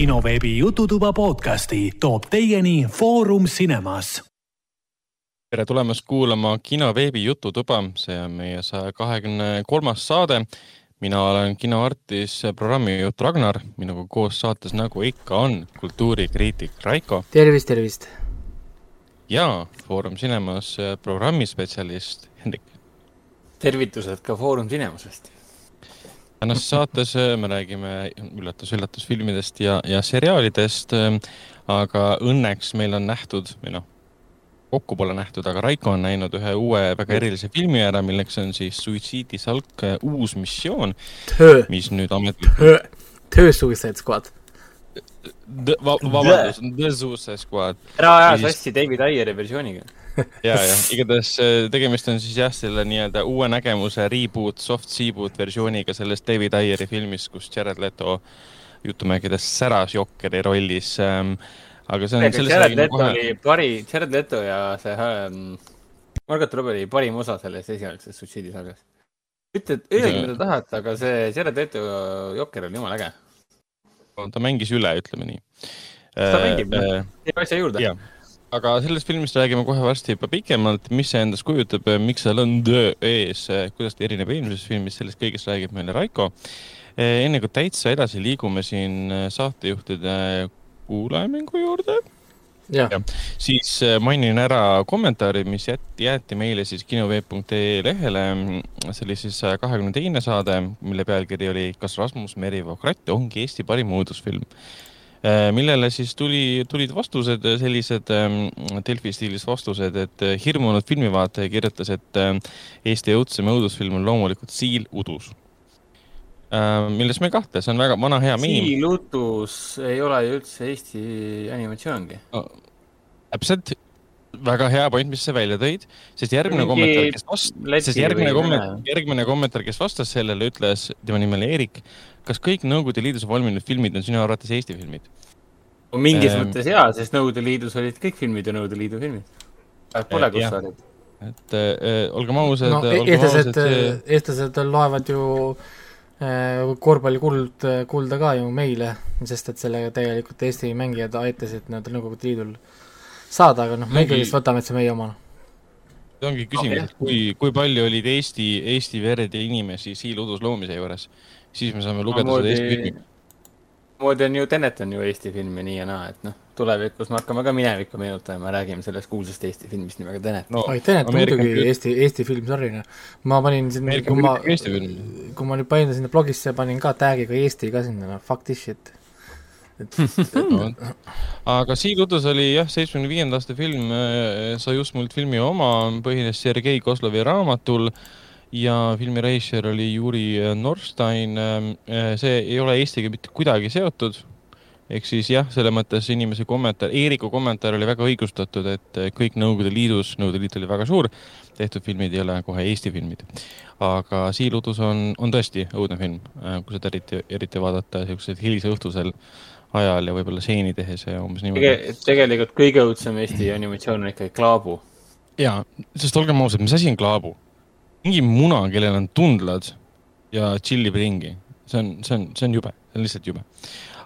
kinoveebi Jututuba podcasti toob teieni Foorum Cinemas. tere tulemast kuulama kinoveebi Jututuba, see on meie saja kahekümne kolmas saade. mina olen kinoartis programmijuht Ragnar, minuga koos saates, nagu ikka on, kultuurikriitik Raiko. tervist, tervist. ja Foorum Cinemas programmispetsialist Hendrik. tervitused ka Foorum Cinemasest tänases saates äh, me räägime üllatus-üllatus filmidest ja, ja seriaalidest. Äh, aga õnneks meil on nähtud või noh, kokku pole nähtud, aga Raiko on näinud ühe uue väga erilise filmi ära, milleks on siis Suitsiidisalk äh, uus missioon. mis nüüd ametlikult. töö Suicide Squad. vabandust, The Suicide Squad. ära aja sassi David Ayeri versiooniga ja, ja igatahes äh, tegemist on siis jah, selle nii-öelda uue nägemuse reboot, soft reboot versiooniga sellest David Ayeri filmist, kus Jared Leto jutumärkides säras Jokeri rollis ähm,. aga see on. Jared Leto kohe... oli pari, Jared Leto ja see ähm, Margot Robbie oli parim osa selles esialgses suitsiidisarjas. ütle, öelge mida tahate, aga see Jared Leto Jokker oli jumala äge. ta mängis üle, ütleme nii. ta mängib äh,, noh, teeb asja juurde aga sellest filmist räägime kohe varsti juba pikemalt, mis see endast kujutab, miks seal on The ees, kuidas ta erineb eelmisest filmist, sellest kõigest räägib meile Raiko. enne kui täitsa edasi liigume siin saatejuhtide kuulajamängu juurde. Ja, siis mainin ära kommentaari, mis jäeti, jäeti meile siis kinoveeb.ee lehele. see oli siis saja kahekümne teine saade, mille pealkiri oli Kas Rasmus Merivoo kratt ongi Eesti parim õudusfilm millele siis tuli, tulid vastused, äh, sellised ähm, Delfi stiilis vastused, et äh, hirmunud filmivaataja kirjutas, et Eesti õudsem õudusfilm on loomulikult Siil udus. milles me ei kahtle, see on väga vana hea miim. Siil udus ei ole ju üldse Eesti animatsioongi no,. täpselt, väga hea point, mis sa välja tõid, sest järgmine Mingi kommentaar, kes vastas, sest järgmine kommentaar, järgmine kommentaar, kes vastas sellele, ütles, tema nimi oli Eerik kas kõik Nõukogude Liidus valminud filmid on sinu arvates Eesti filmid? mingis ehm... mõttes jaa, sest Nõukogude Liidus olid kõik filmid ju Nõukogude Liidu filmid. Pole kus sa olid. et äh, olgem ausad no,. E-, eestlased see..., eestlased loevad ju äh, korvpallikuld, kulda ka ju meile, sest et sellega tegelikult Eesti mängijad aitasid nii-öelda Nõukogude Liidul saada, aga noh, me ikkagi võtame, et see meie oma see ongi küsimus okay., et kui, kui palju olid Eesti, Eesti verd ja inimesi siiludus loomise juures siis me saame lugeda moodi, seda Eesti filmi. moodi on ju, Tenet on ju Eesti film ja nii ja naa, et noh, tulevikus me hakkame ka minevikku meenutama ja räägime sellest kuulsast Eesti filmist nimega Tenet no,. oi, Tenet on muidugi küll... Eesti, Eesti film, sorry noh. ma panin sinna, kui ma, kui ma nüüd panin sinna blogisse, panin ka tag'iga Eesti ka sinna, noh, fuck this shit no, aga Siiludus oli jah, seitsmekümne viienda aasta film, äh, sai just multfilmi oma, põhines Sergei Kozlovi raamatul äh, ja filmi režissöör oli Juri Norstein. Ähm, äh, see ei ole Eestiga mitte kuidagi seotud. ehk siis jah, selles mõttes inimese kommentaar, Eeriku kommentaar oli väga õigustatud, et äh, kõik Nõukogude Liidus, Nõukogude Liit oli väga suur, tehtud filmid ei ole kohe Eesti filmid. aga Siil udus on, on tõesti õudne film, äh, kui seda eriti, eriti vaadata siuksel hilisõhtusel ajal ja võib-olla seeni tehes ja umbes niimoodi Tege,. tegelikult kõige õudsem Eesti animatsioon on ikkagi Klaabu. ja, sest olgem ausad, mis asi on Klaabu? Mingi muna, kellel on tundlad ja tšillib ringi. see on, see on, see on jube, see on lihtsalt jube.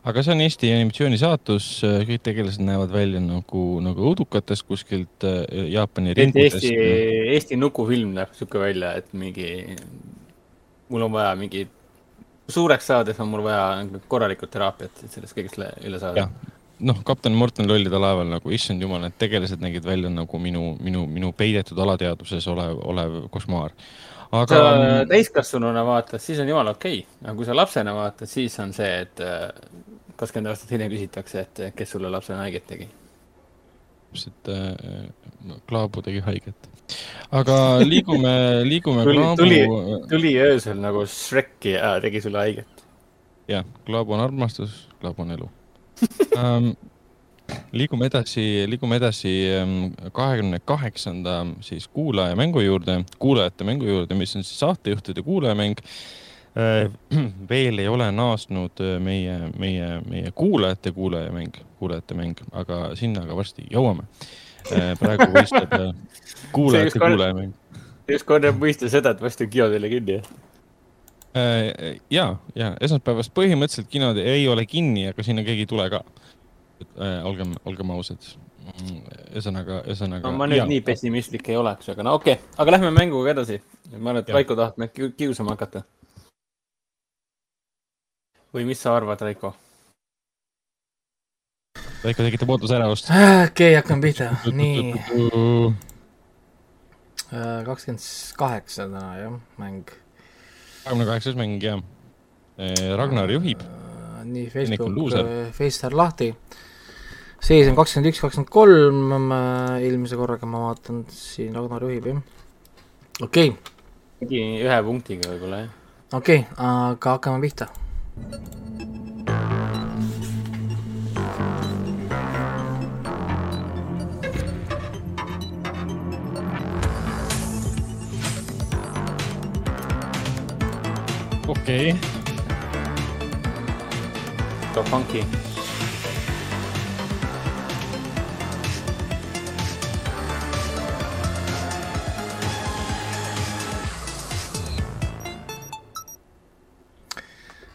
aga see on Eesti animatsiooni saatus, kõik tegelased näevad välja nagu, nagu õudukatest kuskilt äh, Jaapani ringudest. Eesti, Eesti nukufilm näeb sihuke välja, et mingi, mul on vaja mingi, suureks saades on mul vaja korralikku teraapiat, et sellest kõigest üle saada noh, kapten Morten lollide laeval nagu, issand jumal, need tegelased nägid välja nagu minu, minu, minu peidetud alateadvuses olev, olev košmaar. aga. täiskasvanuna vaatad, siis on jumala okei okay., aga kui sa lapsena vaatad, siis on see, et äh, kakskümmend aastat hiljem küsitakse, et kes sulle lapsena haiget tegi. täpselt äh,, Klaabu tegi haiget. aga liigume, liigume tuli, Klaabu. tuli, tuli öösel nagu Shreki ja tegi sulle haiget. jah, Klaabu on armastus, Klaabu on elu um, liigume edasi, liigume edasi ähm, kahekümne kaheksanda siis kuulaja mängu juurde, kuulajate mängu juurde, mis on siis saatejuhtide kuulajamäng. Äh, veel ei ole naasnud äh, meie, meie, meie kuulajate kuulajamäng, kuulajate mäng, aga sinna ka varsti jõuame. Äh, praegu võistleb kuulajate kuulajamäng. just korra mõista seda, et varsti on kino teile kinni, jah ja, ja esmaspäevast põhimõtteliselt kinod ei ole kinni, aga sinna keegi ei tule ka. olgem, olgem ausad. Mm, ühesõnaga, ühesõnaga. no ma nüüd ja. nii pessimistlik ei oleks, aga no okei okay., aga lähme mänguga edasi. ma arvan, et Raiko tahab meid kiusama hakata. või mis sa arvad, Raiko? Raiko tekitab ootusärevust. okei okay,, hakkame pihta, nii. Äh, kakskümmend kaheksa täna jah, mäng. Kahekümne kaheksas mäng jah. Äh, Ragnar juhib. Äh, nii, Facebook, Facetar lahti seis on kakskümmend üks, kakskümmend kolm, eelmise korraga ma vaatan, siin Ragnar juhib, jah. okei okay.. ühe punktiga võib-olla, jah. okei okay,, aga hakkame pihta. Okei okay.. So funky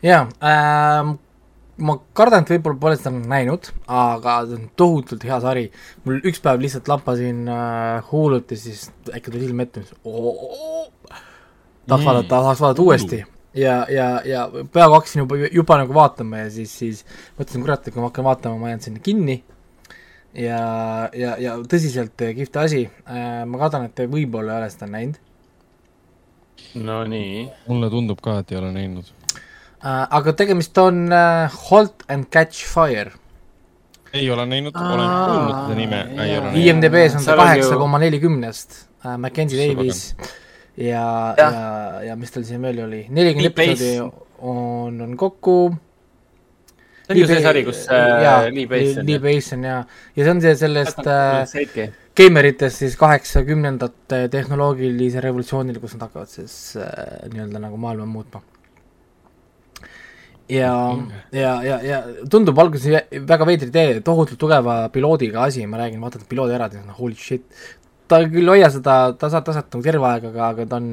jaa ähm,, ma kardan, et võib-olla pole seda näinud, aga see on tohutult hea sari. mul üks päev lihtsalt lappasin äh, Hulut ja siis äkki tuli silme ette, tahaks mm. vaadata, tahaks vaadata uuesti ja, ja, ja peaaegu hakkasin juba, juba nagu vaatama ja siis, siis mõtlesin, kurat, et kui ma hakkan vaatama, ma jään sinna kinni. ja, ja, ja tõsiselt kihvt asi äh,, ma kardan, et te võib-olla ei ole seda näinud. Nonii. mulle tundub ka, et ei ole näinud äh,. aga tegemist on Halt and Catch Fire. ei ole näinud, olen kuulnud seda nime, ei ole näinud. IMDB-s on ta kaheksa koma nelikümnest Mackenzie Davis ja, ja, ja, ja mis tal siin veel oli, nelikümmend episoodi on, on kokku. See on ju see sari, kus äh, Lee Bass on. Lee Bass on jaa, ja see on see sellest äh, geimeritest siis kaheksakümnendate tehnoloogilise revolutsioonil, kus nad hakkavad siis äh, nii-öelda nagu maailma muutma. Ja, ja, ja, ja tundub alguses väga veidri idee, tohutult tugeva piloodiga asi, ma räägin, vaatad piloodi ära, holy shit. Ta küll hoia seda tasa, tasat nagu terve aeg, aga, aga ta on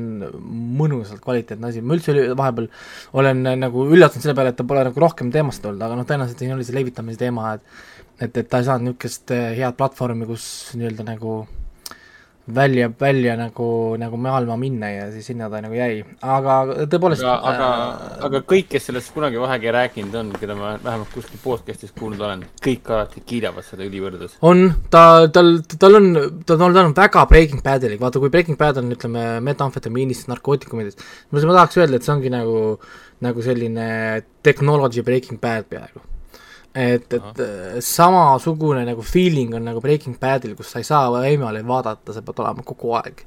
mõnusalt kvaliteetne asi, ma üldse vahepeal olen nagu üllatunud selle peale, et ta pole nagu rohkem teemast olnud, aga noh, tõenäoliselt siin oli see levitamise teema, et et, et ta ei saanud niisugust eh, head platvormi, kus nii-öelda nagu välja, välja nagu, nagu maailma minna ja siis sinna ta nagu jäi, aga tõepoolest. aga, aga äh,, aga kõik, kes sellest kunagi vähegi rääkinud on, keda ma vähemalt kuskil podcast'is kuulnud olen, kõik alati kiidavad seda ülivõrdus. on, ta, tal, tal on, ta on olnud väga Breaking Badilik, vaata kui Breaking Bad on, ütleme, metamfetamiinist, narkootikumidest, ma tahaks öelda, et see ongi nagu, nagu selline technology Breaking Bad peaaegu et, et Aha. samasugune nagu feeling on nagu Breaking Badil, kus sa ei saa eemale vaadata, sa pead olema kogu aeg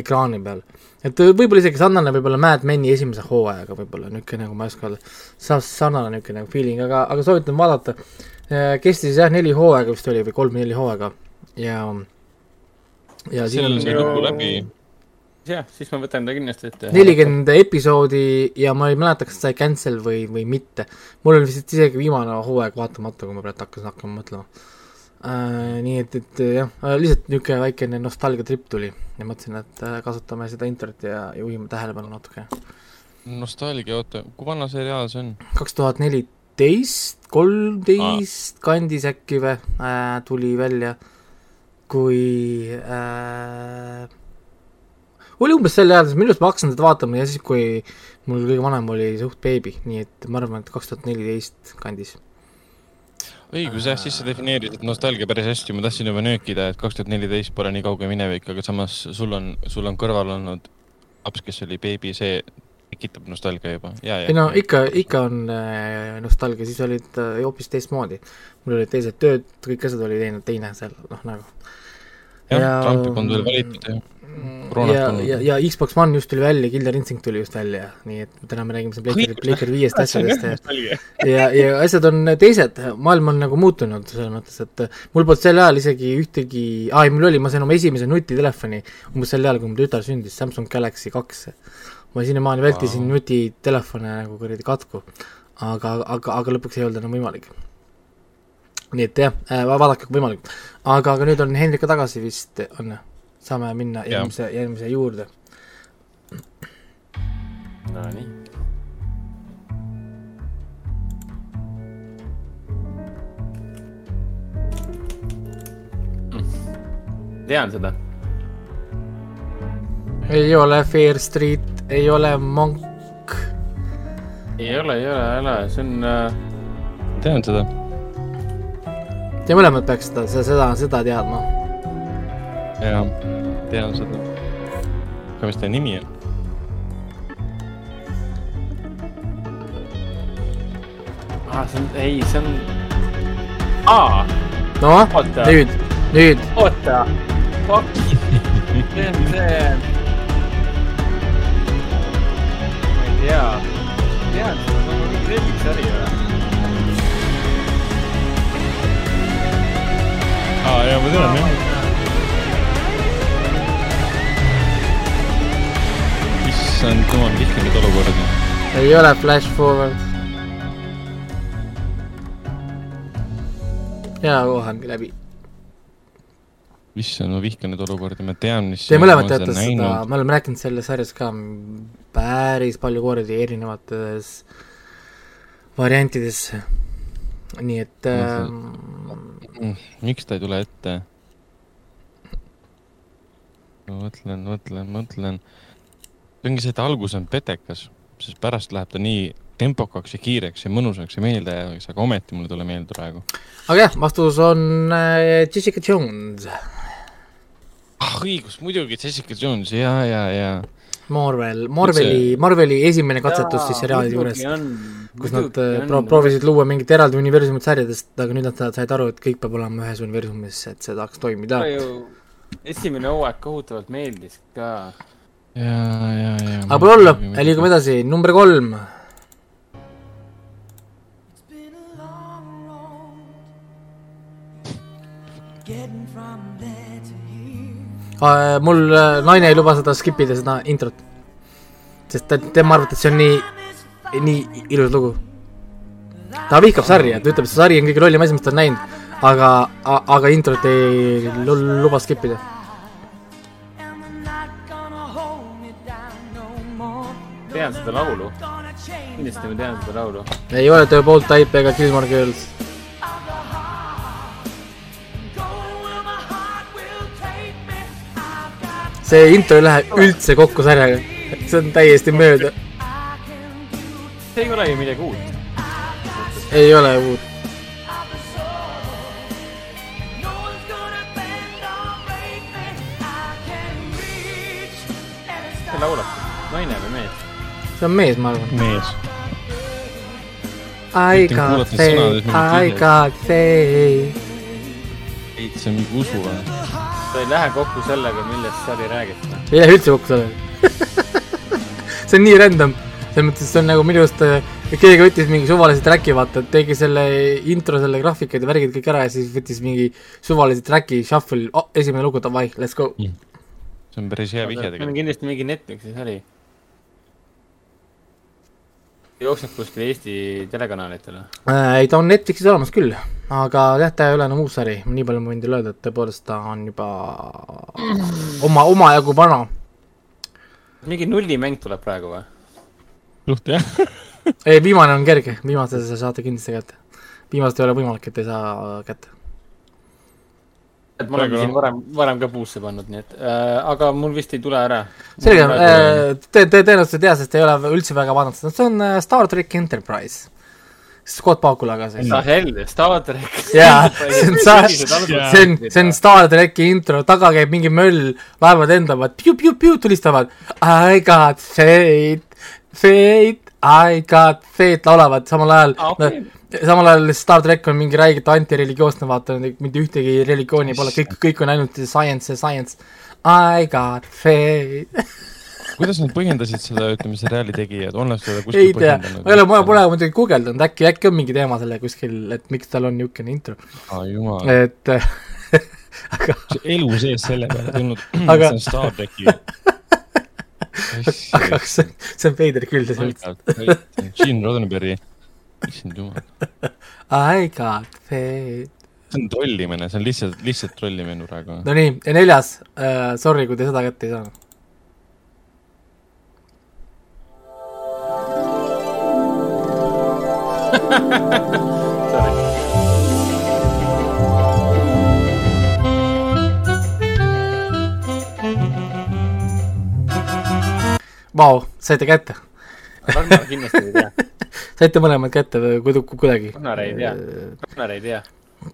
ekraani peal. et võib-olla isegi sarnane võib-olla Mad Meni esimese hooajaga võib-olla, niisugune nagu ma ei oska öelda, sarnane niisugune nagu feeling, aga, aga soovitan vaadata. kestis jah, neli hooaega vist oli või kolm-neli hooaega ja ja sellel sai lõpu läbi jah, siis ma võtan ta kindlasti ette. nelikümmend episoodi ja ma ei mäleta, kas sai cancel või, või mitte. mul oli vist isegi viimane hooaeg vaatamata, kui ma praegu hakkasin hakkama mõtlema äh,. nii et, et jah, lihtsalt niisugune väikene nostalgiatripp tuli ja mõtlesin, et äh, kasutame seda internetti ja juhime tähelepanu natuke. nostalgia, oota, kui vana seriaal see on? kaks tuhat neliteist, kolmteist kandis äkki või äh, tuli välja, kui äh, oli umbes sel ajal, minu arust ma hakkasin seda vaatama ja siis, kui mul kõige vanem oli suht beebi, nii et ma arvan, et kaks tuhat neliteist kandis. õigus jah, siis sa defineerisid nostalgia päris hästi, ma tahtsin juba nöökida, et kaks tuhat neliteist pole nii kauge minevik, aga samas sul on, sul on kõrval olnud laps, kes oli beebi, see tekitab nostalgia juba. ei no ikka, ikka on äh, nostalgia, siis olid äh, hoopis teistmoodi. mul olid teised tööd, kõik asjad oli teine, teine seal, noh nagu. jah, Trumpi polnud veel valitud ja ja, ja, ja Xbox One just tuli välja, Killer Instinct tuli just välja, nii et täna me räägime siin Playcari, Playcari viiest asjadest ja ja, ja asjad on teised, maailm on nagu muutunud selles mõttes, et mul polnud sel ajal isegi ühtegi, aa ei, mul oli, ma sain oma esimese nutitelefoni umbes sel ajal, kui mu tütar sündis, Samsung Galaxy kaks. ma sinnamaani vältisin wow. nutitelefone nagu kuradi katku, aga, aga, aga lõpuks ei olnud enam võimalik nii et jah, vaadake, kui võimalik. aga, aga nüüd on Hendrika tagasi vist, on ju? saame minna järgmise, järgmise juurde. Nonii. tean seda. ei ole Fair Street, ei ole Monk. ei ole, ei ole, ei ole, see on äh.... tean seda. Te mõlemad peaks seda, seda, seda teadma. jah tean seda. aga mis ta nimi on? ah, see on, ei, see on, aa, noh, nüüd, nüüd, oota, fuck, see on see. ma ei tea, tean, see on nagu mingi lemmiksari või? aa, jaa, ma tean jah. Issand jumal, vihkan neid olukordi. ei ole Flash Forward. ja kohe ongi läbi. issand, ma vihkan neid olukordi, ma tean, mis. Te mõlemad teate seda, me oleme rääkinud selles sarjas ka päris palju kordi erinevates variantides. nii et äh, miks ta ei tule ette? ma mõtlen, mõtlen, mõtlen. See ongi see, et algus on petekas, sest pärast läheb ta nii tempokaks ja kiireks ja mõnusaks ja meeldejäävaks, aga ometi mulle ei tule meelde praegu. aga jah, vastus on äh, Jessica Jones, ah õigus, muidugi Jessica Jones ja, ja, ja. Marvel, Marveli, Marveli esimene katsetus siis seriaali juures, kus nad äh, pro-, proovisid luua mingit eraldi universumit sarjadest, aga nüüd nad said aru, et kõik peab olema ühes universumis, et see tahaks toimida. esimene hooaeg kohutavalt meeldis ka. ja, ja, ja. aga pole hullu, liigume edasi, number kolm. Uh, mul uh, naine ei luba seda skip ida, seda introt. sest ta, tema arvates see on nii, nii ilus lugu. ta vihkab sarja, ta ütleb, et see sari on kõige lollim asi, mis ta on näinud, aga, aga introt ei lu- luba skip ida. Tean seda laulu. kindlasti ma tean seda laulu. ei ole The Bold Type ega Gilmore Girls. see intro ei lähe üldse kokku sarjaga, see on täiesti mööda, see ei ole ju midagi uut. ei ole uut. see laulab, naine või? See on mees, ma arvan. mees. I got faith, I got faith. see on mingi usu või? see ei lähe kokku sellega, millest sari räägib. ei lähe üldse kokku sellega. see on nii random, selles mõttes, see on nagu minu arust keegi võttis mingi suvalise track'i, vaata, tegi selle intro, selle graafikad ja värgid kõik ära ja siis võttis mingi suvalise track'i, shuffle oh,, esimene lugu, davai, let's go. see on päris hea vihje tegelikult. kindlasti mingi Netflixi sari. Jookseb kuskil Eesti telekanalitele. Äh, ei, ta on Netflixis olemas küll, aga jah, ta ei ole enam uus sari, nii palju ma võin teile öelda, et tõepoolest ta on juba oma, omajagu vana. mingi nullimäng tuleb praegu või? suht jah. ei, viimane on kerge, viimase sa saate kindlasti kätte. viimast ei ole võimalik, et ei saa kätte. Et ma olen siin varem, varem ka puusse pannud, nii et äh,, aga mul vist ei tule ära. selge, te, te tõenäoliselt ei tea, sest te ei ole üldse väga vaadanud seda, see on äh, Star track Enterprise. Scott Bakulaga siis. ah hell, Star track. jaa, see on Star, see on, see on Star tracki intro, taga käib mingi möll, laevad lendavad, tulistavad. I got fate, fate, I got fate laulavad samal ajal Ah, no, okei.. Samal ajal Star track on mingi räigelt antireligioosne, vaata, mitte ühtegi religiooni pole, kõik, kõik on ainult science ja science. I got fate. kuidas nad põhjendasid seda, ütleme, seriaali tegijad, on nad seda ei kuskil tea, põhjendanud? ma ei ole, ma pole muidugi guugeldanud, äkki, äkki on mingi teema selle kuskil, et miks tal on niisugune intro, jumal, et aga, elu sees selle peale tulnud Aga- see on Star tracki. aga see, see on veider küll tegelikult. Gene Roddenberry, issand jumal. I got paid. see on trollimine, see on lihtsalt, lihtsalt trollimine praegu. no nii, ja neljas uh,, sorry, kui te seda kätte ei saanud. Vau wow,, saite kätte Ragnar kindlasti ei tea saite mõlemad kätte või kuidu- kuidagi? Ei tea. Ragnar ei tea.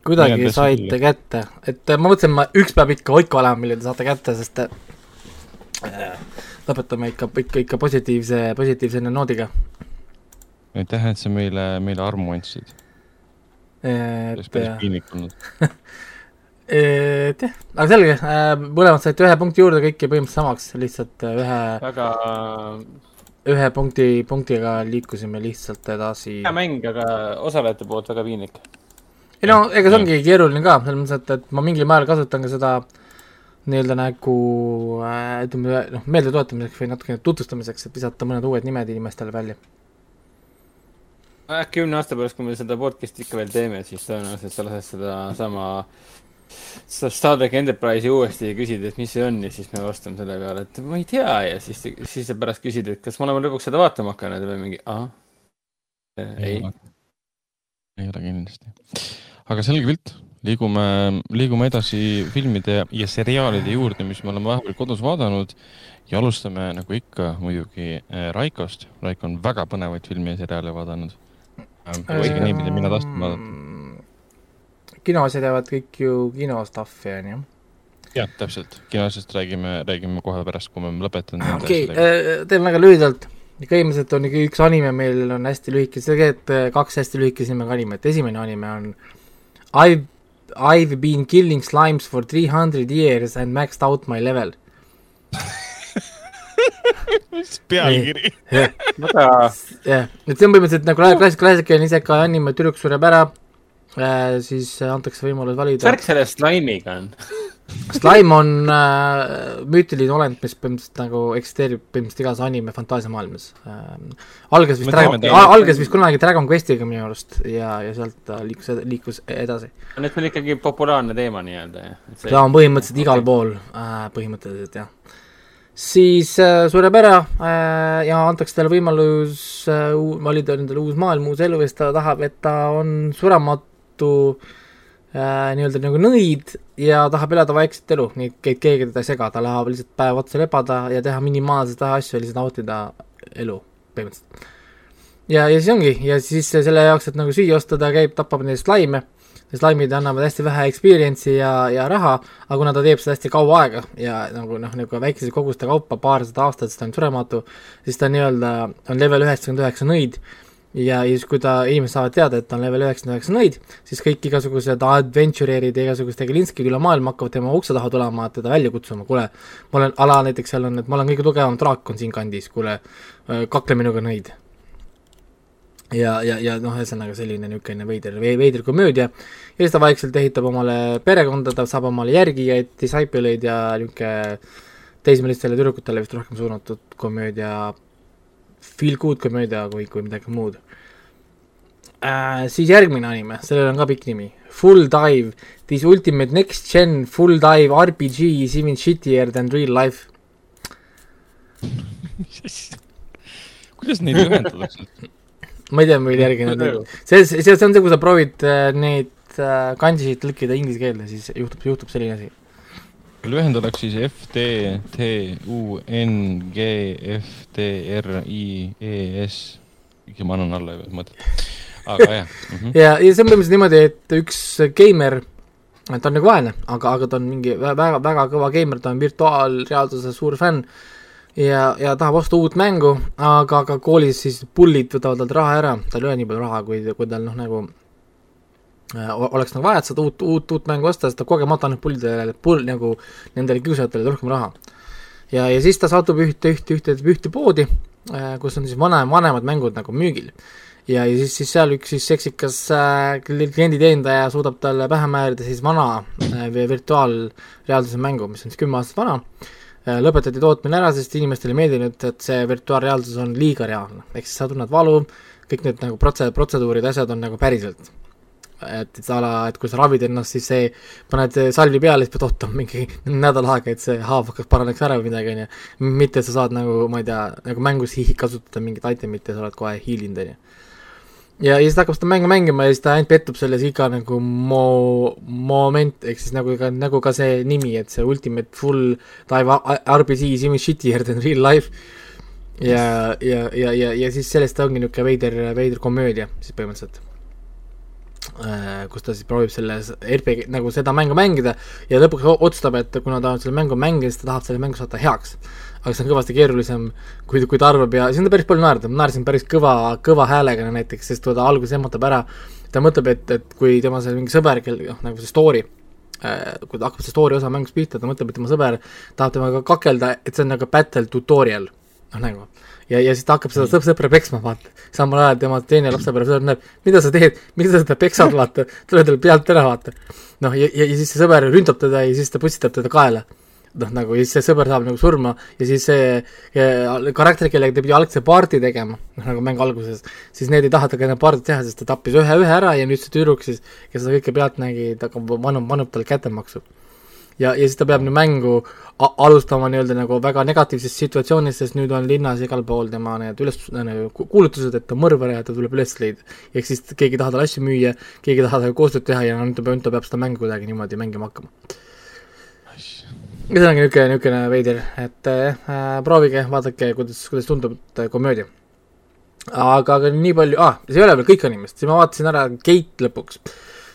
kuidagi saite kätte, et äh, ma mõtlesin, ma üks päev ikka hoidku olema, mille te saate kätte, sest äh, lõpetame ikka, ikka, ikka positiivse, positiivse noodiga. aitäh, et sa meile, meile armu andsid. oleks et päris äh, piinlik olnud. et jah, aga selge, mõlemad saite ühe punkti juurde kõik ja põhimõtteliselt samaks, lihtsalt äh, ühe, väga ühe punkti, punktiga liikusime lihtsalt edasi. hea mäng, aga osalejate poolt väga piinlik. ei no ega see ongi keeruline ka, selles mõttes, et, et ma mingil määral kasutan ka seda nii-öelda nagu äh, ütleme noh, meeldetuletamiseks või natukene tutvustamiseks, et visata mõned uued nimed inimestele välja. äkki kümne aasta pärast, kui me seda podcast'i ikka veel teeme, siis tõenäoliselt sa lased seda sama seda Star track Enterprise'i uuesti ja küsid, et mis see on ja siis me vastame selle peale, et ma ei tea ja siis, siis sa pärast küsid, et kas me oleme lõpuks seda vaatama hakanud või mingi, ahah. ei, ei ole kindlasti. aga selge pilt, liigume, liigume edasi filmide ja seriaalide juurde, mis me oleme vahepeal kodus vaadanud ja alustame nagu ikka muidugi äh, Raikost. Raiko on väga põnevaid filme ja seriaale vaadanud. isegi neid, mida mina tahtsin vaadata. Kinoasjad jäävad kõik ju kino stuff'i onju. jah, täpselt, kinosest räägime, räägime kohe pärast, kui me oleme lõpetanud. okei, teen väga lühidalt. põhimõtteliselt on üks anime, meil on hästi lühike, see tegelikult äh, kaks hästi lühikese nimega animet, esimene anime on I've, I've been killing slimes for three hundred years and maxed out my level. pealkiri. väga jah, et see on põhimõtteliselt nagu klassik, klassikaline iseka anime, tüdruk sureb ära äh,, siis antakse võimalus valida värk. selle slaimiga on. Slime on äh, müütiline olend, mis põhimõtteliselt nagu eksisteerib põhimõtteliselt igas anime fantaasiamaailmas äh,. algas vist Dragon, algas vist kunagi Dragon Questiga minu arust ja, ja sealt ta liikus, liikus edasi. et see on ikkagi populaarne teema nii-öelda, jah. ta on põhimõtteliselt igal pool äh,, põhimõtteliselt jah. siis äh, sureb ära äh, ja antakse talle võimalus äh, valida endale uus maailm, uus elu ja siis ta tahab, et ta on surematu äh, nii-öelda nagu nõid ja tahab elada vaikset elu, nii et ke- keegi teda ei sega, ta tahab lihtsalt päev otsa lebada ja teha minimaalselt vähe asju ja lihtsalt nautida elu põhimõtteliselt. ja, ja siis ongi. Ja siis selle jaoks, et nagu süüa osta, ta käib, tapab neid slaime slaimid annavad hästi vähe experience'i ja, ja raha, aga kuna ta teeb seda hästi kaua aega ja nagu noh, nagu väikese koguste kaupa paarsada aastat, siis ta on surematu, siis ta nii-öelda on level üheksakümmend üheksa nõid ja, siis, kui ta, inimesed saavad teada, et ta on level üheksakümmend üheksa nõid, siis kõik igasugused adventureerid ja igasugused tegelinskid üle maailma hakkavad tema ukse taha tulema, teda välja kutsuma, kuule, ma olen ala näiteks seal on, et ma olen kõige tugevam draakon siinkandis, kuule, kakle minuga nõid ja, ja, ja noh, ühesõnaga selline niisugune veider, veider komöödia. Ja siis ta vaikselt ehitab omale perekonda, ta saab omale järgijaid, disciple eid ja niisugune teismelistele tüdrukutele vist rohkem suunatud komöödia, feel good komöödia kui, kui midagi muud äh,. siis järgmine anime, sellel on ka pikk nimi, Full Dive, This ultimate next gen full dive RPG is even shittier than real life. kuidas neid ühendatakse? ma ei tea, mille järgi nad nüüd, see, see, see on see, kui sa proovid äh, neid äh, kanjisid tõlkida inglise keelde, siis juhtub, juhtub selline asi. Lühendatakse siis F T U N G F T R I E S. ikka ma annan alla mõtet. aga jah mm. -hmm. ja, ja see on põhimõtteliselt niimoodi, et üks geimer, ta on nagu vaene, aga, aga ta on mingi vä- väga, väga kõva geimer, ta on virtuaalreaalsuse suur fänn ja, ja tahab osta uut mängu, aga, aga koolis siis pullid võtavad talt raha ära, tal ei ole nii palju raha, kui, kui tal noh, nagu oleks nagu vaja, et seda uut, uut, uut mängu osta, siis ta kogemata annab pullidele, pull nagu nendele kiusajatele rohkem raha. ja, ja siis ta satub ühte, ühte, ühte, ühte poodi, kus on siis vanem, vanemad mängud nagu müügil ja, ja siis, siis seal üks siis seksikas äh, kli- klienditeenindaja suudab talle pähe määrida siis vana äh, vi- virtuaalreaalsuse mängu, mis on siis kümme aastat vana äh,. lõpetati tootmine ära, sest inimestele ei meeldinud, et see virtuaalreaalsus on liiga reaalne, ehk siis sa tunned valu, kõik need nagu protse-, protseduurid, asjad on nagu päriselt. et, et ala, et kui sa ravid ennast, siis see, paned salvi peale, siis pead ootama mingi nädal aega, et see haav hakkaks paraneks ära või midagi, onju. mitte, et sa saad nagu, ma ei tea, nagu mängus kasutada mingit itemit ja sa oled kohe heal'inud, onju ja, ja siis ta hakkab seda mängu mängima ja siis ta ainult pettub selles iga nagu mo-, moment, ehk siis nagu ka, nagu ka see nimi, et see ultimate full dive RPG is even shittier than real life. ja, ja, ja, ja, ja siis sellest ongi niisugune veider, veider komöödia siis põhimõtteliselt kus ta siis proovib selles RPG, nagu seda mängu mängida ja lõpuks otsustab, et kuna ta on selle mängu mänginud, siis ta tahab selle mängu saada heaks. aga see on kõvasti keerulisem, kui, kui ta arvab ja siin on päris palju naerda, ma naersin päris kõva, kõva häälega näiteks, sest ta alguses ehmatab ära, ta mõtleb, et, et kui tema see mingi sõber, kel noh, nagu see story, äh, kui ta hakkab see story osa mängus pihta, ta mõtleb, et tema sõber tahab temaga kakelda, et see on nagu battle tutorial, noh nagu ja, ja siis ta hakkab seda sõp-, sõpra peksma, vaata. samal ajal tema teine lapsepõlve sõber näeb, mida sa teed, miks sa teda peksad, vaata, tule talle pealt ära, vaata. noh, ja, ja, ja siis see sõber ründab teda ja siis ta pussitab teda kaela. noh, nagu ja siis see sõber saab nagu surma ja siis see karakter, kellega ta pidi algse paardi tegema, noh nagu mängu alguses, siis need ei taha temaga enam paardit teha, sest ta tappis ühe ühe ära ja nüüd see tüdruk siis, kes seda kõike pealt nägi, ta manub, manub talle kättemaksu ja, ja siis ta peab nüüd mängu alustama nii-öelda nagu väga negatiivsest situatsioonist, sest nüüd on linnas igal pool tema need üles, nagu kuulutused, et ta on mõrvar ja ta tuleb üles leida. ehk siis keegi ei taha talle asju müüa, keegi ei taha temaga koostööd teha ja nüüd ta peab, nüüd ta peab seda mängu kuidagi niimoodi mängima hakkama. ühesõnaga niisugune, niisugune veider, et äh, proovige, vaadake, kuidas, kuidas tundub äh, komöödia. aga, aga nii palju ah,, see ei ole veel kõik animest, siis ma vaatasin ära Gate lõpuks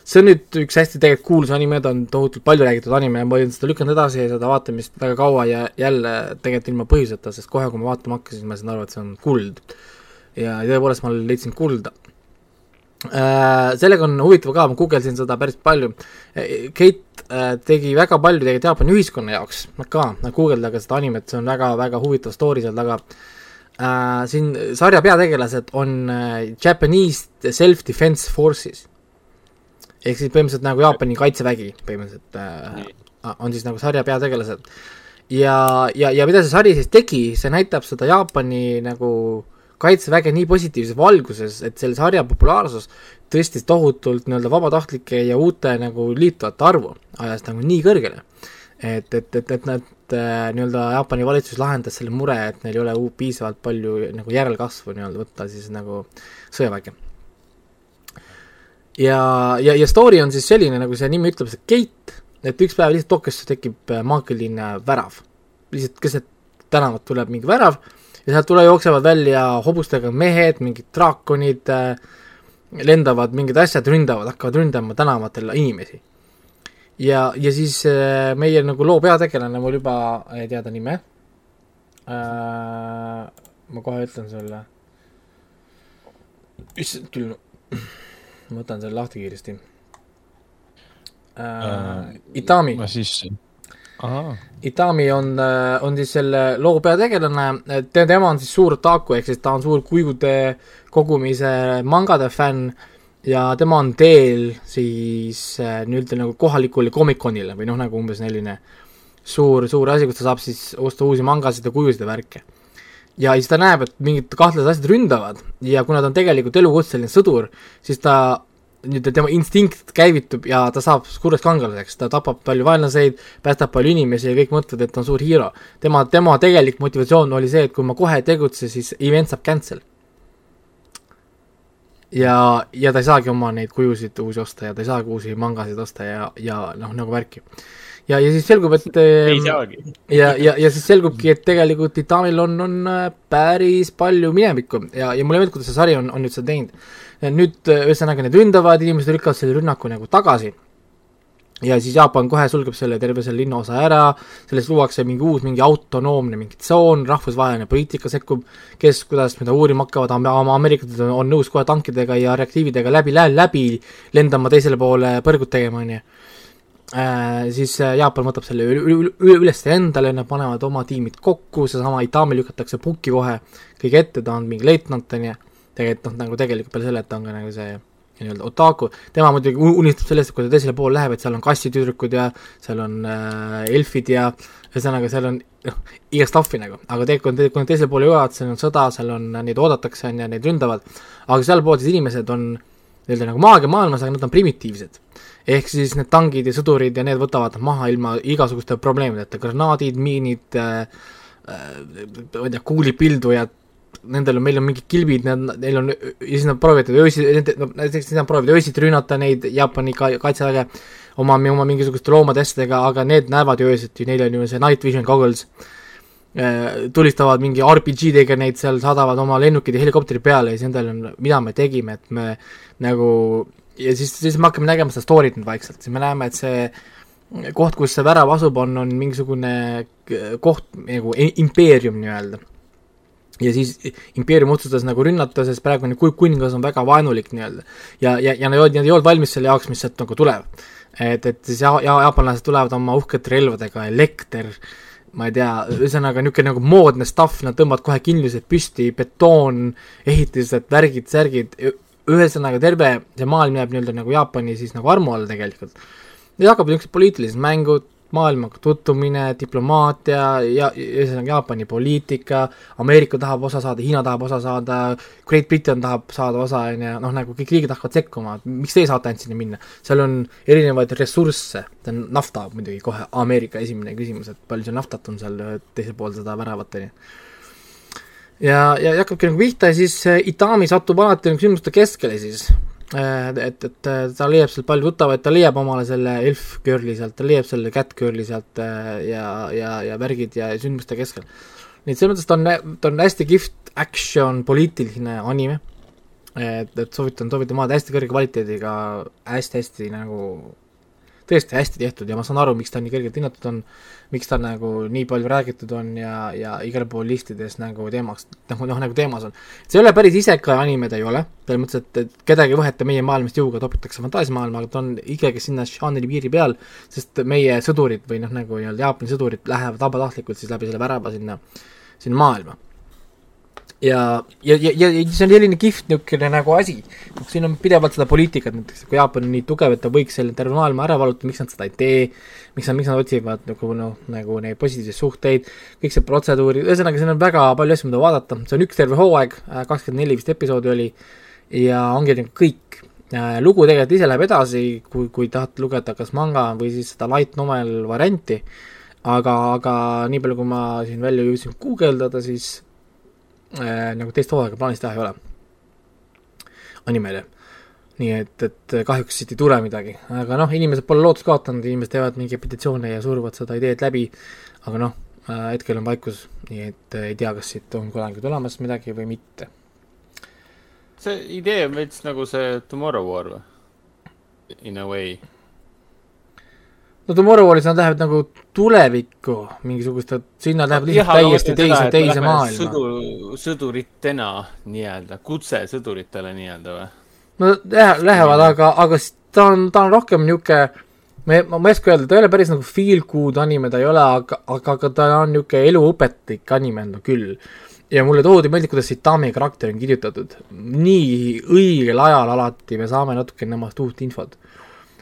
see on nüüd üks hästi tegelikult kuulus anime, ta on tohutult palju räägitud anime, ma olin seda lükanud edasi ja seda vaatamist väga kaua ja jälle tegelikult ilma põhjuseta, sest kohe, kui ma vaatama hakkasin, ma sain aru, et see on kuld. ja tõepoolest ma leidsin kulda äh,. Sellega on huvitav ka, ma guugeldasin seda päris palju. Kate äh, tegi väga palju tegelikult Jaapani ühiskonna jaoks ka, guugeldage seda animet, see on väga-väga huvitav story seal taga äh,. siin sarja peategelased on äh, Japanese Self-Defense Forces ehk siis põhimõtteliselt nagu Jaapani kaitsevägi põhimõtteliselt äh, on siis nagu sarja peategelased. ja, ja, ja mida see sari siis tegi, see näitab seda Jaapani nagu kaitseväge nii positiivses valguses, et selle sarja populaarsus tõstis tohutult nii-öelda vabatahtlike ja uute nagu liituvate arvu, ajas nagu nii kõrgele. et, et, et, et nad äh, nii-öelda Jaapani valitsus lahendas selle mure, et neil ei ole piisavalt palju nagu järelkasvu nii-öelda võtta siis nagu sõjaväge ja, ja, ja story on siis selline, nagu see nimi ütleb, see gate, et üks päev lihtsalt Tokyosse tekib äh, maagiline värav. lihtsalt keset tänavat tuleb mingi värav ja sealt tule jooksevad välja hobustega mehed, mingid draakonid äh,, lendavad mingid asjad, ründavad, hakkavad ründama tänavatel inimesi. ja, ja siis äh, meie nagu loo peategelane, mul juba ei tea ta nime äh,, ma kohe ütlen sulle. issand küll ma võtan selle lahti kiiresti äh,. äh Itami. ma siis, Itami on, äh, on siis selle loo peategelane, te, tema on siis suur otaku, ehk siis ta on suur kujude kogumise mangade fänn ja tema on teel siis äh, nii-öelda nagu kohalikule komikonile või noh, nagu umbes selline suur, suur asi, kus ta saab siis osta uusi mangasid ja kujusid ja värke ja siis ta näeb, et mingid kahtlased asjad ründavad ja kuna ta on tegelikult elukutseline sõdur, siis ta nii-öelda tema instinkt käivitub ja ta saab suureks kangelaseks, ta tapab palju vaenlaseid, päästab palju inimesi ja kõik mõtlevad, et ta on suur hero. tema, tema tegelik motivatsioon oli see, et kui ma kohe ei tegutse, siis event saab cancel. ja, ja ta ei saagi oma neid kujusid uusi osta ja ta ei saagi uusi mangasid osta ja, ja noh, nagu värki ja, ja siis selgub, et ei saagi. ja, ja, ja siis selgubki, et tegelikult Titanil on, on äh, päris palju minevikku. Ja, ja mulle meeldib, kuidas see sari on, on nüüd seda teinud. nüüd äh, ühesõnaga need ründavad, inimesed lükkavad selle rünnaku nagu tagasi. Ja siis Jaapan kohe sulgeb selle terve selle linnaosa ära, sellest luuakse mingi uus, mingi autonoomne mingi tsoon, rahvusvaheline poliitika sekkub, kes kuidas mida uurima hakkavad, ameeriklased on, on nõus kohe tankidega ja reaktiividega läbi, läbi lendama teisele poole põrgut tegema, on ju äh,, siis äh, Jaapan võtab selle üles endale, nad panevad oma tiimid kokku, seesama Itami lükatakse pukki kohe kõige ette, ta on mingi leitnant, on ju, tegelikult noh, nagu tegelikult peale selle, et ta on ka nagu see nii-öelda otaku, tema muidugi unistab sellest, et kui ta teisele poole läheb, et seal on kassitüdrukud ja seal on äh, elfid ja ühesõnaga, seal on noh, igast stuff'i nagu, aga tegelikult, kui nad teisele poole jõuavad, seal on sõda, seal on, neid oodatakse, on ju, neid ründavad, aga sealpoolsed inimesed on nii-öelda nagu maagiamaailmas, aga nad on primitiivsed ehk siis need tangid ja sõdurid ja need võtavad maha ilma igasuguste probleemideta, granaadid, miinid äh,, äh, ma ei tea, kuulipildujad, nendel on, meil on mingid kilbid, need, neil on, ja siis nad proovivad öösiti, no näiteks nad proovivad öösiti rünnata neid Jaapani ka-, kaitseväge oma, oma mingisuguste loomade asjadega, aga need näevad ju öösiti, neil on ju see night vision goggles. Äh, tulistavad mingi RPG-dega neid seal, saadavad oma lennukid ja helikopteri peale ja siis endal on, mida me tegime, et me nagu ja siis, siis me hakkame nägema seda story't nüüd vaikselt, siis me näeme, et see koht, kus see värav asub, on, on mingisugune koht nagu impeerium nii-öelda. ja siis impeerium otsustas nagu rünnata, sest praegune kuningas on väga vaenulik nii-öelda. ja, ja, ja nad ei olnud, nad ei olnud valmis selle jaoks, mis sealt nagu tuleb. et, et siis ja, ja jaapanlased tulevad oma uhkete relvadega, elekter, ma ei tea, ühesõnaga niisugune nagu moodne stuff, nad tõmbavad kohe kindlused püsti, betoon, ehitised, värgid, särgid, ühesõnaga terve see maailm jääb nii-öelda nagu Jaapani siis nagu armu all tegelikult. ja hakkavad niisugused poliitilised mängud, maailmaga tutvumine, diplomaatia ja ühesõnaga Jaapani poliitika, Ameerika tahab osa saada, Hiina tahab osa saada, Great Britain tahab saada osa, on ju, noh nagu kõik riigid hakkavad sekkuma, miks teie saate ainult sinna minna? seal on erinevaid ressursse, see on nafta muidugi kohe Ameerika esimene küsimus, et palju see naftat on seal teisel pool seda väravat, on ju ja, ja hakkabki nagu pihta ja siis äh, Itami satub alati nagu sündmuste keskele siis. Äh, et, et äh, ta leiab sealt palju tuttavaid, ta leiab omale selle elf girl'i sealt, ta leiab selle cat girl'i sealt ja, ja, ja värgid ja sündmuste keskel. nii et selles mõttes ta on, ta on hästi kihvt action poliitiline anime. et, et soovitan, soovitan vaadata hästi kõrge kvaliteediga hästi,, hästi-hästi nagu tõesti hästi tehtud ja ma saan aru, miks ta nii kõrgelt hinnatud on, miks ta nagu nii palju räägitud on ja, ja igal pool listides nagu teemaks, noh, noh nagu teemas on. see ei ole päris isekai anime, ta ei ole, selles mõttes, et, et kedagi ei võeta meie maailmast jõuga, topitakse fantaasiamaailma, aga ta on ikkagi sinna žanri piiri peal, sest meie sõdurid või noh, nagu nii-öelda Jaapani sõdurid lähevad vabatahtlikult siis läbi selle värava sinna, sinna maailma ja, ja, ja, ja see on selline kihvt niisugune nagu asi, siin on pidevalt seda poliitikat näiteks, kui Jaapan on nii tugev, et ta võiks selle terve maailma ära vallutada, miks nad seda ei tee, miks nad, miks nad otsivad nagu noh, nagu neid positiivseid suhteid, kõik see protseduuri, ühesõnaga siin on väga palju asju, mida vaadata, see on üks terve hooaeg, kakskümmend neli vist episoodi oli, ja ongi nagu kõik. lugu tegelikult ise läheb edasi, kui, kui tahate lugeda kas manga või siis seda light novel varianti, aga, aga nii palju, kui ma siin välja jõudsin guugeldada, siis äh, nagu teist hooaega plaanis teha ei ole. animele. nii et, et kahjuks siit ei tule midagi, aga noh, inimesed pole lootust kaotanud, inimesed teevad mingeid petitsioone ja suruvad seda ideed läbi, aga noh äh,, hetkel on vaikus, nii et äh, ei tea, kas siit on kunagi tulemas midagi või mitte. see idee on veits nagu see Tomorrow War või? In a way no Tomorrow Waris nad lähevad nagu tulevikku mingisuguste, sinna läheb lihtsalt täiesti teise, teise maailma. sõdu, sõduritena nii-öelda, kutse sõduritele nii-öelda või? no jah, lähevad, aga, aga ta on, ta on rohkem niisugune me, ma, ma ei oska öelda, ta ei ole päris nagu feel good anime, ta ei ole, aga, aga, aga ta on niisugune eluõpetlik anime no küll. ja mulle tohutult meeldib, kuidas Itami karakter on kirjutatud. nii õigel ajal alati me saame natukene temast uut infot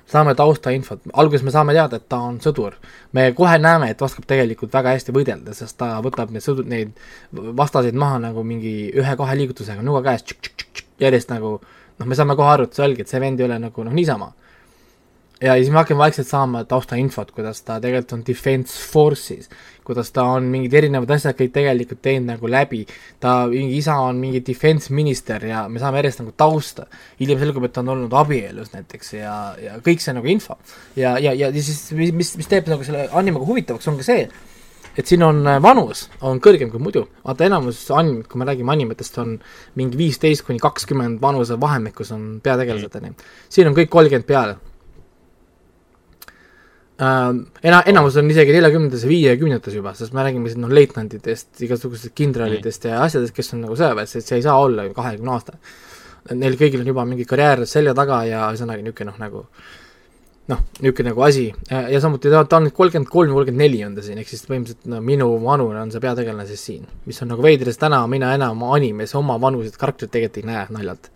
saame taustainfot, alguses me saame teada, et ta on sõdur. me kohe näeme, et oskab tegelikult väga hästi võidelda, sest ta võtab need sõdur, neid vastaseid maha nagu mingi ühe-kahe liigutusega, nuga käes, järjest nagu noh, me saame kohe aru, et selge, et see vend ei ole nagu noh, niisama. Ja siis me hakkame vaikselt saama taustainfot, kuidas ta tegelikult on defense force'is, kuidas ta on mingid erinevad asjad kõik tegelikult teinud nagu läbi, ta, mingi isa on mingi defense minister ja me saame järjest nagu tausta. hiljem selgub, et ta on olnud abielus näiteks ja, ja kõik see nagu info. ja, ja, ja siis mis, mis, mis teeb nagu selle animega huvitavaks, on ka see, et siin on äh, vanus, on kõrgem kui muidu, vaata enamus animid, kui me räägime animetest, on mingi viisteist kuni kakskümmend vanuse vahemikus on peategelased, on ju. siin on kõik kolmkümmend peale. Ena-, enamus on isegi neljakümnendates ja viiekümnendates juba, sest me räägime siin noh, leitnantidest, igasugustest kindralidest ja asjadest, kes on nagu sõjaväes, et see ei saa olla ju kahekümne aasta. Neil kõigil on juba mingi karjäär selja taga ja ühesõnaga niisugune noh, nagu noh, niisugune nagu asi ja samuti ta, ta on nüüd kolmkümmend kolm, kolmkümmend neli on ta siin, ehk siis põhimõtteliselt no minu vanune on see peategelane siis siin, mis on nagu veider, sest täna mina enam animes oma vanuseid karakterit tegelikult ei näe naljalt.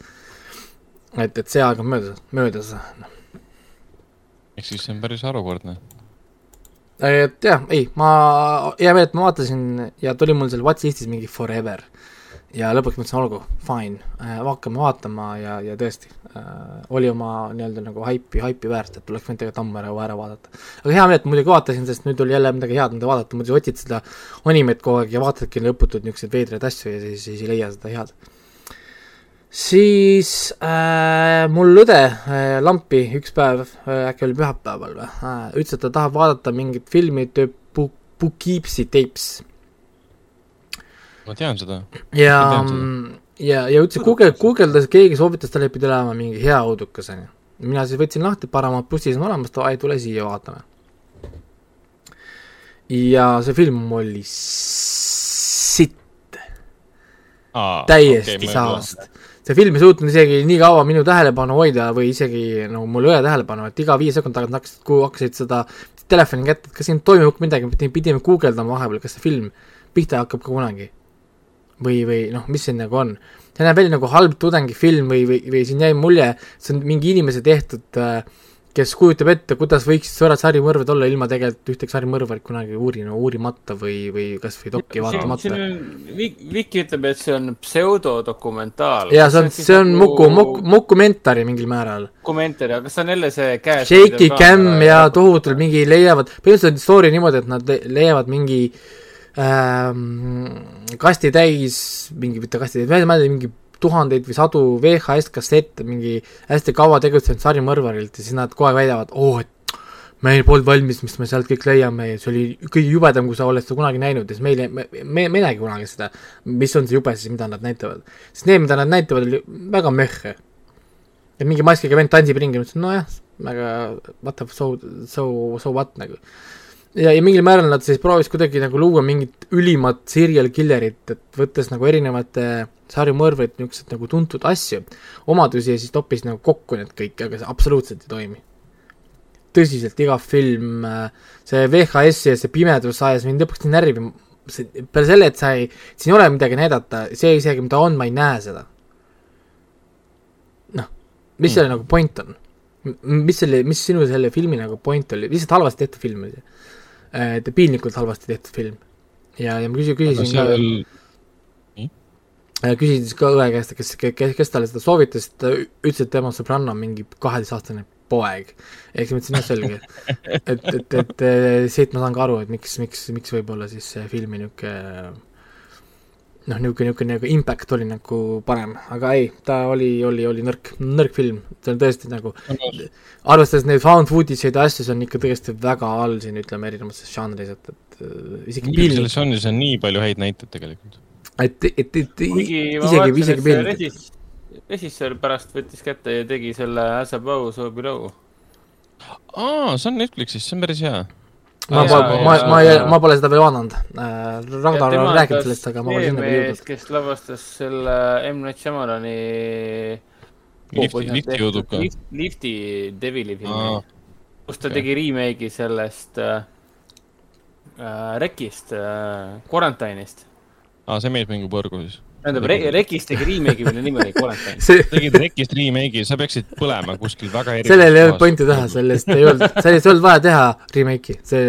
et, et see aeg on möödas, möödas, noh ehk siis see on päris harukordne. et jah, ei, ma, hea meel, et ma vaatasin ja tuli mul seal Watchlistis mingi Forever. ja lõpuks mõtlesin, olgu, fine äh,, hakkame vaatama ja, ja tõesti äh,, oli oma nii-öelda nagu haipi, haipi väärt, et oleks võinud tegelikult ammu ära, ära vaadata. aga hea meel, et muidugi vaatasin, sest nüüd oli jälle midagi head, mida vaadata, muidu otsid seda animet kogu aeg ja vaatadki lõputult niisuguseid veidraid asju ja siis, siis ei leia seda head siis äh, mul õde äh, lampi üks päev äh,, äkki oli pühapäeval või äh,, ütles, et ta tahab vaadata mingit filmi The Poughkeepsie Tapes ma tean seda. ja ja, ja üldse Google, guugeldas, keegi soovitas talle, et pidi olema mingi hea õudukas, onju. mina siis võtsin lahti, Paramount plussis on olemas, davai, tule siia, vaatame. ja see film oli sitt, täiesti okay, saast. see film ei suutnud isegi nii kaua minu tähelepanu hoida või isegi nagu mul õe tähelepanu, et iga viie sekundi tagant hakkasid, kui hakkasid seda telefoni kätte, et kas siin toimub midagi, pidime guugeldama vahepeal, kas see film pihta hakkab ka kunagi. või, või noh, mis see nagu on. see näeb välja nagu halb tudengifilm või, või, või siin jäi mulje, see on mingi inimese tehtud äh, kes kujutab ette, kuidas võiksid sõrad sarimõrvad olla ilma tegelikult ühtegi sarimõrvarit kunagi uurima, uurimata või, või kas või dokki vaatamata. Viki ütleb, et see on pseudodokumentaal. ja see on, see on muku, muku, mukumentari mingil määral. kommentaar, aga kas see on jälle see käes. Shaky cam ja tohutult mingi leiavad, põhimõtteliselt on story niimoodi, et nad le- leiavad mingi ähm, kasti täis, mingi, mitte kasti täis, ma ei tea, mingi tuhandeid või sadu VHS kassette mingi hästi kaua tegutsenud sarimõrvarilt ja siis nad kogu aeg väidavad, oo, et meil polnud valmis, mis me sealt kõik leiame ja see oli kõige jubedam, kui sa oled seda kunagi näinud ja siis meil, me, me, me ei näegi kunagi seda, mis on see jube siis, mida nad näitavad. sest need, mida nad näitavad, oli väga möhhe. ja mingi maskiga vend tantsib ringi, ma ütlesin, nojah, aga what the so, so, so what nagu. ja, ja mingil määral nad siis proovis kuidagi nagu luua mingit ülimat serial killer'it, et võttes nagu erinevate sarimõrvarid, niisuguseid nagu tuntud asju, omadusi ja siis toppis nagu kokku need kõik, aga see absoluutselt ei toimi. tõsiselt, iga film, see VHS ja see pimedus ajas mind lõpuks nii närvi, see, peale selle, et sa ei, siin ei ole midagi näidata, see isegi, mida on, ma ei näe seda. noh, mis selle nagu point on? mis selle, mis sinu selle filmi nagu point oli, lihtsalt halvasti tehtud film oli see. et piinlikult halvasti tehtud film. ja, ja ma küsi-, küsisin ka seal, küsisin siis ka õe käest, kes, kes, kes talle seda soovitas, ta ütles, et tema sõbranna on mingi kaheteistaastane poeg. ehk siis ma ütlesin, jah, selge. et, et, et eh, siit ma saan ka aru, et miks, miks, miks võib-olla siis see filmi niisugune noh, niisugune, niisugune nagu impact oli nagu parem, aga ei, ta oli, oli, oli nõrk, nõrk film, see on tõesti nagu arvestades neid found footage'id ja asju, see on ikka tõesti väga all siin, ütleme, erinevates žanris, et, et äh, isegi piinlik selles, žanris on nii palju häid näiteid tegelikult. et, et, et ma isegi, isegi režis- režissöör pärast võttis kätte ja tegi selle As above, so below. aa, see on Netflixis, see on päris hea. ma ma, ma, jaa. ma pole seda veel vaadanud äh,. Ragnar on rääkinud sellest, aga ma pole sinna veel jõudnud. kes lavastas selle M. Night Shyamalani lifti, lifti jõudub ka. Lift, Lifti Devili filmi kus ta okei. tegi remake'i sellest äh, äh, Rekist äh,, Quarantine'ist. aa, see mees mängib võrgu siis. tähendab Re, Rekist tegi remake'i, mille nimi oli Quarantine. see, tegid Rekist remake'i, sa peaksid põlema kuskil väga sellel ei olnud. pointi teha, sellest ei olnud, sellest ei olnud vaja teha remake'i, see,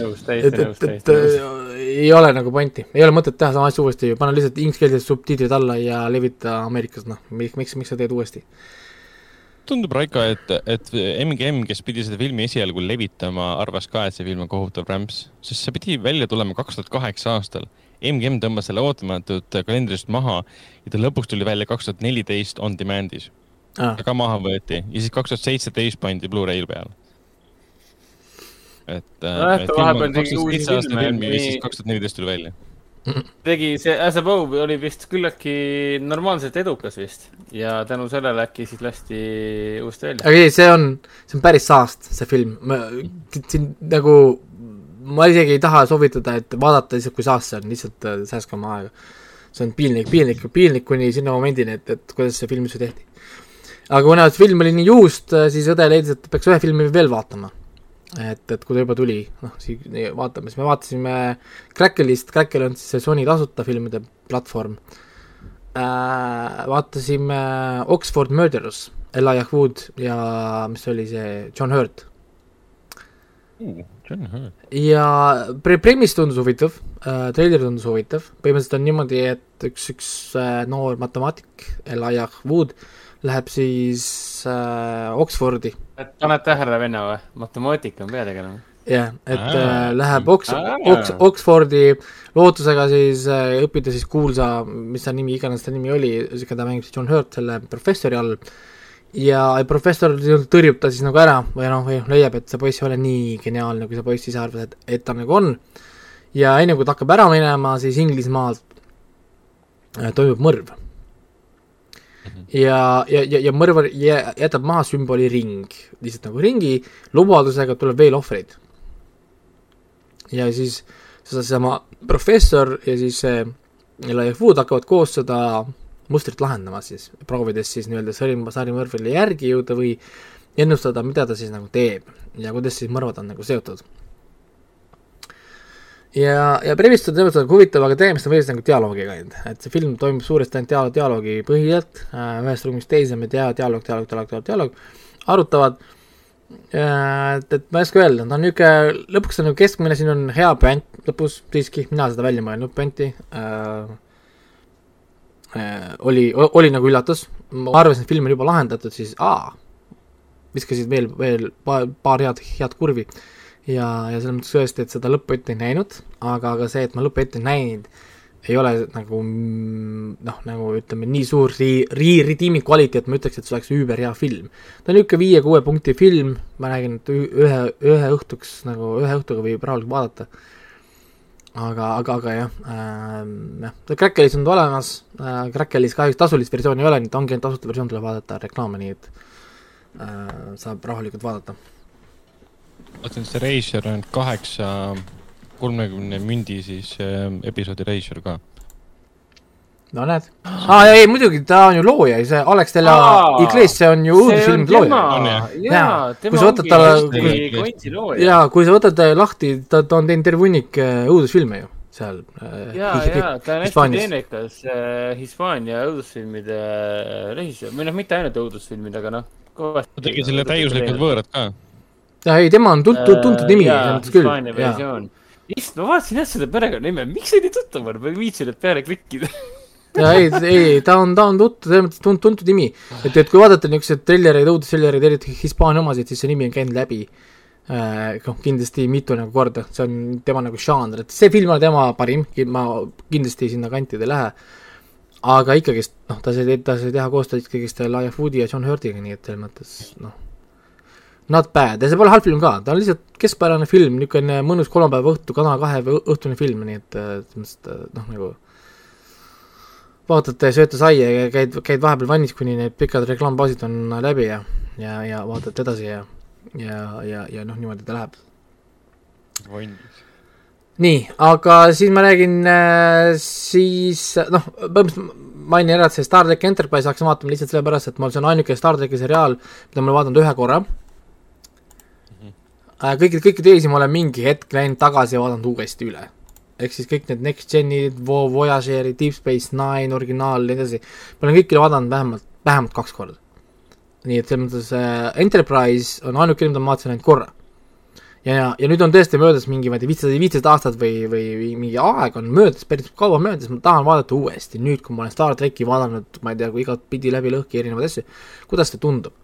nõus, täiesti et, nõus, täiesti nõus. ei ole nagu pointi, ei ole mõtet teha sama asja uuesti, pane lihtsalt ingliskeelsed subtiitrid alla ja levita Ameerikas, noh, miks, miks, miks sa teed uuesti? tundub, Raiko, et, et MGM, kes pidi seda filmi esialgu levitama, arvas ka, et see film on kohutav rämps, sest see pidi välja tulema kaks tuhat kaheksa aastal. MGM tõmbas selle ootamatult kalendrist maha ja ta lõpuks tuli välja kaks tuhat neliteist on demand'is. Ah, ka maha võeti ja siis kaks tuhat seitseteist pandi Blu-ray'l peale. et, siis kaks tuhat neliteist tuli välja. tegi see As above oli vist küllaltki normaalselt edukas vist ja tänu sellele äkki siis lasti uuesti välja. aga ei, see on, see on päris saast, see film, ma, siin nagu, ma isegi ei taha soovitada, et vaadata lihtsalt, kui saast see on, lihtsalt äh, säästke oma aega. see on piinlik, piinlik, piinlik kuni sinna momendini, et, et kuidas see film üldse tehti. aga kuna film oli nii juust, siis õde leidis, et peaks ühe filmi veel vaatama. et, et kui ta juba tuli, noh, siis vaatame, siis me vaatasime Cracklist, Crackle on siis see Sony tasuta filmide platvorm äh,. vaatasime Oxford Murderers, Elijah Wood ja mis oli see, John Hurt. Hurt. Ja pre-, premis tundus huvitav äh,, treiler tundus huvitav, põhimõtteliselt on niimoodi, et üks, üks äh, noor matemaatik, Elijah Wood, läheb siis äh, Oxfordi, paned tähele, venna või? matemaatika on peategelane. jah, et Aa. äh, läheb Ox- Ox-, Oxfordi lootusega siis äh, õppida siis kuulsa, mis ta nimi, iganes ta nimi oli, keda mängib siis John Hurt selle professori all, ja professor tõrjub ta siis nagu ära või noh, või leiab, et see poiss ei ole nii geniaalne, kui see poiss ise arvas, et, et ta nagu on, ja enne kui ta hakkab ära minema, siis Inglismaalt äh, toimub mõrv. Ja, ja, ja, ja mõrvar jä- jätab maha sümboli ring, lihtsalt nagu ringi lubadusega, tuleb veel ohvreid. ja siis seesama professor ja siis see Elijah Wood hakkavad koos seda mustrit lahendama siis, proovides siis nii-öelda sari, sarimõrvarile järgi jõuda või ennustada, mida ta siis nagu teeb ja kuidas siis mõrvad on nagu seotud. Ja, ja premise on selles mõttes huvitav, aga tegemist on põhiliselt nagu dialoogiga ainult, et see film toimub suuresti ainult dialoog, dialoogi põhjalt äh,, ühest ruumist teise me tea, dialoog, dialoog, dialoog, dialoog, dialoog, arutavad. Äh,, et, et ma ei oska öelda, ta on niisugune, lõpuks on nagu keskmine, siin on hea puänt lõpus siiski, mina seda välja mõelnud puänti äh, äh, oli, oli nagu üllatus, ma arvasin, et film on juba lahendatud, siis aa, viskasid veel, veel paar, paar head, head kurvi ja, ja selles mõttes tõesti, et seda lõppu ette ei näinud, aga, aga see, et ma lõppu ette ei näinud, ei ole nagu noh, nagu ütleme, nii suur ri-, ri-, redeeming kvaliteet, ma ütleks, et see oleks üüberhea film. ta on niisugune viie-kuue punkti film, ma räägin, et ühe, ühe õhtuks nagu, ühe õhtuga võib rahulikult vaadata. Aga, aga, aga jah äh,, jah, ta Crackeris on ta olemas. Äh,, Crackeris kahjuks tasulist versiooni ei ole, nii et ongi ainult tasuta versioon, tuleb vaadata reklaame, nii et äh, saab rahulikult vaadata. Vaatasin, see Reisjör on kaheksa kolmekümne mündi siis äh, episoodi Reisjör ka. No näed. Ah,, ei muidugi, ta on ju looja, see Alex de la Iglesia, see on ju õudusfilmide looja. jaa, kui sa võtad talle, jaa, kui sa võtad lahti, ta, ta on teinud terve hunnik õudusfilme ju seal. ja, ja ta on hästi teenekas äh, Hispaania õudusfilmide režissöör, või noh, mitte ainult õudusfilmid, aga noh. ta tegi selle täiuslikud võõrad ka? Ja ei, tema on tuntud, tuntud nimi küll. issand, ma vaatasin jah seda perekonnanime, miks see nii tuttav on, ma ei viitsinud peale klikkida ja ei, ei, ta on, ta on tuttav, selles mõttes tuntud, tuntud nimi. et, et kui vaadata niisuguseid trillereid, õudustrillereid, eriti Hispaania omasid, siis see nimi on käinud läbi äh,. noh, kindlasti mitu nagu korda, see on tema nagu žanr, et see film on tema parim, ma kindlasti sinna kantide ei lähe. aga ikkagist, noh, ta sai, ta sai teha koostööd ikkagist Laia Foodi ja John Hurtiga, nii et selles mõttes, noh not bad ja see pole halb film ka, ta on lihtsalt keskpärane film, niisugune mõnus kolmapäeva õhtu, Kanal kahe õhtune film, nii et äh, selles mõttes, et noh, nagu vaatate, sööte saia ja käid, käid vahepeal vannis, kuni need pikad reklaampausid on läbi ja, ja, ja vaatate edasi ja, ja, ja, ja noh, niimoodi ta läheb. vannis. nii, aga siis ma räägin äh, siis noh, põhimõtteliselt mainin ära, et see Star track Enterprise hakkasin vaatama lihtsalt sellepärast, et mul see on ainuke Star tracki seriaal, mida ma olen vaadanud ühe korra Äh, kõiki, kõiki teisi ma olen mingi hetk läinud tagasi ja vaadanud uuesti üle. Ehk siis kõik need Next Genid, Voyagerid, Deep Space Nine, originaal ja nii edasi, ma olen kõiki vaadanud vähemalt, vähemalt kaks korda. nii et selles mõttes äh, Enterprise on ainuke, mida ma vaatasin ainult korra. ja, ja nüüd on tõesti möödas mingi, ma ei tea, viisteist, viisteist aastat või, või mingi aeg on möödas, päris kaua möödas, ma tahan vaadata uuesti, nüüd kui ma olen Star tracki vaadanud, ma ei tea, kui igatpidi läbi lõhki erinevaid asju, kuidas see tundub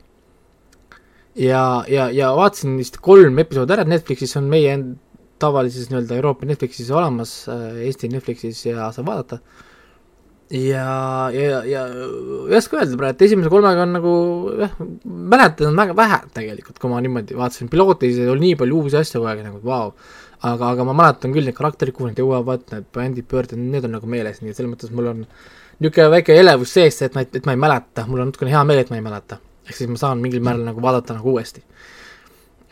ja, ja, ja vaatasin vist kolm episoodi ära, Netflixis on meie tavalises nii-öelda Euroopa Netflixis olemas, äh, Eesti Netflixis ja saab vaadata. ja, ja, ja ei oska öelda praegu, esimese kolmega on nagu jah, mäletan väga vähe tegelikult, kui ma niimoodi vaatasin, pilootis oli nii palju uusi asju kogu aeg nagu vau. Wow.. aga, aga ma mäletan küll neid karakterid, kuhu nad jõuavad, need brändid, pöörded, need on nagu meeles, nii et selles mõttes mul on niisugune väike elevus sees, et ma, et ma ei mäleta, mul on natukene hea meel, et ma ei mäleta. Ehk siis ma saan mingil määral nagu vaadata nagu uuesti.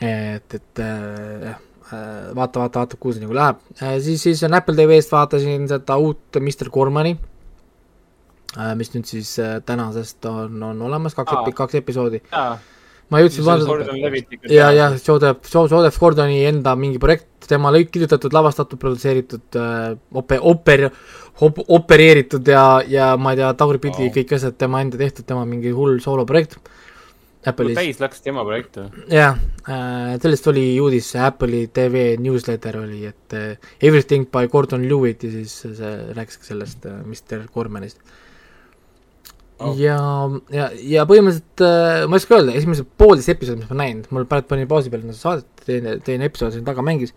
et, et äh, jah. äh,, vaata, vaata, vaata, kuhu see nagu läheb. Äh,, siis, siis on Apple TV-st vaatasin seda uut Mr Gormani äh,, mis nüüd siis äh, tänasest on, on olemas, kaks epi-, kaks episoodi. ma jõudsin vaadata, ja, ja Joseph, Joseph Gordoni enda mingi projekt, tema lõik kirjutatud, lavastatud, produtseeritud äh,, ope-, oper-, op-, opereeritud ja, ja ma ei tea, tagurpidi oh. kõik asjad tema enda tehtud, tema mingi hull sooloprojekt. äh, Apple'is. täis läks tema projekt või? jah äh,, sellest oli uudis, Apple'i tv newsletter oli, et uh, Everything by Gordon Lewitt ja siis see rääkis ka sellest uh, Mr Gormanist oh.. ja, ja, ja põhimõtteliselt uh, ma ei oska öelda, esimesed poolteist episoodi, mis ma näinud, mul praegu panin pausi peale saadet, teine, teine episood siin taga mängis,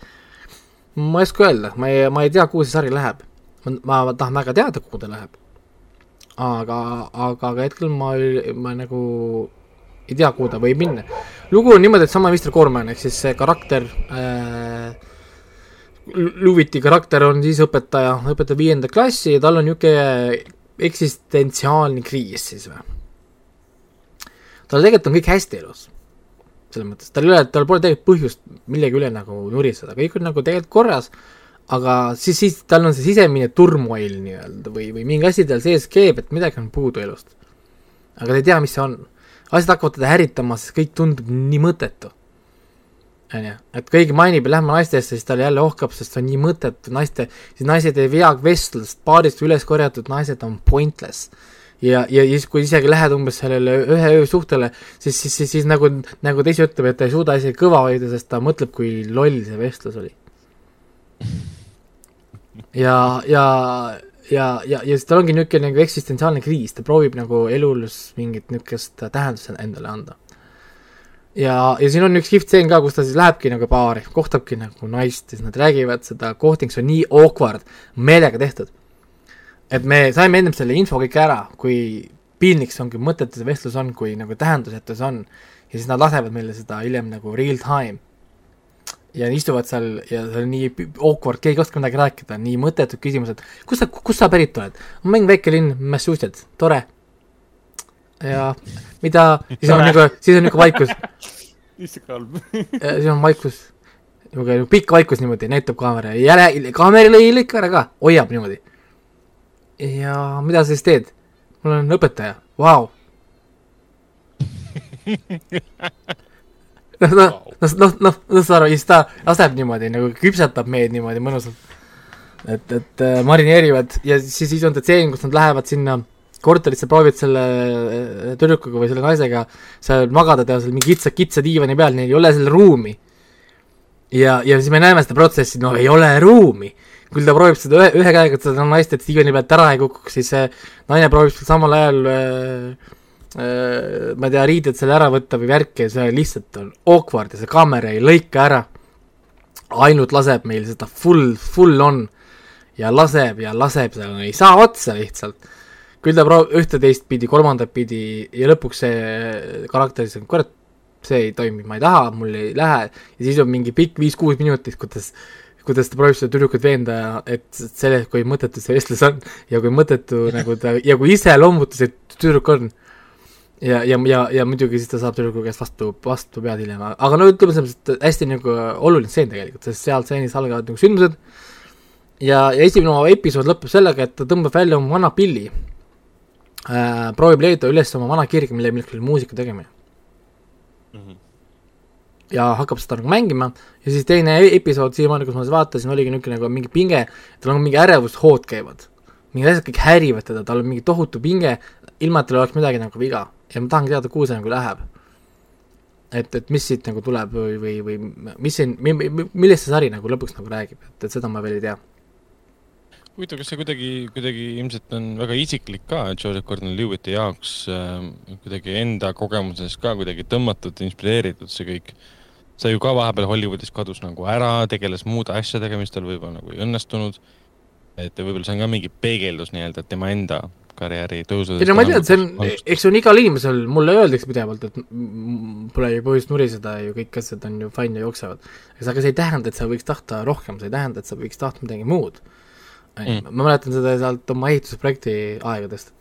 ma ei oska öelda, ma ei, ma ei tea, kuhu see sari läheb. ma, ma tahan väga teada, kuhu ta läheb. aga, aga, aga hetkel ma, ma nagu ei tea, kuhu ta võib minna. lugu on niimoodi, et sama Mr Corman ehk siis see karakter äh,, Luviti karakter on siis õpetaja, õpetab viienda klassi ja tal on niisugune eksistentsiaalne kriis siis või? tal tegelikult on kõik hästi elus. selles mõttes, tal ei ole, tal pole tegelikult põhjust millegi üle nagu nuriseda, kõik on nagu tegelikult korras, aga siis, siis tal on see sisemine turmoil nii-öelda või, või mingi asi tal sees keeb, et midagi on puudu elust. aga ta ei tea, mis see on. Asjad hakkavad teda häritama, sest kõik tundub nii mõttetu. on ju, et keegi mainib ja lähme naistesse, siis tal jälle ohkab, sest see on nii mõttetu, naiste, siis naised ei vea vestlust, paarist üles korjatud naised on pointless ja, ja siis, kui isegi lähed umbes sellele ühe öö suhtele, siis, siis, siis, siis nagu, nagu ta ise ütleb, et ta ei suuda isegi kõva hoida, sest ta mõtleb, kui loll see vestlus oli. ja, ja, ja, ja, ja siis tal ongi niisugune nagu eksistentsiaalne kriis, ta proovib nagu elus mingit niisugust tähendust endale anda. ja, ja siin on üks kihvt stseen ka, kus ta siis lähebki nagu baari, kohtabki nagu naist, siis nad räägivad seda, kohting, see on nii awkward, meelega tehtud et me saime ennem selle info kõik ära, kui piinlik see ongi, mõttetu see vestlus on, kui nagu tähendusetu see on, ja siis nad lasevad meile seda hiljem nagu real time. Ja istuvad seal ja see on nii awkward, keegi ei oska midagi rääkida, nii mõttetud küsimused, kus sa, kust sa pärit oled? ma mängin väike linn, Massachusetts, tore. ja mida, siis on nagu, siis on niisugune vaikus. issand halb. siis on vaikus, niisugune pikk vaikus niimoodi, näitab kaamera jälle, kaamera lõi lõika ära ka, hoiab niimoodi ja mida sa siis teed? mul on õpetaja, vau. noh, noh, noh, noh, noh, noh, saad aru, siis ta laseb niimoodi nagu küpsetab meid niimoodi mõnusalt. et, et äh, marineerivad ja siis, siis on ta tseen, kus nad lähevad sinna korterisse, proovivad selle äh, tüdrukuga või selle naisega seal magada, teha seal mingi kitsa, kitsa diivani peal, neil ei ole seal ruumi. ja, ja siis me näeme seda protsessi, no ei ole ruumi küll ta proovib seda ühe, ühe käega, seda naist, et diivani pealt ära ei kukuks, siis see naine proovib seal samal ajal äh, ma ei tea, riided selle ära võtta või värki ja see lihtsalt on awkward ja see kaamera ei lõika ära. ainult laseb meil seda full, full on ja laseb ja laseb, seal ei saa otsa lihtsalt. küll ta proovib ühte-teist pidi, kolmandat pidi ja lõpuks see karakter siis on, kurat, see ei toimi, ma ei taha, mul ei lähe ja siis on mingi pikk viis-kuus minutit, kuidas kuidas ta proovib seda tüdrukut veenda, et sellest, kui mõttetu see vestlus on ja kui mõttetu nagu ta ja kui iseloomutu see tüdruk on. Ja, ja, ja, ja muidugi siis ta saab tüdruku käest vastu, vastu pead hiljem, aga no ütleme selles mõttes, et hästi nagu oluline stseen tegelikult, sest seal stseenis algavad nagu sündmused ja, ja esimene episood lõpeb sellega, et ta tõmbab välja oma vana pilli äh,, proovib leida üles oma vana kirg, mille, milleks oli muusika tegemine mm. -hmm ja hakkab seda nagu mängima ja siis teine e-, episood siiamaani, kus ma seda vaatasin, oligi niisugune nagu mingi pinge, tal on mingi ärevushood käivad. mingid asjad kõik häirivad teda, tal on mingi tohutu pinge, ilma et tal oleks midagi nagu viga. Ja ma tahangi teada, kuhu see nagu läheb. et, et mis siit nagu tuleb või, või, või mis siin, millest see sari nagu lõpuks nagu räägib, et, et seda ma veel ei tea huvitav, kas see kuidagi, kuidagi ilmselt on väga isiklik ka Joseph Gordon-Lewitti jaoks äh, kuidagi enda kogemusest ka kuidagi tõmmatud, inspireeritud see kõik sa ju ka vahepeal Hollywoodis kadus nagu ära, tegeles muude asjadega, mis tal võib-olla nagu ei õnnestunud. et võib-olla see on ka mingi peegeldus nii-öelda tema enda karjääri tõusudest. ei no ma tean, see on, eks see on igal inimesel, mulle öeldakse pidevalt, et pole ju põhjust nuriseda ju, kõik asjad on ju fine ja jooksevad. aga see ei tähenda, et sa võiks tahta rohkem, see ei tähenda, et sa võiks tahta midagi muud. Mm. ma mäletan seda sealt oma ehitusprojekti aegadest.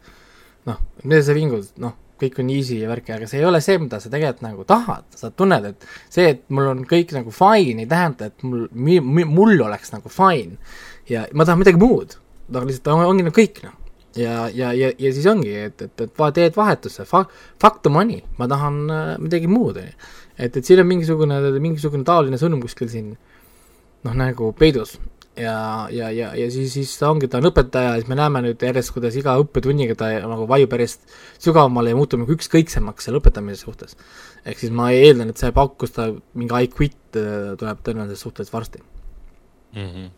noh, mida sa vingud, noh kõik on easy ja värki, aga see ei ole see, mida sa tegelikult nagu tahad, sa tunned, et see, et mul on kõik nagu fine, ei tähenda, et mul, mul oleks nagu fine. ja ma tahan midagi muud, aga lihtsalt on, ongi nagu kõik, noh. Ja, ja, ja, ja siis ongi, et, et, et teed vahetusse, fuck the money, ma tahan äh, midagi muud, on ju. et, et siin on mingisugune, mingisugune taoline sõnum kuskil siin noh, nagu peidus ja, ja, ja, ja siis, siis ta ongi, ta on õpetaja ja siis me näeme nüüd järjest, kuidas iga õppetunniga ta nagu vajub järjest sügavamale ja muutub nagu ükskõiksemaks selle õpetamise suhtes. ehk siis ma eeldan, et see pauk, kus ta mingi I quit äh, tuleb tõenäoliselt suhteliselt varsti mm. -hmm.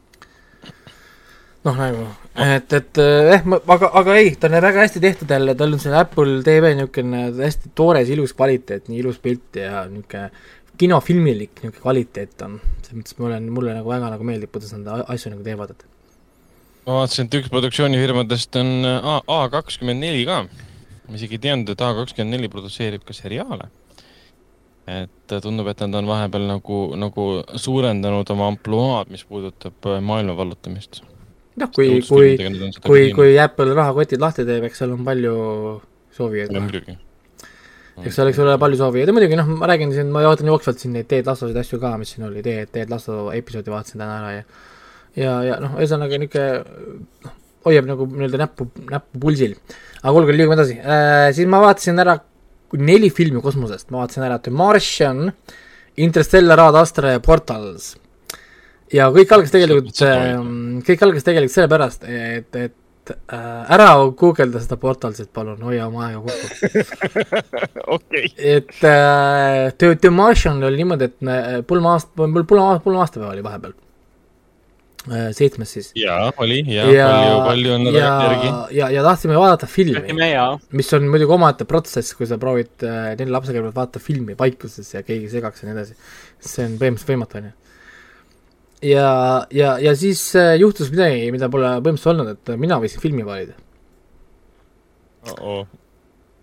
Noh, nagu, et, et eh, aga, aga ei, ta on väga hästi tehtud jälle, tal on see Apple TV niisugune hästi toores, ilus kvaliteet, nii ilus pilt ja niisugune kinofilmilik niisugune kvaliteet on, selles mõttes ma olen, mulle nagu väga nagu meeldib, kuidas nad asju nagu teevad, et ma vaatasin, et üks produktsioonifirmadest on A, A kakskümmend neli ka. ma isegi ei teadnud, et A kakskümmend neli produtseerib ka seriaale. et tundub, et nad on vahepeal nagu, nagu suurendanud oma ampluaad, mis puudutab maailma vallutamist. noh, kui, kui, kui, kui Apple rahakotid lahti teeb, eks seal on palju soovijaid. muidugi. eks seal oleks ole palju soovijaid ja muidugi noh, ma räägin siin, ma ootan jooksvalt siin neid Ted Lassosid asju ka, mis siin oli, Ted, Ted Lasso episoodi vaatasin täna ära ja ja, ja noh, ühesõnaga niisugune noh, hoiab nagu nii-öelda näppu, näppu pulsil. aga kuulge, liigume edasi äh,, siis ma vaatasin ära neli filmi kosmosest, ma vaatasin ära The Martian, Interstellar, Ad Astra ja Portals. Ja kõik algas tegelikult, kõik algas tegelikult sellepärast, et, et äh, ära guugelda seda Portalsit, palun, hoia oma aega kokku. okei. et äh, The, The Martian oli niimoodi, et me pulma aasta, mul pulma, pulma aastapäev oli vahepeal äh,. seitsmes siis. jaa, oli, jaa, palju, palju on ja järgi. ja, ja tahtsime vaadata filmi, ja. mis on muidugi omaette protsess, kui sa proovid äh, nelja lapse kõrval vaadata filmi vaikuses ja keegi segaks ja nii edasi. see on põhimõtteliselt võimatu, onju. ja, ja, ja siis äh, juhtus midagi, mida pole põhimõtteliselt olnud, et mina võisin filmi valida.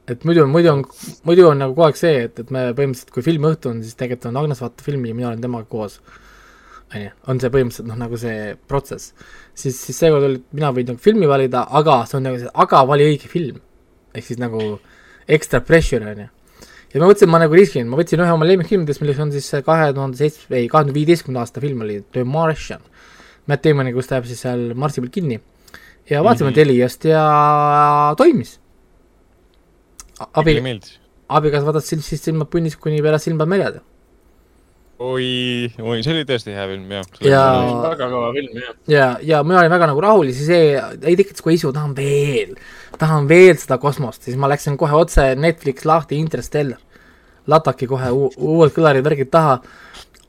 et muidu, muidu on, muidu on nagu kogu aeg see, et, et me põhimõtteliselt, kui filmiõhtu on, siis tegelikult on Agnes vaatab filmi ja mina olen temaga koos. on ju, on see põhimõtteliselt noh, nagu see protsess. siis, siis seekord oli, et mina võin nagu filmi valida, aga see on nagu see, aga vali õige film. ehk siis nagu extra pressure on ju. Ja ma mõtlesin, ma nagu riskin, ma võtsin ühe oma lemmikfilmidest, milleks on siis see kahe tuhande seitsme, ei, kahe tuhande viieteistkümnenda aasta film oli The Martian. Matt Damoni, kus ta jääb siis seal Marsi peal kinni. ja vaatasime mm -hmm. Teliast ja toimis. abi, abikaasa vaatas siis, siis silmad punnis kuni pärast silmad merjad. oi, oi, see oli tõesti hea film, jah. Ja- väga kõva film, jah. ja, ja mina olin väga nagu rahul ja siis see ei tekitas kohe isu, tahan veel, tahan veel seda kosmost, siis ma läksin kohe otse Netflix lahti Interstellar. lataki kohe uu- uued kõlarid, värgid taha,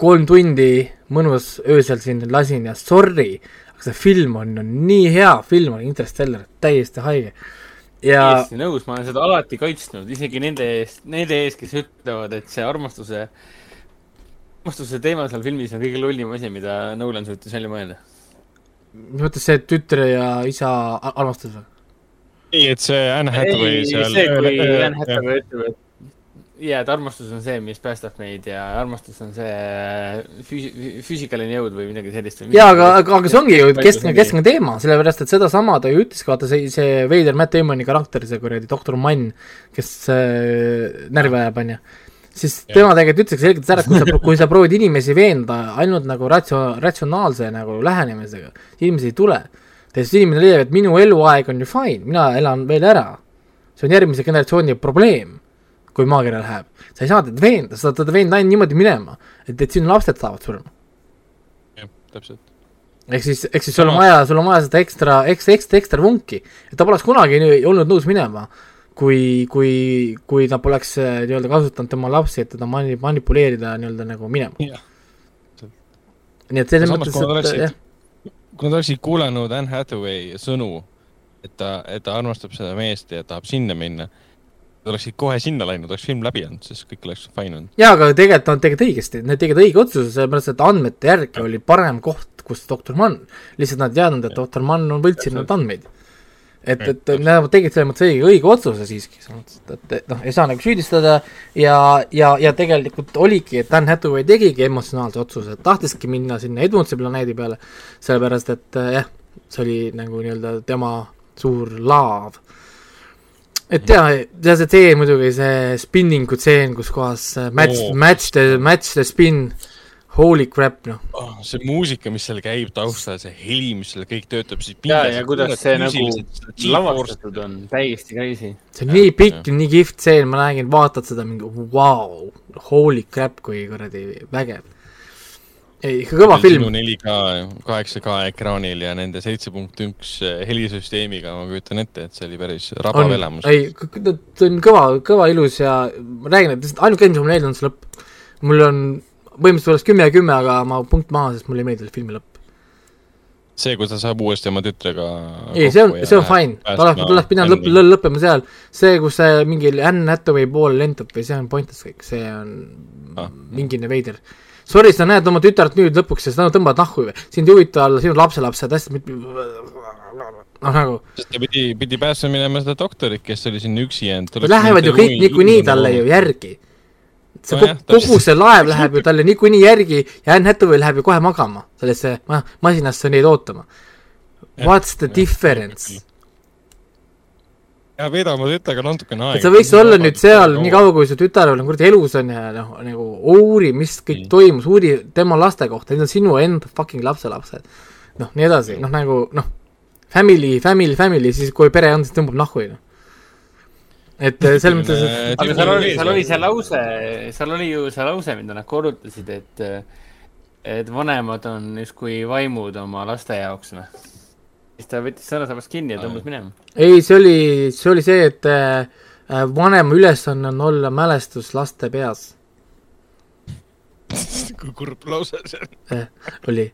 kolm tundi mõnus öösel siin lasin ja sorry, aga see film on, on nii hea film on Interstellar, täiesti haige. ja täiesti nõus, ma olen seda alati kaitsnud, isegi nende eest, nende ees, kes ütlevad, et see armastuse, armastuse teema seal filmis on kõige lollim asi, mida Nolan suutis välja mõelda. mis mõttes see tütre ja isa armastus või? ei, et see Anne Hathaway ei, seal. see, kui Anne Hathaway ütleb, et jaa, et armastus on see, mis päästab meid ja armastus on see füüsi-, füüsikaline jõud või midagi sellist. jaa, aga, aga, aga see ongi ju keskne, keskne teema, sellepärast et sedasama ta ju ütleski, vaata see, see veider Matt Damoni karakter, see kuradi doktor Mann, kes äh, närvi ajab, onju. siis Jah. tema tegelikult ütleski selgelt ära, et kui sa, kui sa proovid inimesi veenda ainult nagu ratio-, ratsionaalse nagu lähenemisega, inimesi ei tule. Sest inimene leiab, et minu eluaeg on ju fine, mina elan veel ära. see on järgmise generatsiooni probleem, kui maakera läheb. sa ei saa teda veenda, sa saad teda veenda ainult niimoodi minema, et, et sinu lapsed saavad surma. jah, täpselt. ehk siis, ehk siis sul on vaja, sul on vaja seda ekstra, ekstra, ekstra, ekstra vunki, et ta poleks kunagi olnud nõus minema, kui, kui, kui ta poleks äh, nii-öelda kasutanud tema lapsi, et teda mani-, manipuleerida nii-öelda nagu minema. nii et selles mõttes, et jah, kui nad oleksid kuulanud Anne Hathaway sõnu, et ta, et ta armastab seda meest ja tahab sinna minna, oleksid kohe sinna läinud, oleks film läbi olnud, siis kõik oleks fine olnud. jaa, aga tegelikult nad tegid õigesti, nad tegid õige otsuse, sellepärast et andmete järgi oli parem koht, kus doktor Mann, lihtsalt nad ei teadnud, et doktor Mann on võltsinud andmeid. et, et nad tegid selles mõttes õige, õige otsuse siiski, selles mõttes, et, et, et noh, ei saa nagu süüdistada ja, ja, ja tegelikult oligi, et Dan Hathaway tegigi emotsionaalse otsuse, tahtiski minna sinna Edmundsi planeedi peale, sellepärast et äh, jah, see oli nagu nii-öelda tema suur laav. et ja, ja see tseen muidugi, see spinningu tseen, kus kohas äh, match oh., match the, match the spin, holy crap, noh. oh,. see muusika, mis seal käib taustal, see heli, mis seal kõik töötab, siis ja, ja kuidas see nagu lavastatud on, täiesti crazy. see on nii pikk, nii kihvt tseen, ma nägin, vaatad seda mingi vau wow,, holy crap, kui kuradi vägev. ei, ikka kõva film sinu 4K, 8K ekraanil ja nende seitse punkt üks helisüsteemiga, ma kujutan ette, et see oli päris rabav elamus,. ei, see on kõva, kõva ilus ja ma räägin, et lihtsalt ainuke asi, mis mulle meeldib, on see lõpp. mul on, põhimõtteliselt oleks kümme ja kümme, aga ma punkt maha, sest mulle ei meeldi filmi lõpp. see, kus ta saab uuesti oma tütrega ei, see on, see on fine, ta oleks, ta oleks pidanud lõpp, lõppema seal. see, kus see mingi Anne Hathaway pool lendab või see on pointless kõik, see on Ah. mingine veider. Sorry, sa näed oma tütart nüüd lõpuks ja sa tõmbad nahku, sind ei huvita olla sinu lapselapsed, hästi noh nagu, ta pidi, pidi päästma minema seda doktorit, kes oli sinna üksi jäänud. lähevad ju kõik niikuinii talle ju järgi. See Nojah, kogu, kogu see laev läheb ju talle niikuinii järgi ja Anne Hathaway läheb ju kohe magama sellesse ma- masinasse neid ootama. What's the difference? ja veeda oma tütrega natukene aega. sa võiks olla nüüd seal nii kaua, kui su tütar veel kuradi elus on ja noh, nagu uuri, mis kõik Nii. toimus, uuri tema laste kohta, need on sinu enda fucking lapselapsed. noh, nii edasi, noh nagu noh, family, family, family, siis kui pere on, siis tõmbab nahku, ju. Et eh, selles mõttes, et aga seal oli, seal oli see lause, seal oli ju see lause, mida nad korrutasid, et et vanemad on justkui vaimud oma laste jaoks, noh. siis ta võttis sõnasabast kinni ja tõmbas minema. ei, see oli, see oli see, et äh, vanema ülesanne on olla mälestus laste peas kui kurb lause see on eh,, oli.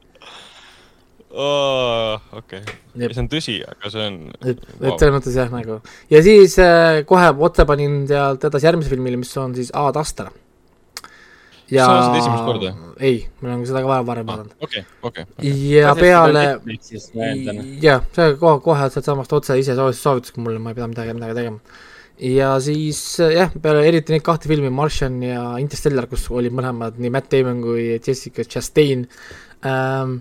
Oh,. okei okay. See on tõsi, aga see on et, et selles mõttes jah, nagu ja siis äh, kohe otse panin sealt edasi järgmise filmile, mis on siis Ad Astra. ja Sa vaatasid esimest korda? ei, ma olen seda ka varem varem vaadanud. okei, okei. ja peale, siis ma eeldan. jah, see kohe, kohe sealtsamast otse ise soovitas, soovitas mulle, ma ei pidanud midagi, midagi tegema. ja siis äh, jah, peale eriti neid kahte filmi, Martian ja Interstellar, kus olid mõlemad nii Matt Damon kui Jessica Chastain ähm,,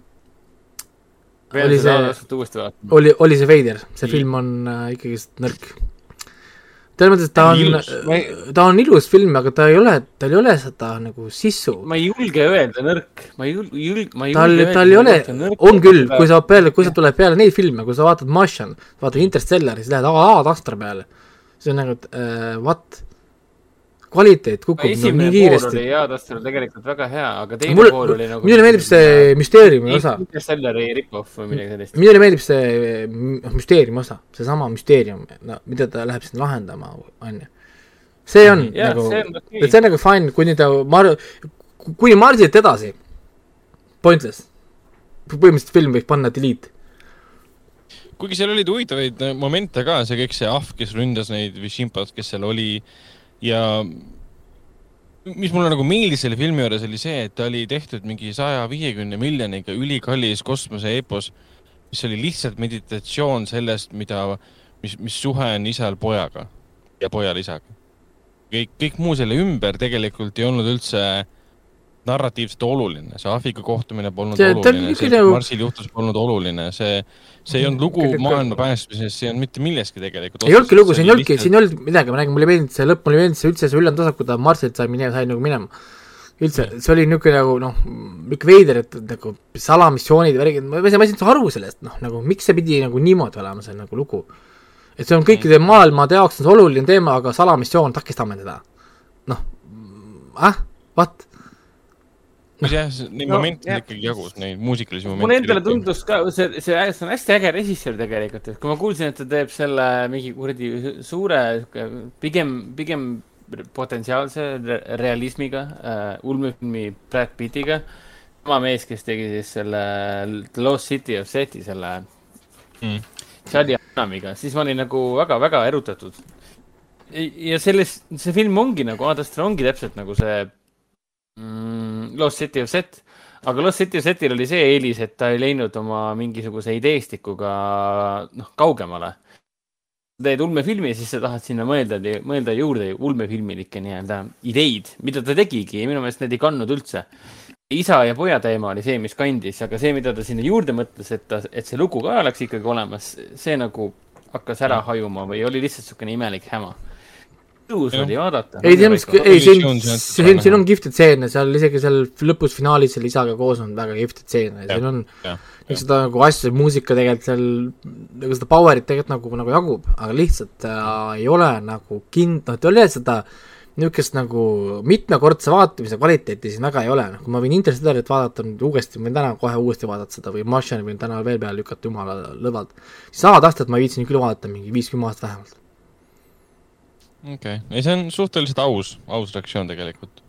oli seda see- aastat uuesti vaatama. oli, oli see veider, see Nii. film on äh, ikkagist nõrk. selles mõttes, et ta on Ilus., ta on ilus film, aga ta ei ole, tal ei ole seda nagu sisu. ma ei julge öelda nõrk, ma ei julge, julge, ma ei tal julge, tal ei ole, on küll, kui sa peale, kui sa tuled peale neid filme, kui sa vaatad Martian, vaatad Interstellari, siis lähed A-d Astra peale. see on nagu, et äh, what? Kvaliteet kukub no, esimene nii pool kiiresti oli. Jaa Tastel tegelikult väga hea, aga teine mulle pool oli, nagu minule meeldib see müsteeriumi osa. Interstellari rip-off või midagi sellist. minule meeldib see m- müsteeriumi osa, seesama müsteerium, no mida ta läheb siin lahendama, on ju. see on jah, nagu, et see. on nagu fine, kuni ta Mar-, kuni Marsilt edasi, pointless. põhimõtteliselt film võiks panna delete. kuigi seal olid huvitavaid äh, momente ka, see kõik see ahv, kes ründas neid või šimpad, kes seal oli ja mis mulle nagu meeldis selle filmi juures, oli see, et ta oli tehtud mingi saja viiekümne miljoniga ülikallis kosmoseepos, mis oli lihtsalt meditatsioon sellest, mida, mis, mis suhe on isal pojaga ja pojal isaga. kõik, kõik muu selle ümber tegelikult ei olnud üldse narratiivselt oluline, see ahviga kohtumine polnud See- oluline, see, nagu- Marsil juhtus, polnud oluline, see, see ei olnud lugu maailma päästmisest, see ei olnud mitte milleski tegelikult. ei olnudki lugu, siin ei olnudki, siin ei olnud midagi, ma räägin, mulle ei meeldinud see lõpp, mulle ei meeldinud see üldse see ülejäänud osa, kui ta Marsilt sai minema, sai nagu minema. üldse, see oli niisugune nagu noh, niisugune veider, et nagu salamissioonid ja värgid, ma ei saa, ma ei saanud aru sellest, noh nagu miks see pidi nagu niimoodi olema, see nagu lugu. et see on kõikide maailmade jaoks on see oluline teema, aga salamissioon, takistame teda. noh, ah, what? jah, neid No, momente ikkagi jagus, neid muusikalisi momente. mulle endale tundus ka, see, see, see on hästi äge režissöör tegelikult, et kui ma kuulsin, et ta teeb selle mingi kuradi suure, pigem, pigem potentsiaalse re- realismiga äh, ulmefilmi Brad Pittiga. sama mees, kes tegi siis selle The Lost City of Seti, selle Mm. Charlie Hunnamiga, siis ma olin nagu väga-väga erutatud. ja selles, see film ongi nagu, Ad Astra ongi täpselt nagu see mm, Lost City of Set, aga Lost City of Setil oli see eelis, et ta ei läinud oma mingisuguse ideestikuga noh, kaugemale. teed ulmefilmi, siis sa tahad sinna mõelda, mõelda juurde ulmefilmilikke nii-öelda ideid, mida ta tegigi ja minu meelest need ei kandnud üldse. isa ja poja teema oli see, mis kandis, aga see, mida ta sinna juurde mõtles, et ta, et see lugu ka oleks ikkagi olemas, see nagu hakkas ära hajuma või oli lihtsalt niisugune imelik häma. Jah. oli vaadata. ei, see on, ei, siin, Visioon, see on- siin, siin on kihvtid stseene, seal isegi seal lõpus finaalis selle isaga koos on väga kihvtid stseene siin on seda nagu asja, muusika tegelikult seal, nagu seda power'it tegelikult nagu, nagu jagub, aga lihtsalt äh, ei ole nagu kind-, noh, et ei ole seda niisugust nagu mitmekordse vaatamise kvaliteeti siin väga ei ole, noh, kui ma võin Interstellarit vaadata nüüd uuesti, võin täna kohe uuesti vaadata seda või Martiani võin täna veel peale lükata jumala lõdvalt, siis Ad Astrat ma viitsin küll vaadata mingi viis-kümme aastat vähemalt. okei, ei see on suhteliselt aus, aus reaktsioon tegelikult.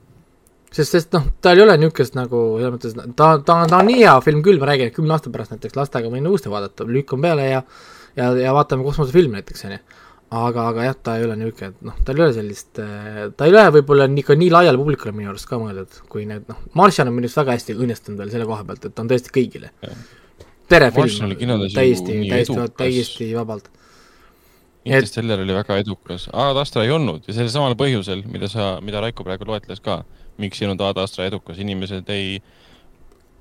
sest, sest noh, tal ei ole niisugust nagu selles mõttes, ta, ta ta on nii hea film küll, ma räägin, et kümne aasta pärast näiteks lastega võin uuesti vaadata, lükkan peale ja ja, ja vaatame kosmosefilmi näiteks, on ju. aga, aga jah, ta ei ole niisugune, et noh, tal ei ole sellist, ta ei ole võib-olla nii, ka nii laiale publikule minu arust ka mõeldud, kui need noh, Martian on minu arust väga hästi õnnestunud veel selle koha pealt, et ta on tõesti kõigile. Perefilm täiesti, täiesti, täiesti vabalt. Et- Interstellar oli väga edukas, Ad Astra ei olnud ja sellel samal põhjusel, mida sa, mida Raiko praegu loetles ka, miks ei olnud Ad Astra edukas, inimesed ei,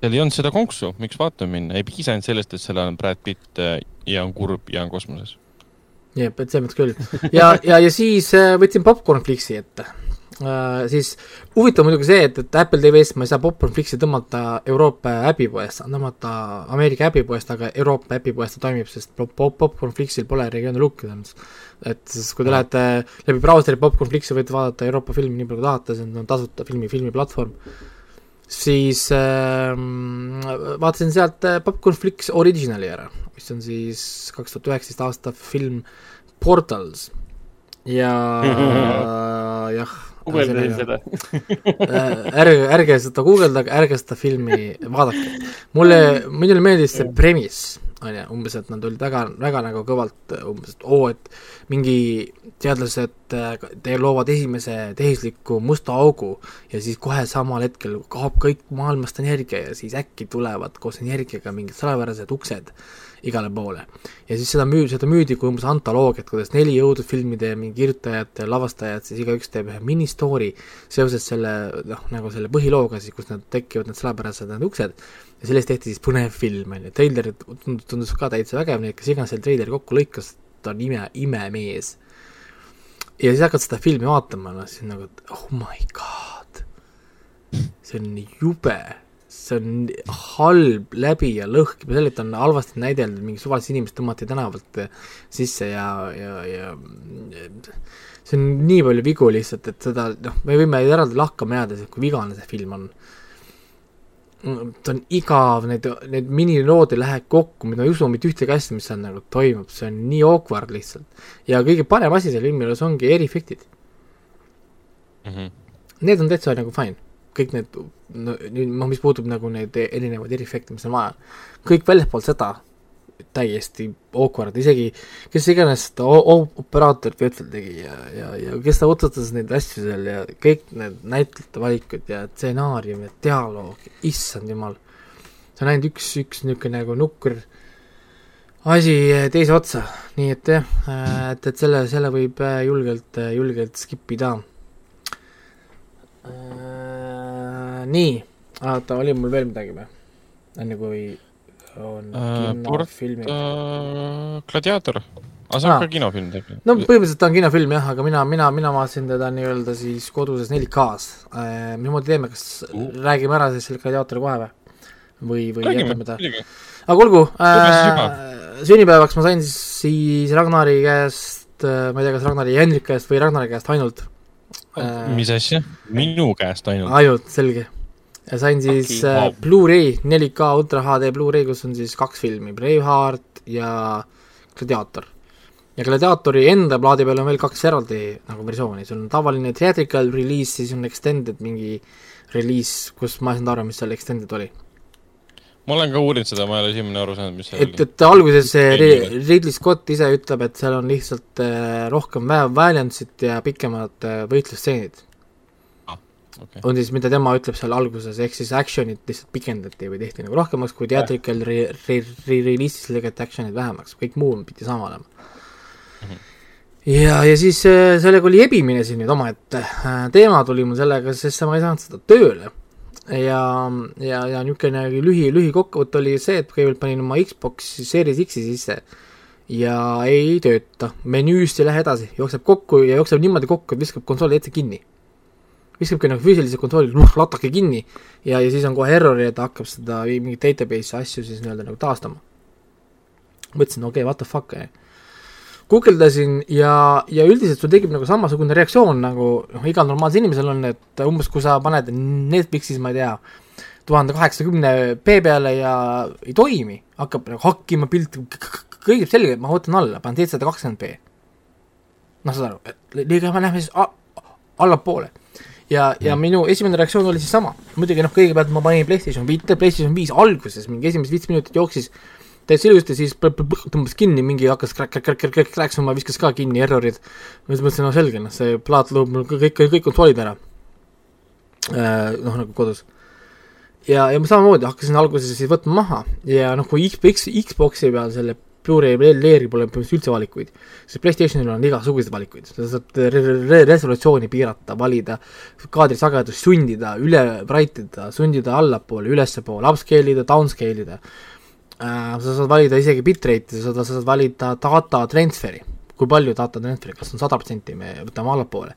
seal ei olnud seda konksu, miks vaatama minna, ei piisa ainult sellest, et seal on Brad Pitt äh, ja on kurb ja on kosmoses. jah, et selles mõttes küll. ja, ja, ja siis äh, võtsin Popcorn Flixi ette äh,. siis huvitav muidugi see, et, et Apple TV-st ma ei saa Popcorn Flixi tõmmata Euroopa äpipoest, saan tõmmata Ameerika äpipoest, aga Euroopa äpipoest ta toimib, sest pop- pop- Popcorn Flixil pole regiooni lukki mõttes. et siis, kui te lähete läbi brauseri Popcorn Flixi, võite vaadata Euroopa filmi nii palju tahate, see on tasuta filmi, filmiplatvorm siis äh, vaatasin sealt äh, Popcorn Flix Originali ära, mis on siis kaks tuhat üheksateist aasta film Portals ja jah. Guugeldasin seda. ärge, ärge seda guugeldage, ärge seda filmi vaadake. mulle, minule meeldis see premiss, on ju, umbes, et nad olid väga, väga nagu kõvalt umbes, et oo, et mingi teadlased äh, te loovad esimese tehisliku musta augu ja siis kohe samal hetkel kaob kõik maailmast energia ja siis äkki tulevad koos energiaga mingid salapärased uksed igale poole. ja siis seda müü-, seda müüdi kui umbes antoloogiat, kuidas neli õudusfilmide mingi kirjutajad ja lavastajad siis igaüks teeb ühe ministoori seoses selle noh, nagu selle põhilooga siis, kus nad tekivad need salapärased need uksed ja sellest tehti siis põnev film, on ju, treiler tundus, tundus ka täitsa vägev, nii et kes iganes selle treileri kokku lõikas, ta on ime, imemees. ja siis hakkad seda filmi vaatama, noh siis nagu, et oh my god, see on jube, see on halb läbi ja lõhki, selle, et on halvasti näideldud, mingi suvalised inimesed tõmmati tänavalt sisse ja, ja, ja see on nii palju vigu lihtsalt, et seda noh, me võime eraldi lahkama jääda, kui vigane see film on ta on igav, need, need minilood ei lähe kokku, mida ei usu mitte ühtegi asja, mis seal nagu toimub, see on nii awkward lihtsalt. ja kõige parem asi selle filmi juures ongi eriefektid. Mhm. Need on täitsa nagu fine, kõik need, nüüd noh, mis puutub nagu neid erinevaid eriefekte, mis on vaja, kõik väljaspool seda täiesti awkward, isegi kes iganes seda operaatorit Vettel tegi ja, ja, ja kes ta otsustas neid asju seal ja kõik need näitlejate valikud ja stsenaarium ja dialoog, issand jumal, see on ainult üks, üks niisugune nagu nukker asi teise otsa, nii et jah, et, et selle, selle võib äh, julgelt, julgelt skip ida. nii, oota, oli mul veel midagi või? enne kui on Äh, kinofilmid. Äh, gladiaator, aga see on Aa. ka kinofilm tegelikult. no põhimõtteliselt ta on kinofilm jah, aga mina, mina, mina vaatasin teda nii-öelda siis koduses 4K-s äh,. mismoodi teeme, kas Uh. räägime ära siis selle gladiaatori kohe või? või, või jätame ta? aga olgu äh,, sünnipäevaks ma sain siis, siis Ragnari käest äh,, ma ei tea, kas Ragnari ja Hendrik käest või Ragnari käest ainult äh,. mis asja? minu käest ainult. ainult, selge. ja sain siis okay. äh, Blu-ray, 4K Ultra HD Blu-ray, kus on siis kaks filmi, Braveheart ja Gladiaator. ja Gladiaatori enda plaadi peal on veel kaks eraldi nagu versiooni, sul on tavaline theatrical release, siis on extended mingi release, kus ma ei saanud aru, mis seal extended oli. Ma olen ka uurinud seda, ma ei ole siiamaani aru saanud, mis seal et, et alguses see Ri- Ridley Scott ise ütleb, et seal on lihtsalt äh, rohkem valiantsit ja pikemad äh, võitlusstseenid. okay.. on siis, mida tema ütleb seal alguses, ehk siis action'it lihtsalt pikendati või tehti nagu rohkemaks, kui theatrical re-, re-, re- release'is lõigati action'it vähemaks, kõik muu pidi sama olema Mhm. ja, ja siis äh, sellega oli ebimine siin nüüd omaette, teema tuli mul sellega, sest ma ei saanud seda tööle. ja, ja, ja niisugune lühi, lühikokkuvõte oli see, et kõigepealt panin oma Xbox Series X-i sisse ja ei tööta, menüüst ei lähe edasi, jookseb kokku ja jookseb niimoodi kokku, et viskab konsooli ette kinni. Viskabki nagu füüsilise kontrolli, latake kinni ja, ja siis on kohe error ja ta hakkab seda mingit database'i asju siis nii-öelda nagu taastama. mõtlesin, okei okay,, what the fuck, guugeldasin ja, ja üldiselt sul tekib nagu samasugune reaktsioon nagu noh, igal normaalsel inimesel on, et umbes kui sa paned Netflixis, ma ei tea, tuhande kaheksakümne p peale ja ei toimi, hakkab nagu hakkima pilti, kõigib selge, ma võtan alla, panen seitsesada kakskümmend p. noh, saad aru, et liiga me läheme siis allapoole. Ja, ja minu esimene reaktsioon oli siis sama, muidugi noh, kõigepealt ma panin PlayStation viite, PlayStation viis alguses mingi esimesed viis minutit jooksis täitsa ilusti, siis tõmbas kinni, mingi hakkas kräksuma, viskas ka kinni errorid. ma siis mõtlesin, no selge, noh see plaat loob mul kõik, kõik konsoolid ära. noh, nagu kodus. ja, ja ma samamoodi hakkasin alguses siis võtma maha ja noh, kui Xbox, Xbox'i peal selle Blu-ray player'il pole põhimõtteliselt üldse valikuid, siis Playstationil on igasuguseid valikuid, sa saad re re resolutsiooni piirata, valida, kaadrisagedust sundida, üle write ida, sundida allapoole, ülespoole, upscale ida, downscale ida äh,, sa saad valida isegi bitrate'i, sa saad, sa saad valida data transfer'i, kui palju data transfer'i, kas on sada protsenti, me võtame allapoole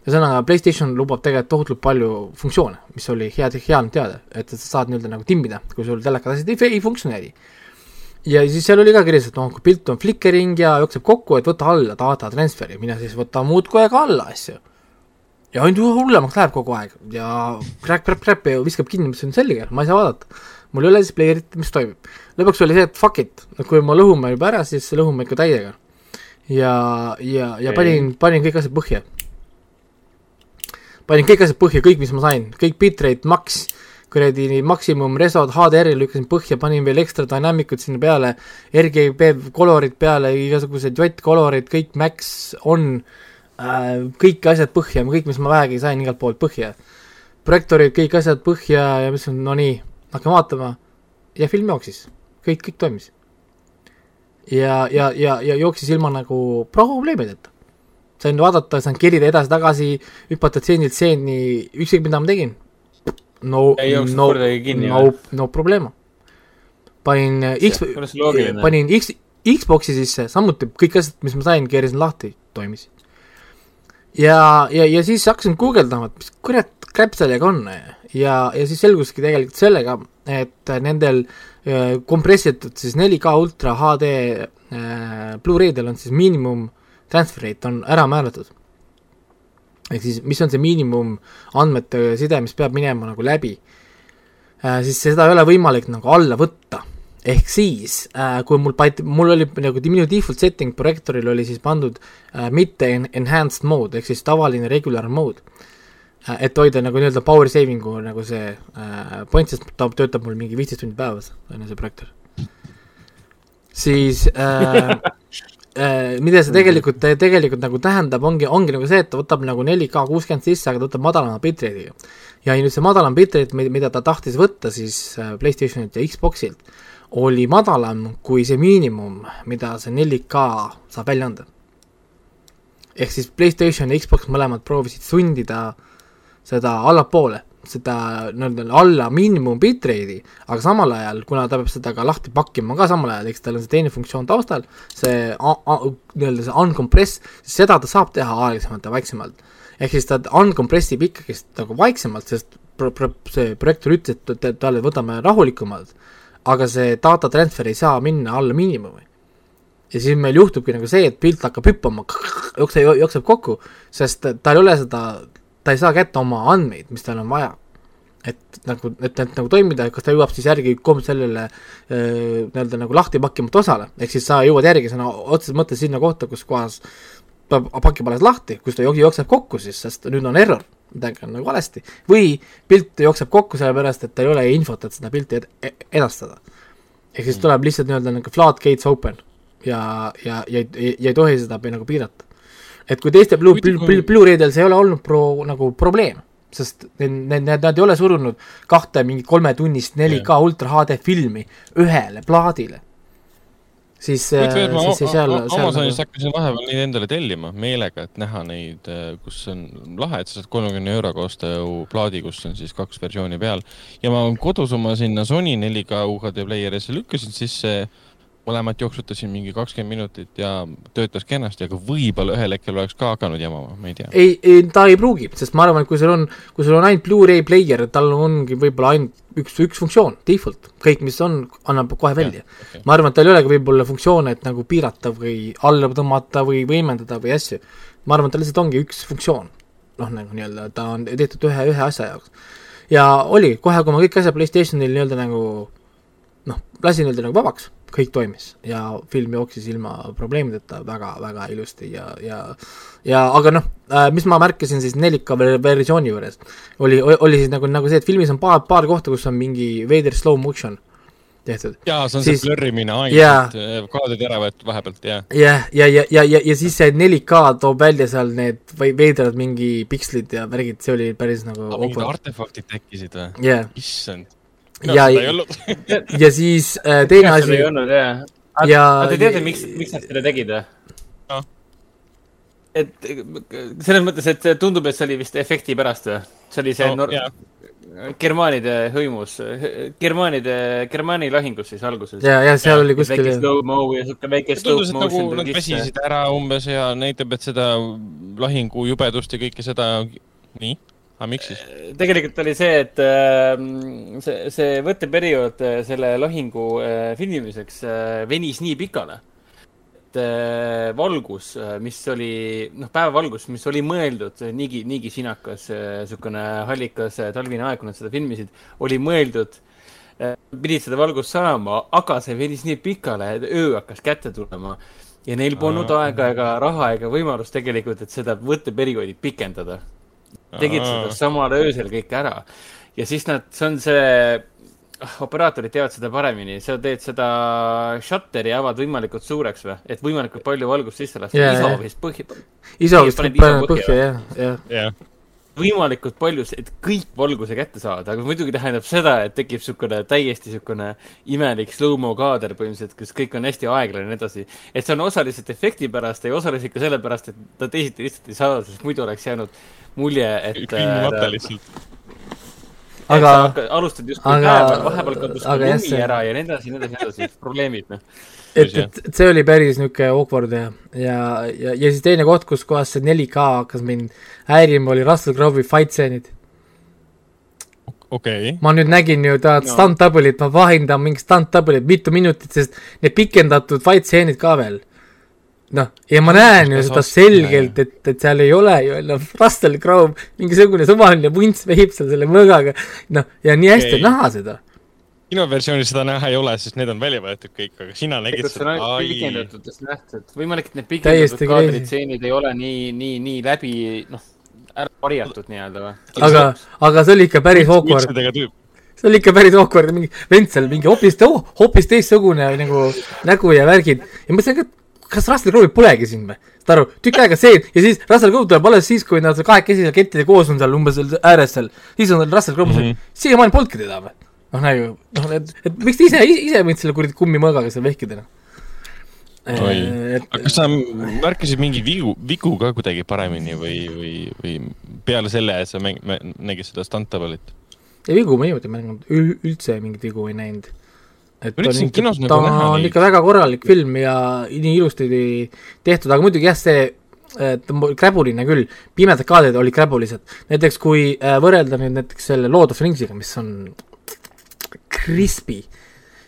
ühesõnaga, PlayStation lubab tegelikult tohutult palju funktsioone, mis oli hea, hea on teada, et sa saad nii-öelda nagu timmida, kui sul telekad asjad ei, ei funktsioneeri ja siis seal oli ka kirjas, et noh, kui pilt on flickering ja jookseb kokku, et võta alla data transfer'i, mine siis võta muudkui aega alla asju. ja ainult hullemaks läheb kogu aeg ja crack, crack, crack ja viskab kinni, mis on selge, ma ei saa vaadata. Mul ei ole siis player'it, mis toimib. lõpuks oli see, et fuck it, kui ma lõhume juba ära, siis lõhume ikka täiega. ja, ja, ja panin, panin kõik asjad põhja. panin kõik asjad põhja, kõik, mis ma sain, kõik bitrate, max kuradi maksimum resod HDR-i lükkasin põhja, panin veel ekstra dynamic'ud sinna peale, RGB kolorid peale, igasugused jott-kolorid, kõik max on äh,, kõik asjad põhja, kõik, mis ma vähegi sain igalt poolt põhja. projektorid, kõik asjad põhja ja mõtlesin, no nii, hakkame vaatama ja film jooksis, kõik, kõik toimis. ja, ja, ja, ja jooksis ilma nagu probleemideta. sain vaadata, sain kerida edasi-tagasi, hüpata stseenilt stseeni, ükskõik mida ma tegin no, no, no, no problema. panin X, panin X, Xbox'i sisse, samuti kõik asjad, mis ma sain, keerasin lahti, toimis. ja, ja, ja siis hakkasin guugeldama, et mis kurat crap sellega on ja, ja siis selguski tegelikult sellega, et nendel äh, kompressitud siis 4K ultra HD äh, Blu-raydel on siis miinimum transfer rate on ära määratud. Ehk siis mis on see miinimum andmete side, mis peab minema nagu läbi? Äh,, siis seda ei ole võimalik nagu alla võtta. ehk siis äh,, kui mul pat-, mul oli nagu minu default setting projektoril oli siis pandud äh, mitte en-, enhanced mode, ehk siis tavaline regular mode. äh,, et hoida nagu nii-öelda power saving'u nagu see äh, point, sest ta töötab mul mingi viisteist tundi päevas, on ju see projektor. siis äh, Äh, mida see tegelikult, tegelikult nagu tähendab, ongi, ongi nagu see, et ta võtab nagu 4K kuuskümmend sisse, aga ta võtab madalama bitrate'iga. ja nüüd see madalam bitrate, mida ta tahtis võtta siis äh, Playstationilt ja Xboxilt, oli madalam kui see miinimum, mida see 4K saab välja anda. ehk siis Playstation ja Xbox mõlemad proovisid sundida seda allapoole seda nii-öelda alla miinimum bitrate'i, aga samal ajal, kuna ta peab seda ka lahti pakkima ka samal ajal, eks tal on see teine funktsioon taustal, see nii-öelda see uncompress, seda ta saab teha aeglasemalt ja vaiksemalt. ehk siis ta uncompress ib ikkagist nagu vaiksemalt, sest pro-, pro-, see projektor ütles, et talle võtame rahulikumalt, aga see data transfer ei saa minna alla miinimumi. ja siis meil juhtubki nagu see, et pilt hakkab hüppama, jookseb, jookseb kokku, sest tal ei ole seda ta ei saa kätte oma andmeid, mis tal on vaja. et nagu, et, et nagu toimida, kas ta jõuab siis järgi kom-, sellele nii-öelda nagu lahti pakkimata osale, ehk siis sa jõuad järgi sõna otseses mõttes sinna kohta, kus kohas peab pakib alles lahti, kus ta jookseb kokku siis, sest nüüd on error, midagi on nagu valesti, või pilt jookseb kokku sellepärast, et tal ei ole infot, et seda pilti ed edastada. ehk siis tuleb lihtsalt nii-öelda nagu flat gates open ja, ja, ja, ja, ja ei tohi seda nagu piirata et kui teiste Blu-, Blu-, Blu-raydel see ei ole olnud pro-, nagu probleem, sest need, need, nad ei ole surunud kahte mingi kolmetunnist 4K yeah. ultra HD filmi ühele plaadile. siis, äh, siis ma, seal, Amazonist nagu... hakkasin vahepeal neid endale tellima meelega, et näha neid, äh, kus on lahe, et sa saad kolmekümne euroga osta ju plaadi, kus on siis kaks versiooni peal. ja ma kodus oma sinna Sony 4K UHD player'isse lükkasin sisse mõlemat jooksutasin mingi kakskümmend minutit ja töötas kenasti, aga võib-olla ühel hetkel oleks ka hakanud jamama, ma ei tea. ei, ei, ta ei pruugi, sest ma arvan, et kui sul on, kui sul on ainult Blu-ray player, tal ongi võib-olla ainult üks, üks funktsioon, default, kõik, mis on, annab kohe välja. Okay. ma arvan, et tal ei olegi võib-olla funktsioone, et nagu piirata või alla tõmmata või võimendada või asju. ma arvan, et tal lihtsalt ongi üks funktsioon. noh, nagu nii-öelda ta on tehtud ühe, ühe asja jaoks. ja oli, kohe, kui ma kõik asjad Playstationil nii-öelda nagu noh, lasin nii-öelda nagu vabaks kõik toimis ja film jooksis ilma probleemideta väga-väga ilusti ja, ja ja aga noh äh,, mis ma märkasin siis 4K versiooni juures, oli, oli siis nagu, nagu see, et filmis on paar, paar kohta, kus on mingi veider slow motion tehtud. jaa, see on siis, see blurrimine ainult yeah., kaadrid ära võetud vahepealt, jah. jah, ja, ja, ja, ja, ja siis see 4K toob välja seal need veidrad mingi pikslid ja värgid, see oli päris nagu mingid artefaktid tekkisid või yeah.? issand ja, ja, ja siis äh, teine asi. ei olnud jah ja te teate, miks, miks nad seda tegid või Noh.? et selles mõttes, et see tundub, et see oli vist efekti pärast või? see oli see No, no, jaa. germaanide hõimus, germaanide, Germaani lahingus siis alguses. ja, ja seal oli kuskil väike slow-mo ja siuke väike tundus, slow et nagu nad väsisid ära umbes ja näitab, et seda lahingu jubedust ja kõike seda, nii, aga miks siis? tegelikult oli see, et äh, see, see võtteperiood äh, selle lahingu äh, filmimiseks äh, venis nii pikale, et äh, valgus, mis oli, noh, päevavalgus, mis oli mõeldud äh, niigi, niigi sinakas niisugune hallikas äh, talvine aeg, kui nad seda filmisid, oli mõeldud äh, pidid seda valgust saama, aga see venis nii pikale, et öö hakkas kätte tulema. Ja neil polnud aega ega raha ega võimalust tegelikult, et seda võtteperioodi pikendada tegid seda samal öösel kõik ära ja siis nad, see on see, operaatorid teavad seda paremini, sa teed seda shutteri avad võimalikult suureks või, et võimalikult palju valgust sisse lasta yeah,. iso vist põhi, iso vist paneb põhja, põhja. jah, jah. Võimalikult palju, et kõik valguse kätte saada, aga muidugi tähendab seda, et tekib niisugune täiesti niisugune imelik slow-mo kaader põhimõtteliselt, kus kõik on hästi aeglane ja nii edasi. et see on osaliselt efekti pärast ja osaliselt ka sellepärast, et ta teisiti lihtsalt ei saa, sest muidu oleks jäänud mulje, et filmimata äh, lihtsalt. aga alustad justkui aga- päeval, vahepeal kadus lumi ära ja nii edasi, nii edasi, nii edasi, probleemid noh. et, et, et see oli päris niisugune awkward ja, ja, ja, ja siis teine koht, kus kohas see 4K hakkas mind häirima, oli Russell Crowe'i fight stseenid. okei, ma nüüd nägin ju ta No. stunt double'it, ma vahindan mingit stunt double'it mitu minutit, sest need pikendatud fight stseenid ka veel. noh, ja ma näen ju seda selgelt, et, et seal ei ole ju noh, Russell Crowe, mingisugune suvaline vunts vehib seal selle mõõgaga, noh, ja nii hästi on näha seda. Kinoversioonis seda näha ei ole, sest need on välja võetud kõik, aga sina nägid seda, pikendatutest nähtud, võimalik, et need pikendatud kaadrid, stseenid ei ole nii, nii, nii läbi, noh, ära varjatud nii-öelda või. aga, aga see oli ikka päris awkward, see oli ikka päris awkward, mingi vend seal mingi hoopis oh,, hoopis teistsugune nagu nägu ja värgid ja mõtlesin ka, et kas Russell Crowe'i polegi siin või? saad aru, tükk aega see ja siis Russell Crowe tuleb alles siis, kui nad kahekesi seal kettide koos on seal umbes seal ääres seal, siis on Russell Crowe mm. -hmm. siiamaani polnudki teda või? noh, nagu, noh, et, et miks te ise, ise võite selle kuradi kummimõõgaga seal vehkida, noh. Oi. et aga kas sa märkasid mingeid vigu, vigu ka kuidagi paremini või, või, või peale selle, et sa mäng-, nägid seda stunt-double'it? ja vigu ma niimoodi mänginud, üldse mingit vigu ei näinud. et Ma üritasin kinos nagu ta näha on ikka väga korralik film ja nii ilusti tehtud, aga muidugi jah, see et mu- kräbuline küll, pimedad kaadrid olid kräbulised, näiteks kui äh, võrrelda nüüd näiteks selle Lord of Ringsiga, mis on crispy,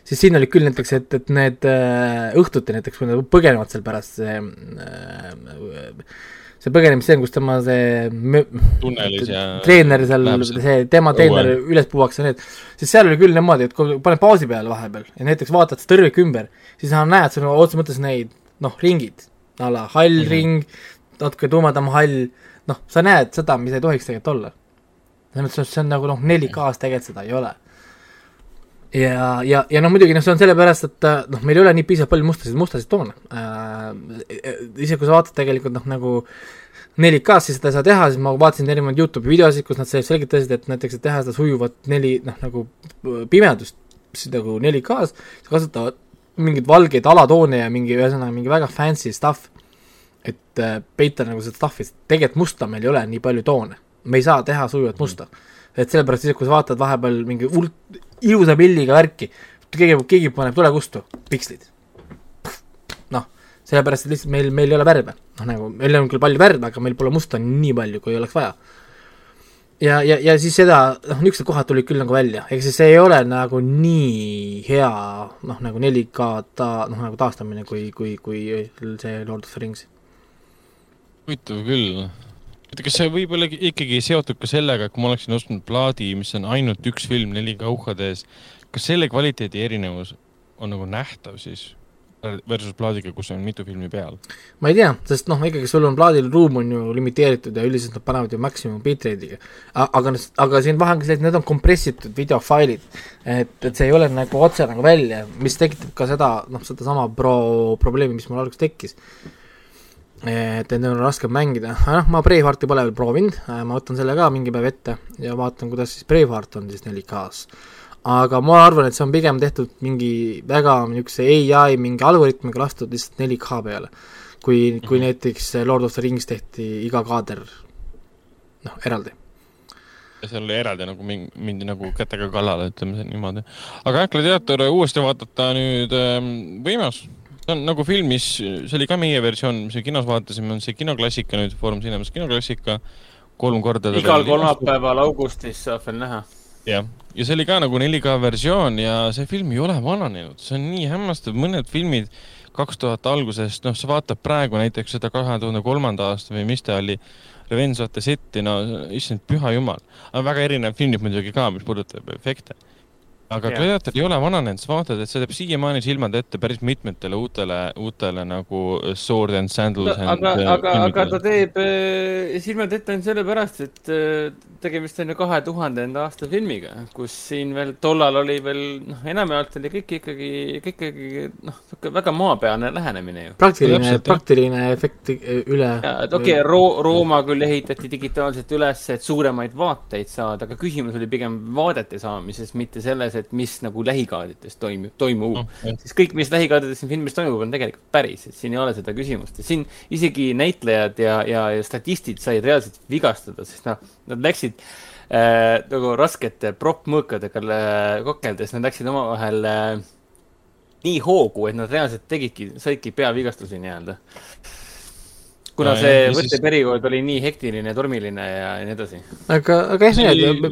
siis siin oli küll näiteks, et, et need äh, õhtuti näiteks, kui nad põgenevad seal pärast see äh, see põgenemisstseen, kus tema see tunnelis ja treener seal see tema treener üles puuakse need, siis seal oli küll niimoodi, et kui paned pausi peale vahepeal ja näiteks vaatad seda tõrvik ümber, siis sa näed seal otseses mõttes neid noh, ringid, a la hall mm -hmm. ring, natuke tumedam hall, noh, sa näed seda, mis ei tohiks tegelikult olla. selles mõttes, et see on nagu noh, 4K-s tegelikult seda ei ole. ja, ja, ja noh, muidugi noh, see on sellepärast, et äh, noh, meil ei ole nii piisavalt palju mustasid, mustasid toone äh,. isegi kui sa vaatad tegelikult noh, nagu 4K-s siis seda ei saa teha, siis ma vaatasin erinevaid Youtube'i videosid, kus nad selgitasid, et näiteks, et teha seda sujuvat neli, noh nagu pimedust siis nagu 4K-s, kasutavad mingeid valgeid alatoone ja mingi, ühesõnaga mingi väga fancy stuff, et äh, peita nagu seda stuff'i, sest tegelikult musta meil ei ole nii palju toone. me ei saa teha sujuvat musta. Et sellepärast siis, kui sa vaatad vahepeal mingi hull ilusa pilliga värki, keegi, keegi paneb tulekustu, pikslid. noh, sellepärast, et lihtsalt meil, meil ei ole värve. noh, nagu meil on küll palju värve, aga meil pole musta nii palju, kui oleks vaja ja, ja, ja siis seda, noh, niisugused kohad tulid küll nagu välja, ehk siis see ei ole nagu nii hea noh, nagu 4K ta noh, nagu taastamine, kui, kui, kui see Lord of the Rings. huvitav küll. oota, kas see võib olla ikkagi seotud ka sellega, et kui ma oleksin ostnud plaadi, mis on ainult üks film 4K UHD-s, kas selle kvaliteedi erinevus on nagu nähtav siis versus plaadiga, kus on mitu filmi peal? ma ei tea, sest noh, ikkagi sul on plaadil ruum on ju limiteeritud ja üldiselt nad panevad ju maksimum bitrate'iga. aga, aga siin vahe on ka see, et need on kompressitud videofailid. et, et see ei ole nagu otse nagu välja, mis tekitab ka seda, noh, sedasama pro-, probleemi, mis mul alguses tekkis. et, need on raske mängida, noh, ma Bravehearti pole veel proovinud, ma võtan selle ka mingi päev ette ja vaatan, kuidas siis Braveheart on siis 4K-s. aga ma arvan, et see on pigem tehtud mingi väga niisuguse ai mingi algoritmiga lastud lihtsalt 4K peale. kui, kui Mhm. näiteks Lord of the Rings tehti iga kaader noh, eraldi. ja seal oli eraldi nagu mingi, mindi nagu kätega kallale, ütleme niimoodi. aga jah, Gladiator uuesti vaadata nüüd ähm, võimas. See on nagu filmis, see oli ka meie versioon, mis me kinos vaatasime, on see kinoklassika nüüd, Foorum Cinemas kinoklassika, kolm korda. igal kolmapäeval augustis saab veel näha. jah, ja see oli ka nagu 4K versioon ja see film ei ole vananenud, see on nii hämmastav, mõned filmid kaks tuhat algusest, noh, sa vaatad praegu näiteks seda kahe tuhande kolmanda aasta või mis ta oli, Revenge of the City, no issand, püha jumal. aga väga erinev filmid muidugi ka, mis puudutab efekte. Aga. Gladiator ei ole vananenud, sa vaatad, et see teeb siiamaani silmad ette päris mitmetele uutele, uutele nagu Sword and Sandals No, and aga, aga, aga ta teeb äh, silmad ette ainult sellepärast, et äh, tegemist on ju kahe tuhandenda aasta filmiga, kus siin veel tollal oli veel noh, enamjaolt oli kõik ikkagi, kõik ikkagi noh, sihuke väga maapealne lähenemine ju. praktiline praktiline efekt üle ja et okei okay,, Ro-, Rooma küll ehitati digitaalselt üles, et suuremaid vaateid saada, aga küsimus oli pigem vaadete saamises, mitte selles, et mis nagu lähikaadides toimub, toimub Noh, jah. siis kõik, mis lähikaadides siin filmis toimub, on tegelikult päris, et siin ei ole seda küsimust ja siin isegi näitlejad ja, ja, ja statistid said reaalselt vigastada, sest noh, nad läksid äh, nagu raskete proppmõõkadega äh, kokeldes, nad läksid omavahel äh, nii hoogu, et nad reaalselt tegidki, saidki peavigastusi nii-öelda. Kuna see ja siis- võtteperiood oli nii hektiline, tormiline ja nii edasi. aga, aga jah, See need,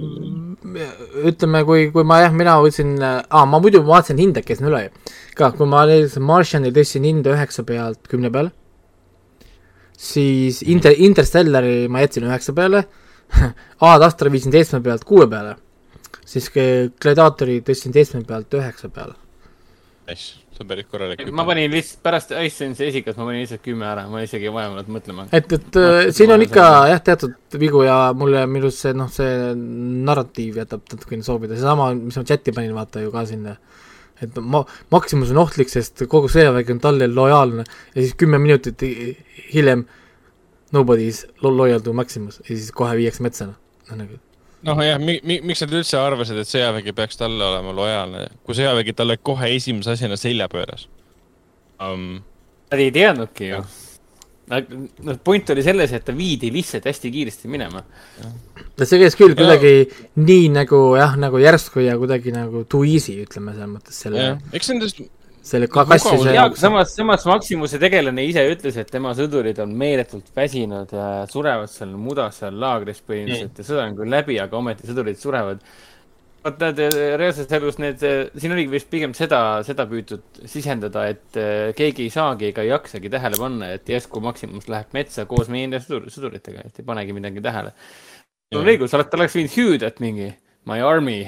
ütleme, kui, kui ma jah, mina võtsin, aa, ma muidu vaatasin hinde, käisin üle ka, kui ma näiteks Martiani tõstsin hinde üheksa pealt kümne peale, siis Inter, Interstellari ma jätsin üheksa peale, Ad Astra viisin seitsme pealt kuue peale, siis Gladiatori tõstsin seitsme pealt üheksa peale. Nice, see on päris korralik. ma panin lihtsalt pärast Icesense'i esikat, ma panin lihtsalt kümme ära, ma isegi ei vajanud mõtlema. et, et äh, siin on ikka jah, teatud vigu ja mulle minu arust see noh, see narratiiv jätab natukene soovida, seesama, mis ma chati panin, vaata ju ka sinna. et ma, Maximus on ohtlik, sest kogu sõjavägi on talle lojaalne ja siis kümme minutit hi- hiljem nobody is lo- loyal to Maximus ja siis kohe viiakse metsa, noh nagu noh jah mi,, mi, miks nad üldse arvasid, et sõjavägi peaks talle olema lojaalne, kui sõjavägi talle kohe esimese asjana selja pööras um,. Nad ei teadnudki ju. noh, point oli selles, et ta viidi lihtsalt hästi kiiresti minema. no see käis küll kuidagi nii nagu jah, nagu järsku ja kuidagi nagu too easy, ütleme selles mõttes selle eks nendest, selle ka kassise ja samas, samas Maximuse tegelane ise ütles, et tema sõdurid on meeletult väsinud ja surevad seal mudas seal laagris põhimõtteliselt ja sõda on küll läbi, aga ometi sõdurid surevad. vaata, need reaalses elus need, siin oligi vist pigem seda, seda püütud sisendada, et eh, keegi ei saagi ega ei jaksagi tähele panna, et järsku Maximus läheb metsa koos meie enda sõdur, sõduritega, et ei panegi midagi tähele. sul on õigus, ta oleks võinud hüüda, et mingi my army,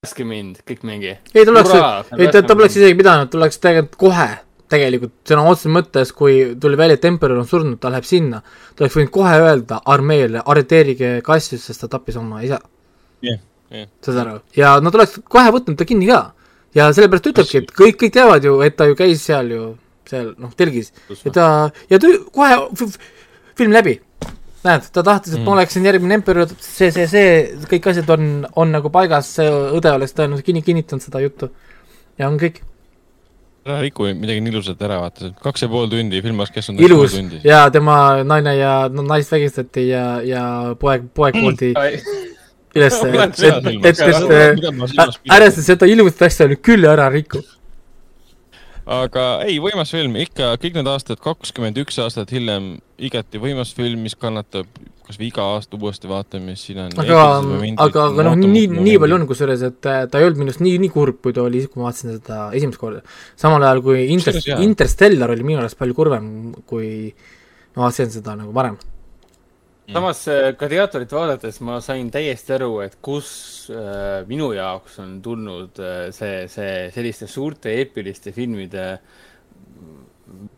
päästke mind, kõik mingi. ei, ta oleks, ei ta, ta poleks isegi pidanud, ta oleks tegelikult kohe, tegelikult sõna otseses mõttes, kui tuli välja, et Emperor on surnud, ta läheb sinna, ta oleks võinud kohe öelda armeele, arreteerige Cassius, sest ta tappis oma isa. jah, jah, saad aru? ja nad oleks kohe võtnud ta kinni ka. ja sellepärast ütlebki, et kõik, kõik teavad ju, et ta ju käis seal ju, seal noh, telgis ja ta, ja ta kohe film läbi. näed, ta tahtis, et Mm. ma oleksin järgmine emperor, see, see, see, kõik asjad on, on nagu paigas, see õde oleks tõenäoliselt kinni, kinnitanud seda juttu. ja on kõik ära riku midagi nii ilusat ära, vaata, kaks ja pool tundi, film oleks kestnud ilus tundi. ja tema naine ja no, naist vägistati ja, ja poeg, poeg pooldi üles, et, et, et, et ära sa seda ilusat asja nüüd küll ära riku. Aga ei, võimas film, ikka kõik need aastad, kakskümmend üks aastat hiljem, igati võimas film, mis kannatab kas või iga aasta uuesti vaatamist, siin on aga, aga, aga noh, nii, nii palju on, kusjuures, et äh, ta ei olnud minust nii, nii kurb, kui ta oli kui ma vaatasin seda esimest korda. samal ajal kui Inter- Interstellar oli minu arust palju kurvem, kui ma vaatasin seda nagu varem. Samas äh, gladiaatorit vaadates ma sain täiesti aru, et kus äh, minu jaoks on tulnud äh, see, see selliste suurte eepiliste filmide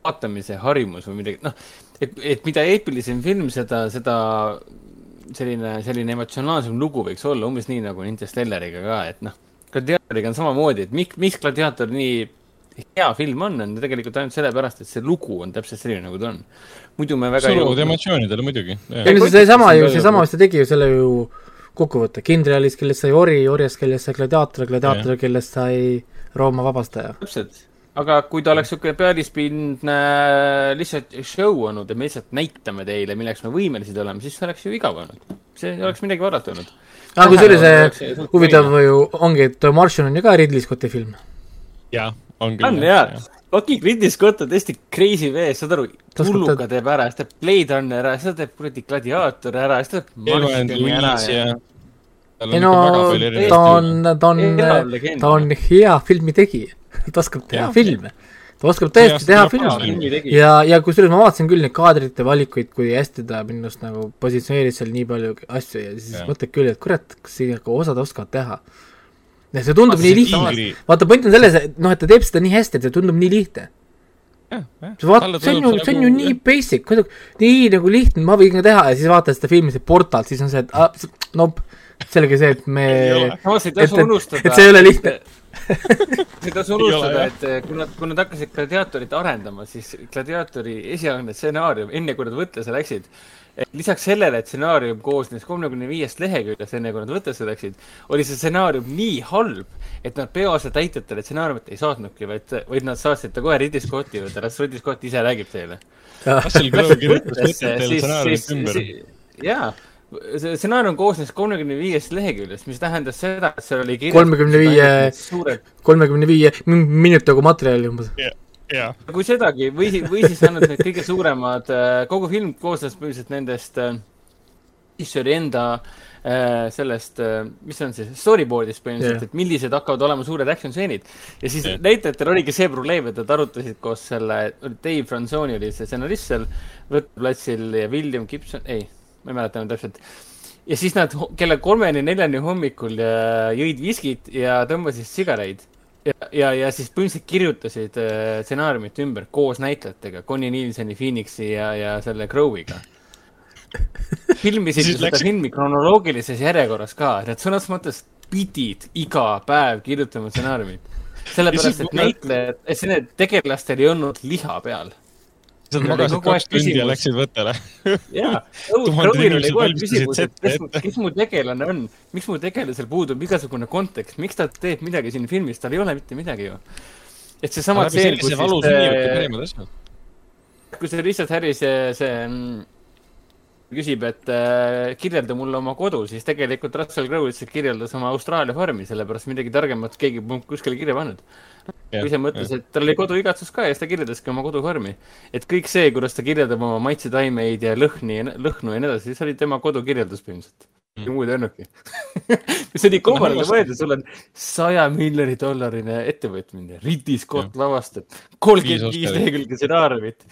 vaatamise harjumus või midagi, noh, et, et mida eepilisem film, seda, seda selline, selline emotsionaalsem lugu võiks olla, umbes nii nagu Interstellariga ka, et noh, gladiaatoriga on samamoodi, et miks, miks gladiaator nii hea film on, on tegelikult ainult sellepärast, et see lugu on täpselt selline, nagu ta on. Muidu me väga surud emotsioonidele muidugi. ei no see seesama ju, seesama, mis ta tegi ju selle ju kokkuvõte, kindralis, kellest sai ori, orjast, kellest sai gladiaator, gladiaator, kellest sai Rooma vabastaja. täpselt. aga kui ta oleks niisugune pealispindne lihtsalt show olnud ja me lihtsalt näitame teile, milleks me võimelised oleme, siis see oleks ju igav olnud. see ei oleks midagi vaadata olnud. aga kusjuures see huvitav ju ongi, et Martian on ju ka Ridley Scotti film. jaa, on küll. on jaa, okei, Ridley Scott on tõesti crazy mees, saad aru, teha- teeb ära, siis teeb Blade Runner ära, siis ta teeb kuradi Gladiaator ära, siis ta teeb Martiani ära Louise ja. ei no ta on, ta on, ta on hea filmitegija. ta oskab teha Jah. filme. ta oskab tõesti teha filme ja, ja kusjuures ma vaatasin küll neid kaadrite valikuid, kui hästi ta minu arust nagu positsioneeris seal nii palju asju ja siis mõtled küll, et kurat, kas siin nagu osad oskavad teha. Ja see tundub nii lihtne. vaata, point on selles, et noh, et ta teeb seda nii hästi, et see tundub nii lihtne. vaata, see on ju, see on ju nii basic, kuidagi nii nagu lihtne, ma võin ka teha ja siis vaatad seda filmi, see portal, siis on see, et ah, nope, selge see, et me, et, et, et see ei ole lihtne. ei tasu unustada, et eh, kui nad, kui nad hakkasid gladiaatorit arendama, siis gladiaatori esialgne stsenaarium, enne kui nad võttesse läksid, lisaks sellele, et stsenaarium koosnes kolmekümne viiest leheküljest, enne kui nad võttesse läksid, oli see stsenaarium nii halb, et nad peaosatäitjatele stsenaariumit ei saatnudki, vaid, vaid nad saatsid ta kohe Ridley Scotti juurde, las Ridley Scott ise räägib teile. Jaa, see stsenaarium koosnes kolmekümne viiest leheküljest, mis tähendas seda, et seal oli 35 suured kolmekümne viie minutiga materjali umbes. jaa. kui sedagi või, või siis ainult need kõige suuremad, kogu film koosnes põhiliselt nendest, mis oli enda äh, sellest, mis see on siis, storyboard'ist põhimõtteliselt yeah., et millised hakkavad olema suured action stseenid. ja siis yeah. näitlejatel oligi see probleem, et nad arutasid koos selle, Dave Franzoni oli see stsenarist seal võtteplatsil ja William Gibson, ei, ma ei mäleta enam täpselt. ja siis nad kella kolmeni-neljani hommikul äh, jõid viskit ja tõmbasid sigareid ja, ja, ja siis põhimõtteliselt kirjutasid äh, stsenaariumit ümber koos näitlejatega, Connie Nielseni, Phoenixi ja, ja selle Crowe'iga. filmisid seda läks- filmi kronoloogilises järjekorras ka, nad sõnas mõttes pidid iga päev kirjutama stsenaariumit. sellepärast, et näitlejad, et see need tegelastel ei olnud liha peal. Oli magasid kaks tundi ja läksid võttele. jaa, Crowil oli kogu aeg küsimus, et kes mu, kes mu tegelane on, miks mu tegelasel puudub igasugune kontekst, miks ta teeb midagi siin filmis, tal ei ole mitte midagi ju. et seesama tseen, kus siis äh, parimad asjad. kui see Richard Harris see, see mm, küsib, et äh, kirjelda mulle oma kodu, siis tegelikult Russell Crowe lihtsalt kirjeldas oma Austraalia farmi, sellepärast midagi targemat keegi polnud kuskile kirja pannud. Jah, ise mõtles, et tal oli koduigatsus ka ja siis ta kirjeldaski oma kodufarmi. et kõik see, kuidas ta kirjeldab oma maitsetaimeid ja lõhni, lõhnu ja nii edasi, see oli tema kodukirjeldus põhimõtteliselt. Mm. ja muud ei olnudki. mis oli kummaline mõelda, sul on saja miljoni dollarine ettevõtmine, Ridley Scott lavastab kolmkümmend Viis lehekülge stsenaariumit.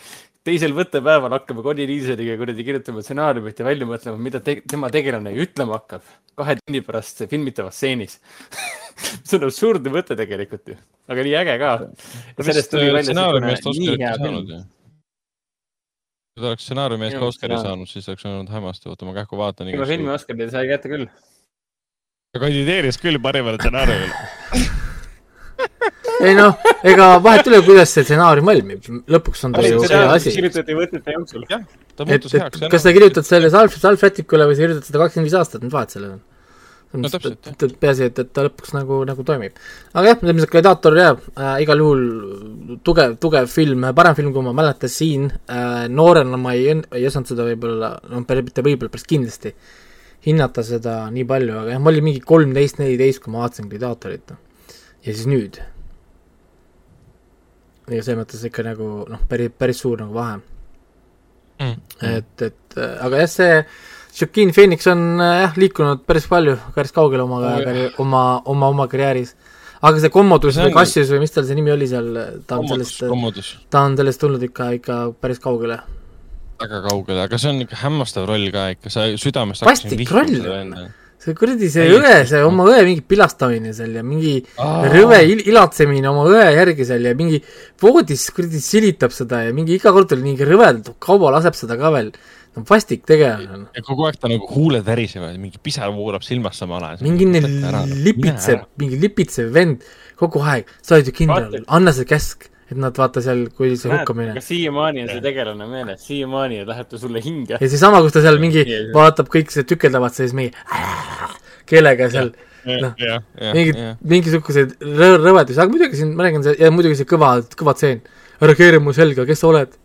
Teisel võttepäeval hakkame Connie Nielseniga kuradi kirjutama stsenaariumit ja välja mõtlema, mida te tema tegelane ütlema hakkab kahe tunni pärast filmitavas stseenis. see on absurdne mõte tegelikult ju, aga nii äge ka. stsenaariumi eest Oscarit ei saanud ju. kui ta oleks stsenaariumi eest ka Oscari saanud, siis oleks olnud hämmastav, oota ma kähku vaatan. tema filmi Oscarile sai kätte küll. ta kandideeris küll parimale stsenaariumile. ei noh, ega vahet ei ole, kuidas see stsenaarium valmib, lõpuks on ta ju see asi. kirjutati võtete jooksul. ta et, muutus et heaks. kas sa kirjutad selle Salf, Salfrätikule või sa kirjutad seda kakskümmend viis aastat, mis vahet sellel on? No täpselt, et, et peaasi, et, et ta lõpuks nagu, nagu toimib. aga jah, ilmselt Gladiator jah äh,, igal juhul tugev, tugev film, parem film, kui ma mäletan siin äh,, noorena ma ei, ei osanud seda võib-olla, no päris mitte võib-olla, päris kindlasti hinnata seda nii palju, aga jah, ma olin mingi kolmteist, neliteist, kui ma vaatasin Gladiatorit. Ja siis nüüd. ja selles mõttes ikka nagu noh, päris, päris suur nagu vahe Mm. et, et äh, aga jah, see Joaquin Phoenix on äh, jah, liikunud päris palju, päris kaugele oma Oh, oma, oma, oma karjääris. aga see Commodus või on- Cassius või mis tal see nimi oli seal, ta on kommodus, sellest, ta on sellest tulnud ikka, ikka päris kaugele. väga kaugele, aga see on ikka hämmastav roll ka ikka, sa südamest Vastik roll. See kuradi see Täiesti. õe, see oma õe mingi pilastamine seal ja mingi Aa. rõve il- ilatsemine oma õe järgi seal ja mingi voodis kuradi silitab seda ja mingi iga kord oli mingi rõvedalt, Kaubo laseb seda ka veel. no vastik tegelane on. ja kogu aeg ta nagu huuled värisevad, mingi pisar voolab silmast samal ajal. mingi lipitseb, mingi lipitsev vend kogu aeg, sa oled ju kindral anna see käsk, et nad vaata seal, kui see hukkamine aga. siiamaani on see tegelane meeles, siiamaani läheb ta sulle hinge. ja seesama, kus ta seal mingi vaatab kõik see tükeldavad, siis mingi keelega seal noh, mingid, mingisuguseid rõ rõvedusi, aga muidugi siin, ma räägin, see, ja muidugi see kõva, kõva tseen. ära keera mu selga, kes sa oled?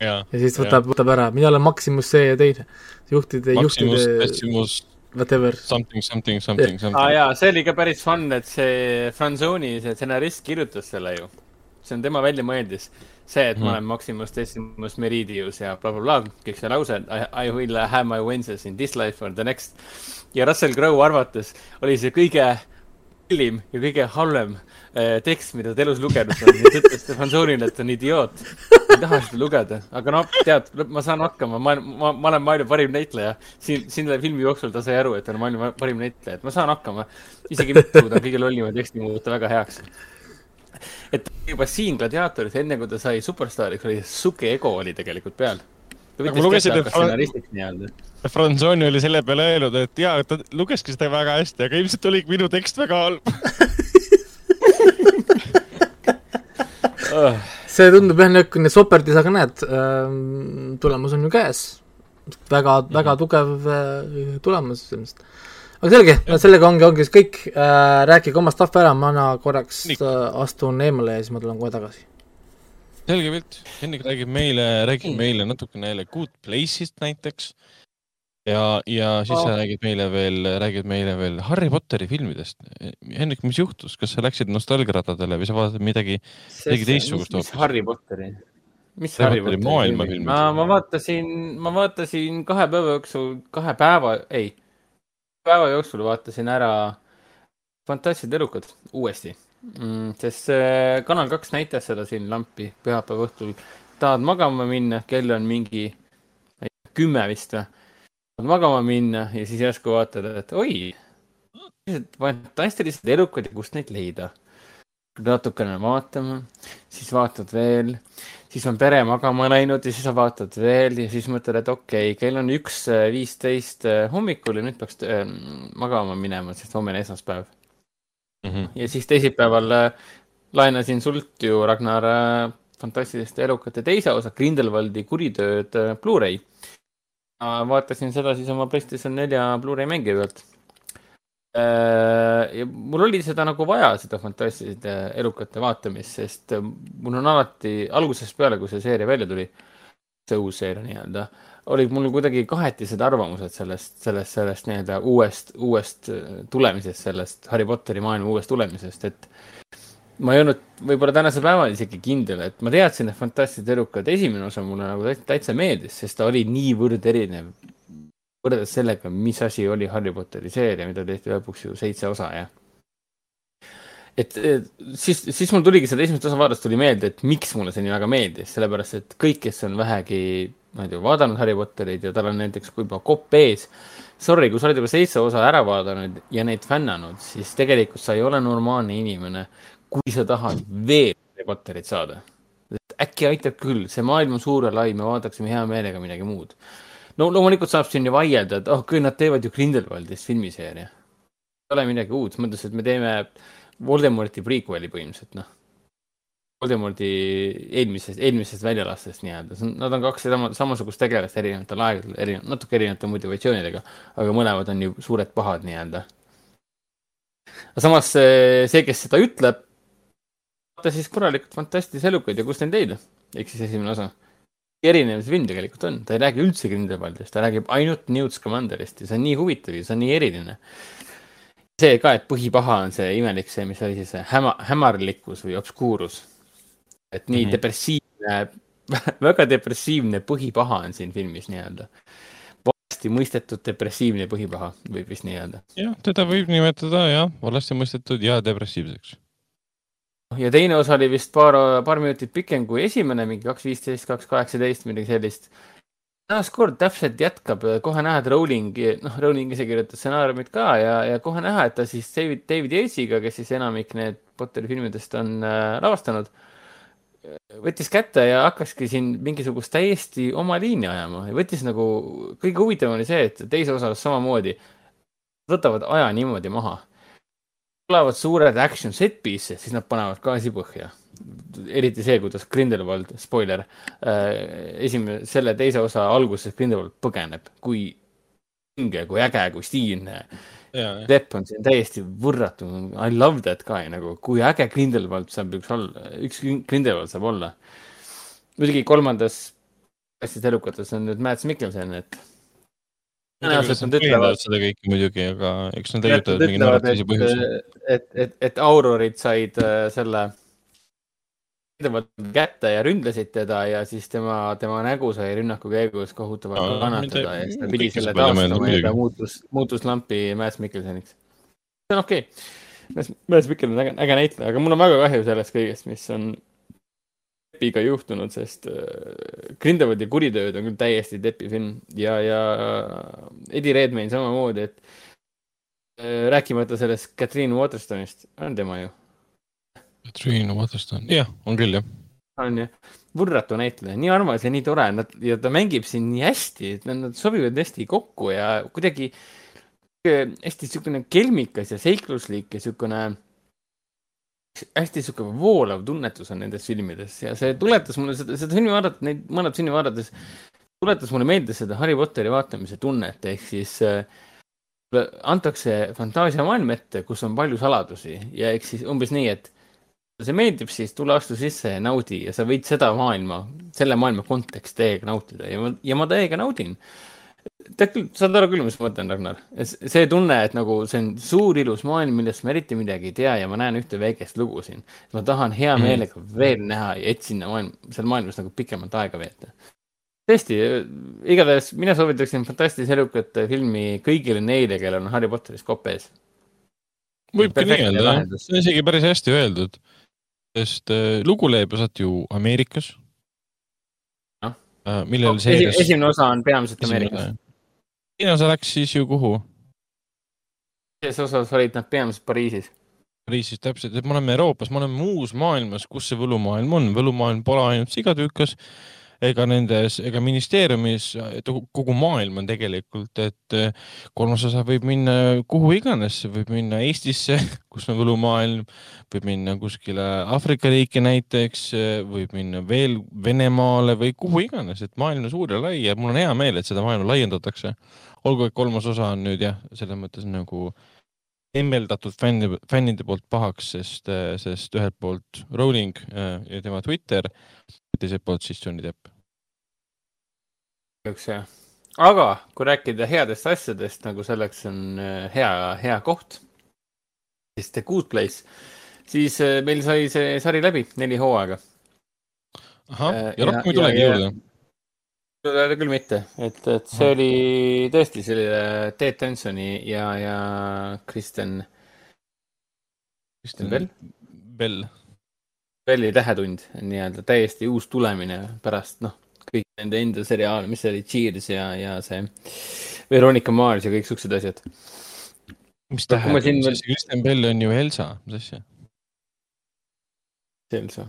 ja siis võtab, võtab ära, mina olen Maximus see ja teine. juhtide, juhtide whatever. Something, something, something, something. aa ah, jaa, see oli ka päris fun, et see Franzoni, see stsenarist kirjutas selle ju. See on tema väljamõeldis. see, et mm. ma mhm. olen Maximus Decimus Meridius ja blablabla bla, bla, kõik see lause, I, I will have my Wednesdays in this life or the next. ja Russell Crowe arvates oli see kõige hallim ja kõige halvem äh, tekst, mida ta elus lugenud on. ja ta ütles Stefanzonile, et ta on idioot. ei taha seda lugeda, aga noh, tead, ma saan hakkama, ma, ma, ma olen maailma parim näitleja. siin, siin filmi jooksul ta sai aru, et ta on maailma parim näitleja, et ma saan hakkama. isegi mitte, kui ta kõige lollima teksti muuta väga heaks. Et juba siin Gladiatoris, enne kui ta sai superstaariks, oli sihuke ego oli tegelikult peal aga ma lugesin, et Franzoni oli selle peale öelnud, et jaa, ta lugeski seda väga hästi, aga ilmselt oligi minu tekst väga halb see tundub jah niisugune soperdis, aga näed, ähm, tulemus on ju käes. väga, väga mhm. tugev äh, tulemus ilmselt. Aga selge, sellega ongi, ongi siis kõik, äh, rääkige oma stuff'i ära, ma anna korraks, äh, astun eemale ja siis ma tulen kohe tagasi selge pilt, Henrik räägib meile, räägib meile natukene jälle Good Place'ist näiteks. ja, ja siis oh. sa räägid meile veel, räägid meile veel Harry Potteri filmidest. Henrik, mis juhtus, kas sa läksid nostalgiaradadele või sa vaatad midagi, midagi teistsugust hoopis? Harry Potteri? mis Harry Potteri maailma filmid? ma, ma vaatasin, ma vaatasin kahe päeva jooksul, kahe päeva, ei, päeva jooksul vaatasin ära Fantastilised elukad uuesti mm,. sest Kanal kaks näitas seda siin lampi pühapäeva õhtul. tahad magama minna, kell on mingi kümme vist või? tahad magama minna ja siis järsku vaatad, et oi, fantastilised elukad ja kust neid leida. natukene vaatama, siis vaatad veel, siis on pere magama läinud ja siis sa vaatad veel ja siis mõtled, et okei okay,, kell on üks viisteist hommikul ja nüüd peaks äh, magama minema, sest homme on esmaspäev mm. -hmm. ja siis teisipäeval äh, laenasin sult ju, Ragnar, äh, fantastiliste elukate teise osa, Grindelwaldi kuritööd äh, Blu-ray. vaatasin seda siis oma PlayStation nelja Blu-ray mängija pealt. Ja mul oli seda nagu vaja, seda fantastiliste elukate vaatamist, sest mul on alati algusest peale, kui see seeria välja tuli, see uus seeria nii-öelda olid mul kuidagi kahetised arvamused sellest, sellest, sellest nii-öelda uuest, uuest äh, tulemisest, sellest Harry Potteri maailma uuest tulemisest, et ma ei olnud võib-olla tänasel päeval isegi kindel, et ma teadsin, et Fantastilised elukad esimene osa mulle nagu täitsa meeldis, sest ta oli niivõrd erinev võrreldes sellega, mis asi oli Harry Potteri seeria, mida tehti lõpuks ju seitse osa ja et siis, siis mul tuligi seda esimest osa vaadates tuli meelde, et miks mulle see nii väga meeldis, sellepärast et kõik, kes on vähegi ma ei tea, vaadanud Harry Potterit ja tal on näiteks juba kopp ees. Sorry, kui sa oled juba seitse osa ära vaadanud ja neid fännanud, siis tegelikult sa ei ole normaalne inimene, kui sa tahad veel Harry Potterit saada. äkki aitab küll, see maailm on suur ja lai, me vaataksime hea meelega midagi muud. No loomulikult saab siin ju vaielda, et oh, küll nad teevad ju Grindelwaldist filmiseeria. ei ole midagi uut, mõttes, et me teeme Voldemorti prequel'i põhimõtteliselt, noh Voldemordi eelmisest, eelmisest väljalastest nii-öelda, nad on kaks sama, samasugust tegelast erinevatel aegadel, erinev, natuke erinevate motivatsioonidega, aga mõlemad on ju suured pahad nii-öelda. aga samas see, kes seda ütleb, vaata siis korralikult fantastilisi elukaid ja kust neid leida, ehk siis esimene osa. Erinev see film tegelikult on, ta ei räägi üldse Grindelwaldist, ta räägib ainult Newt Scamanderist ja see on nii huvitav ja see on nii eriline see ka, et põhipaha on see imelik, see, mis oli siis see häma, hämarlikkus või obskuurus et nii mm -hmm. depressiivne väga depressiivne põhipaha on siin filmis nii-öelda. valesti mõistetud depressiivne põhipaha, võib vist nii öelda. jah, teda võib nimetada jah, valesti mõistetud ja depressiivseks. Ja teine osa oli vist paar, paar minutit pikem kui esimene, mingi kaks viisteist, kaks kaheksateist, midagi sellist taaskord täpselt jätkab, kohe näha, et Rowling, noh, Rowling ise kirjutas stsenaariumit ka ja, ja kohe näha, et ta siis David, David Yatesiga, kes siis enamik need Potteri filmidest on äh, lavastanud äh,, võttis kätte ja hakkaski siin mingisugust täiesti oma liini ajama ja võttis nagu, kõige huvitavam oli see, et teise osas samamoodi võtavad aja niimoodi maha. Tulevad suured action set piece'id, siis nad panevad gaasi põhja. eriti see, kuidas Grindelwald, spoiler äh,, esimene, selle teise osa alguses Grindelwald põgeneb, kui vinge, kui äge, kui stiilne Depp on siin täiesti võrratu, I love that guy nagu, kui äge Grindelwald saab üks olla, üks Grindelwald saab olla. muidugi kolmandas hästi elukates on nüüd Mads Mikkelson, et. Tõenäoliselt nad ütlevad. seda kõike muidugi, aga eks nad leiutavad mingi narratiivse põhjuse. et, et, et Aurorid said äh, selle kätte ja ründasid teda ja siis tema, tema nägu sai rünnaku käigus kohutavalt no, kannatada ja siis ta pidi selle taastama ja ta muutus, muutus lampi Mads Mikkelsoniks. see on okei okay., Mads Mikkelson on äge, äge näitleja, aga mul on väga kahju sellest kõigest, mis on Depiga juhtunud, sest äh, Grindelwaldi kuritööd on küll täiesti Depi film ja, ja Eddie Redmayne samamoodi, et äh, rääkimata sellest Catherine Waterstone'ist, on tema ju. Triin Waterston, jah, on küll, jah. on jah, võrratu näitleja, nii armas ja nii tore, nad ja ta mängib siin nii hästi, et nad sobivad hästi kokku ja kuidagi hästi niisugune kelmikas ja seikluslik ja niisugune hästi niisugune voolav tunnetus on nendes filmides ja see tuletas mulle seda, seda filmi vaadata, neid mõned filmi vaadates, tuletas mulle meelde seda Harry Potteri vaatamise tunnet, ehk siis äh, antakse fantaasiamaailm ette, kus on palju saladusi ja eks siis umbes nii, et see meeldib, siis tule astu sisse ja naudi ja sa võid seda maailma, selle maailma kontekst täiega nautida ja ma, ja ma täiega naudin. Tead küll, saad aru küll, mis ma mõtlen, Ragnar? see tunne, et nagu see on suur ilus maailm, millest ma eriti midagi ei tea ja ma näen ühte väikest lugu siin. ma tahan hea mhm. meelega veel näha ja et sinna maailm, seal maailmas nagu pikemalt aega veeta. tõesti, igatahes mina soovitaksin fantastilise elukat filmi kõigile neile, kellel on Harry Potterist kopp ees võibki nii öelda, see on isegi päris hästi öeldud sest äh, lugu leiab osalt ju Ameerikas no.. Äh, millel no, seeres... esimene osa on peamiselt Ameerikas. teine osa läks siis ju kuhu? teises osas olid nad peamiselt Pariisis. Pariisis täpselt, et me oleme Euroopas, me oleme muus maailmas, kus see võlumaailm on, võlumaailm pole ainult sigatüükas ega nendes, ega ministeeriumis, kogu maailm on tegelikult, et eh, kolmas osa võib minna kuhu iganes, võib minna Eestisse, kus on võlumaailm, võib minna kuskile Aafrika riiki näiteks, võib minna veel Venemaale või kuhu iganes, et maailm on suur ja lai ja mul on hea meel, et seda maailma laiendatakse. olgu, et kolmas osa on nüüd jah, selles mõttes nagu emmeldatud fänni, fännide poolt pahaks, sest, sest ühelt poolt Rowling eh, ja tema Twitter teiselt poolt siis Johnny Depp. Üks jah, aga kui rääkida headest asjadest, nagu selleks on äh, hea, hea koht, siis The Good Place, siis äh, meil sai see sari läbi, neli hooaega. ahah, äh, ja rohkem ei tulegi juurde? küll mitte, et, et see Aha. oli tõesti selline Ted Tensoni ja, ja Kristen. Kristen Bell? Bell Belli tähetund nii-öelda täiesti uus tulemine pärast noh, nende enda seriaale, mis see oli, Cheers ja, ja see Veronika Mars ja kõik siuksed asjad. mis tähendab, siin... Veel... Kristen Bell on ju Elsa, mis asja? Elsa.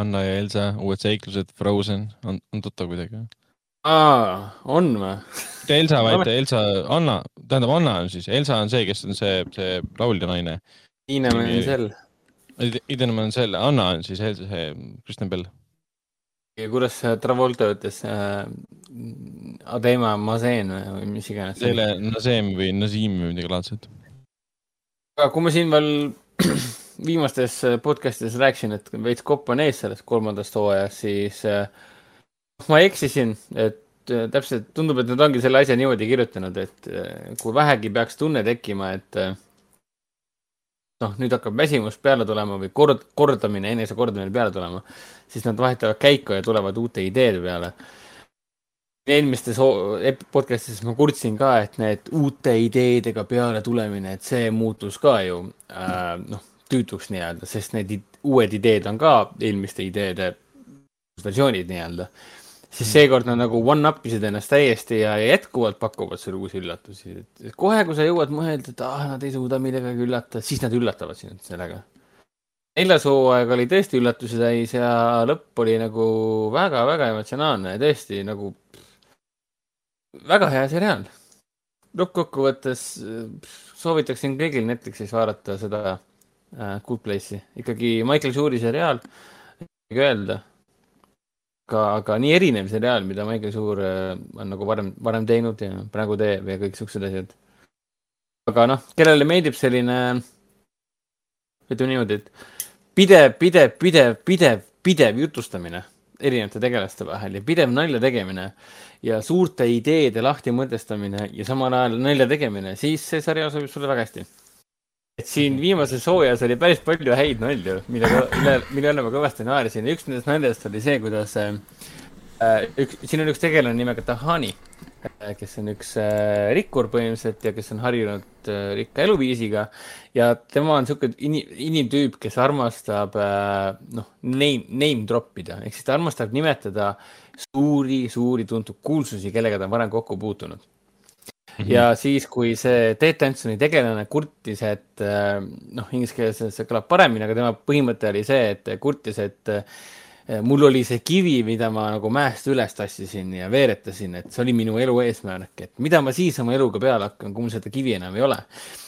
Anna ja Elsa, uued seiklused, Frozen, on, on tuttav kuidagi või? aa, on või? mitte Elsa, vaid Elsa, Anna, tähendab Anna on siis, Elsa on see, kes on see, see laulja naine. Tiina Menzel Idenman on selle, Anna on siis see Kristen Bell. Ja kuidas Travolta ütles äh,, Adema Mazen või mis iganes. selle Nazem või Nazim või midagi laadset. aga kui ma siin veel viimastes podcast'ides rääkisin, et veits kopp on ees sellest kolmandast hooajast, siis äh, ma eksisin, et äh, täpselt tundub, et nad ongi selle asja niimoodi kirjutanud, et äh, kui vähegi peaks tunne tekkima, et äh, noh, nüüd hakkab väsimus peale tulema või kord, kordamine, enesekordamine peale tulema, siis nad vahetavad käiku ja tulevad uute ideede peale. eelmistes podcast'ides ma kurtsin ka, et need uute ideedega peale tulemine, et see muutus ka ju äh, noh, tüütuks nii-öelda, sest need uued ideed on ka eelmiste ideede versioonid nii-öelda siis seekord nad nagu one-up isid ennast täiesti ja jätkuvalt pakuvad sulle uusi üllatusi. kohe, kui sa jõuad mõelda, et ah, nad ei suuda millegagi üllatada, siis nad üllatavad sind sellega. neljas hooaeg oli tõesti üllatusi täis ja lõpp oli nagu väga-väga emotsionaalne ja tõesti nagu väga hea seriaal. lõppkokkuvõttes soovitaksin kõigil Netflixis vaadata seda äh, Good Place'i, ikkagi Michael Shuri seriaal, öelda aga, aga nii erinev seriaal, mida Michael Suur äh, on nagu varem, varem teinud ja praegu teeb ja kõik siuksed asjad. aga noh, kellele meeldib selline, ütleme niimoodi, et pidev, pidev, pidev, pidev, pidev jutustamine erinevate tegelaste vahel ja pidev nalja tegemine ja suurte ideede lahtimõtestamine ja samal ajal nalja tegemine, siis see sarja sobib sulle väga hästi. Et siin viimases hooajas oli päris palju häid nalju, millega, mille, mille üle ma kõvasti naersin üks nendest naljadest oli see, kuidas äh, üks, siin on üks tegelane nimega Tahani Äh, kes on üks äh, rikkur põhimõtteliselt ja kes on harjunud äh, rikka eluviisiga. ja tema on sihuke inim, inimtüüp, kes armastab noh, name, name drop ida ehk siis ta armastab nimetada suuri, suuri tuntud kuulsusi, kellega ta on varem kokku puutunud. Mm -hmm. ja siis, kui see Ted Dansoni tegelane kurtis, et noh, inglise keeles see kõlab paremini, aga tema põhimõte oli see, et kurtis, et Eh, mul oli see kivi, mida ma nagu mäest üles tassisin ja veeretasin, et see oli minu elu eesmärk, et mida ma siis oma eluga peale hakkan, kui mul seda kivi enam ei ole.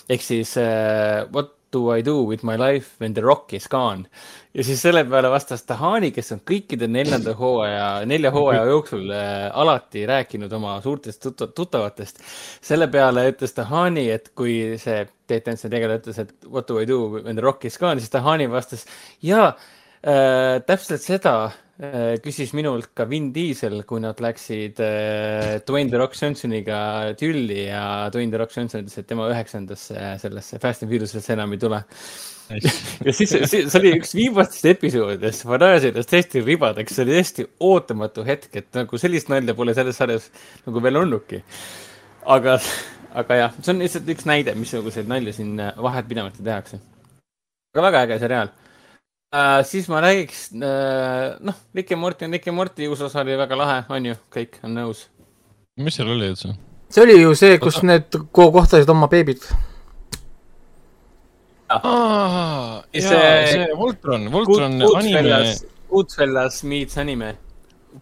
ehk siis uh, what do I do with my life when the rock is gone? Ja siis selle peale vastas Tahani, kes on kõikide neljanda hooaja, nelja hooaja jooksul uh, alati rääkinud oma suurtest tut tuttavatest. selle peale ütles Tahani, et kui see Ted Danson tegelane ütles, et what do I do when the rock is gone, siis Tahani vastas jaa Äh, täpselt seda äh, küsis minult ka Vin Diesel, kui nad läksid äh, Dwayne The Rock Johnsoniga tülli ja Dwayne The Rock Johnson ütles, et tema üheksandasse sellesse Fast and Furious'esse enam ei tule. ja siis see, see oli üks viimastest episoodidest, ma naersin ennast hästi ribadeks, see oli hästi ootamatu hetk, et nagu sellist nalja pole selles sarjas nagu veel olnudki. aga, aga jah, see on lihtsalt üks näide, missuguseid nalju siin vahetpidamata tehakse. aga väga äge seriaal äh,. siis ma räägiks äh,, noh, Rick ja Morty on Rick ja Morty, uus osa oli väga lahe, on ju, kõik on nõus. mis seal oli üldse? see oli ju see, kus need kohtasid oma beebid. Aa, see, see Voltron, Voltron anime. Goodfellas meets anime.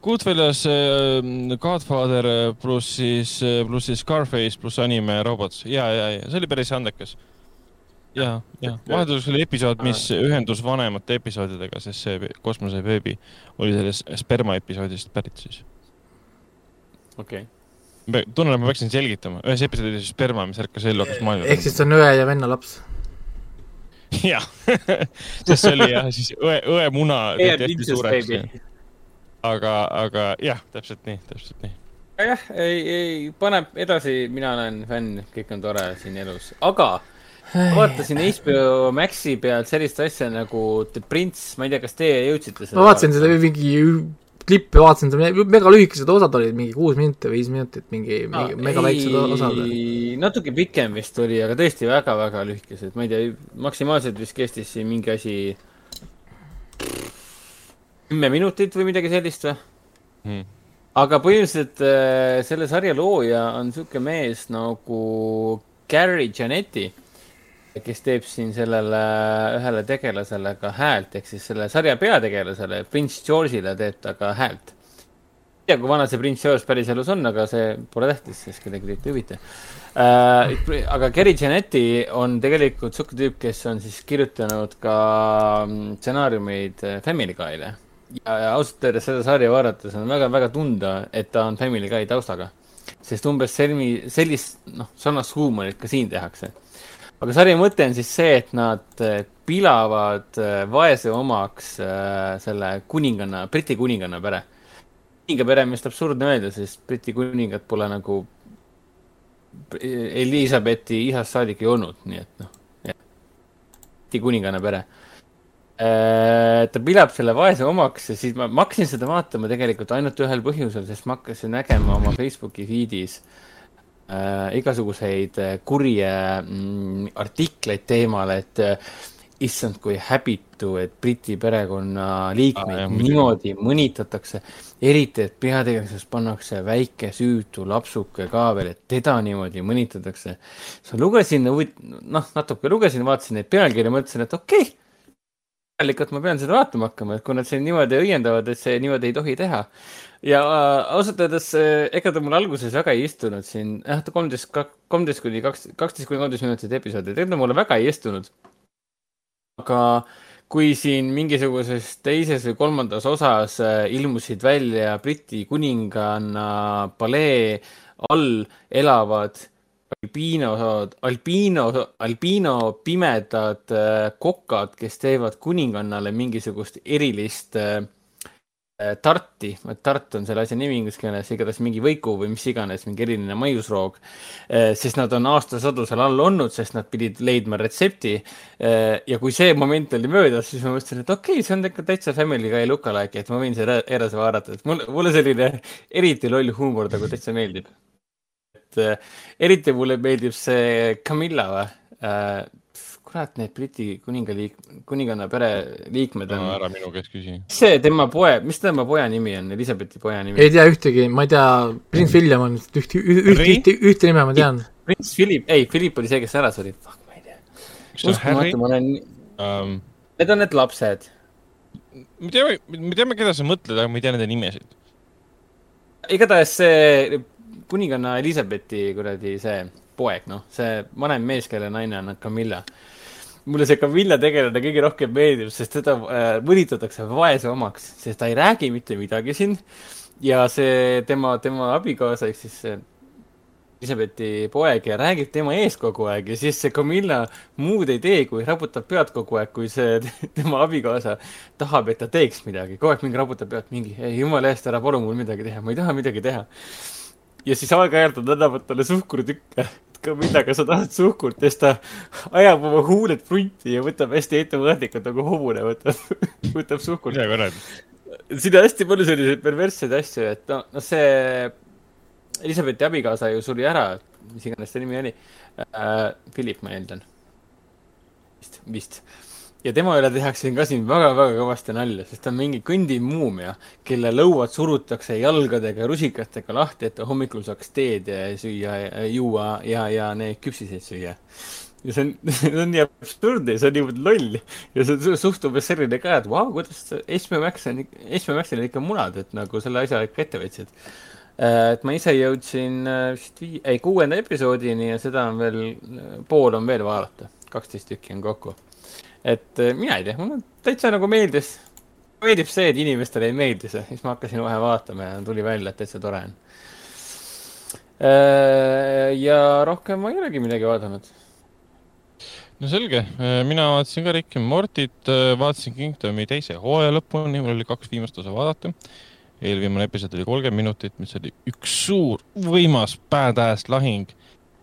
Goodfellas äh, Godfather pluss siis, pluss siis Scarface pluss anime robots ja, ja, ja see oli päris andekas ja, ja vahelduseks oli episood, mis ühendus vanemate episoodidega, sest see kosmose veebi oli sellest sperma episoodist pärit siis. okei okay.. tunnen, et ma peaksin selgitama, ühes episoodis sperma, mis ärkas ellu, hakkas maailma. ehk siis see on õe ja venna laps. Jah. Sest see oli jah, siis õe, õe muna tehti suureks. aga, aga jah, täpselt nii, täpselt nii. Jah, ei, ei, paneb edasi, mina olen fänn, kõik on tore siin elus, aga ma vaatasin HBO Maxi pealt sellist asja nagu The Prince, ma ei tea, kas teie jõudsite seda ma vaatasin seda mingi klippe, vaatasin mega lühikesed osad olid, mingi kuus minutit või viis minutit, mingi, mingi no, mega väiksed osad. natuke pikem vist oli, aga tõesti väga-väga lühikesed, ma ei tea, maksimaalselt vist kestis siin mingi asi kümme minutit või midagi sellist või hmm.? aga põhimõtteliselt äh, selle sarja looja on niisugune mees nagu Gary Janetti kes teeb siin sellele ühele tegelasele ka häält, ehk siis selle sarja peategelasele, Prince George'ile teeb ta ka häält. ei tea, kui vana see Prince George päriselus on, aga see pole tähtis, sest kedagi ei huvita äh,. aga Gary Janetti on tegelikult sihuke tüüp, kes on siis kirjutanud ka mm, stsenaariumeid Family Guy'le. ja ausalt öeldes seda sarja vaadates on väga-väga tunda, et ta on Family Guy taustaga. sest umbes selmi, sellist, noh, sarnast huumorit ka siin tehakse aga sari mõte on siis see, et nad eh, pilavad eh, vaese omaks eh, selle kuninganna, Briti kuninganna pere. kuningapere on vist absurdne öelda, sest Briti kuningat pole nagu Elizabethi isast saadik ei olnud, nii et noh, jah. Briti kuninganna pere. ta pilab selle vaese omaks ja siis ma, ma hakkasin seda vaatama tegelikult ainult ühel põhjusel, sest ma hakkasin nägema oma Facebooki feed'is äh, äh, igasuguseid äh, kurje mm, artikleid teemal, et äh, issand, kui häbitu, et Briti perekonnaliikmeid ah, niimoodi mõnitatakse. eriti, et peategelises pannakse väike süütu lapsuke ka veel, et teda niimoodi mõnitatakse. siis lugesin, noh, natuke lugesin, vaatasin neid pealkirju, mõtlesin, et okei okay,. järelikult ma pean seda vaatama hakkama, et kui nad siin niimoodi õiendavad, et see niimoodi ei tohi teha ja äh, ausalt öeldes äh, ega ta mul alguses väga ei istunud siin, jah, ta kolmteist, kolmteist kuni kaks, kaksteist kuni kolmteist minutit episoodi, tegelikult ta mulle väga ei istunud. aga kui siin mingisuguses teises või kolmandas osas äh, ilmusid välja Briti kuninganna palee all elavad albiino, albiino, albiino pimedad kokad, kes teevad kuningannale mingisugust erilist äh tarti, tart on selle asja nimi inglise keeles, igatahes mingi võiku või mis iganes, mingi eriline maiusroog äh,. sest nad on aastasadu seal all olnud, sest nad pidid leidma retsepti äh,. ja kui see moment oli möödas, siis ma mõtlesin, et okei okay,, see on ikka täitsa Family Guy lookalike, et ma võin seda edasi vaadata, et mulle, mulle selline eriti loll huumor nagu täitsa meeldib et äh, eriti mulle meeldib see Camilla või äh,? Kurat, need Briti kuningaliik-, kuninganna pere liikmed on no,. ära minu käest küsi. see tema poe, mis tema poja nimi on, Elizabethi poja nimi? ei tea ühtegi, ma ei tea, prints William on üht, üht, üht, üht, ühte nime ma tean. prints Philip, ei, Philip oli see, kes ära suri, fuck, ma ei tea. uskumatu, ma olen um,. Need on need lapsed. me teame, me teame, keda sa mõtled, aga me ei tea nende nimesid. igatahes see kuninganna Elizabethi kuradi see poeg, noh, see vanem mees, kelle naine on Camilla. Mulle see Camilla tegelane kõige rohkem meeldib, sest teda äh, mõnitatakse vaese omaks, sest ta ei räägi mitte midagi siin. ja see tema, tema abikaasa ehk siis Elizabethi poeg ja räägib tema ees kogu aeg ja siis see Camilla muud ei tee, kui raputab pead kogu aeg, kui see tema abikaasa tahab, et ta teeks midagi. kogu aeg mingi raputab pead, mingi, ei jumala eest, ära palu mul midagi teha, ma ei taha midagi teha ja siis aeg-ajalt nad annavad talle suhkrutükke. Ka millega sa tahad suhkurt ja siis ta ajab oma huuled frunti ja võtab hästi ettevaatlikult nagu hobune, võtab, võtab suhkurt. mida kurat? siin on hästi palju selliseid perversseid asju, et noh, noh see Elizabethi abikaasa ju suri ära, mis iganes ta nimi oli äh,. Philip, ma eeldan. vist, vist ja tema üle tehakse ka siin väga-väga kõvasti nalja, sest ta on mingi kõndiv muumia, kelle lõuad surutakse jalgadega ja rusikatega lahti, et ta hommikul saaks teed süüa, juua ja, ja neid küpsiseid süüa. ja see on, see on nii absurdne, see on niivõrd loll. Ja see suhtumine selline ka, et vau, kuidas HBO Max on, HBO Maxil on ikka munad, et nagu selle asja ikka ette võtsid. Äh, et ma ise jõudsin äh, vist vii-, ei, kuuenda episoodini ja seda on veel, pool on veel vaadata, kaksteist tükki on kokku et äh, mina ei tea, mulle täitsa nagu meeldis, meeldib see, et inimestele ei meeldi see, siis ma hakkasin kohe vaatama ja tuli välja, et täitsa tore on. Äh, ja rohkem ma ei olegi midagi vaadanud. no selge, äh, mina vaatasin ka Rick and Mortit, vaatasin Kingdomi teise hooaja lõpuni, mul oli kaks viimast osa vaadata. eelviimane episood oli kolmkümmend minutit, mis oli üks suur võimas badass lahing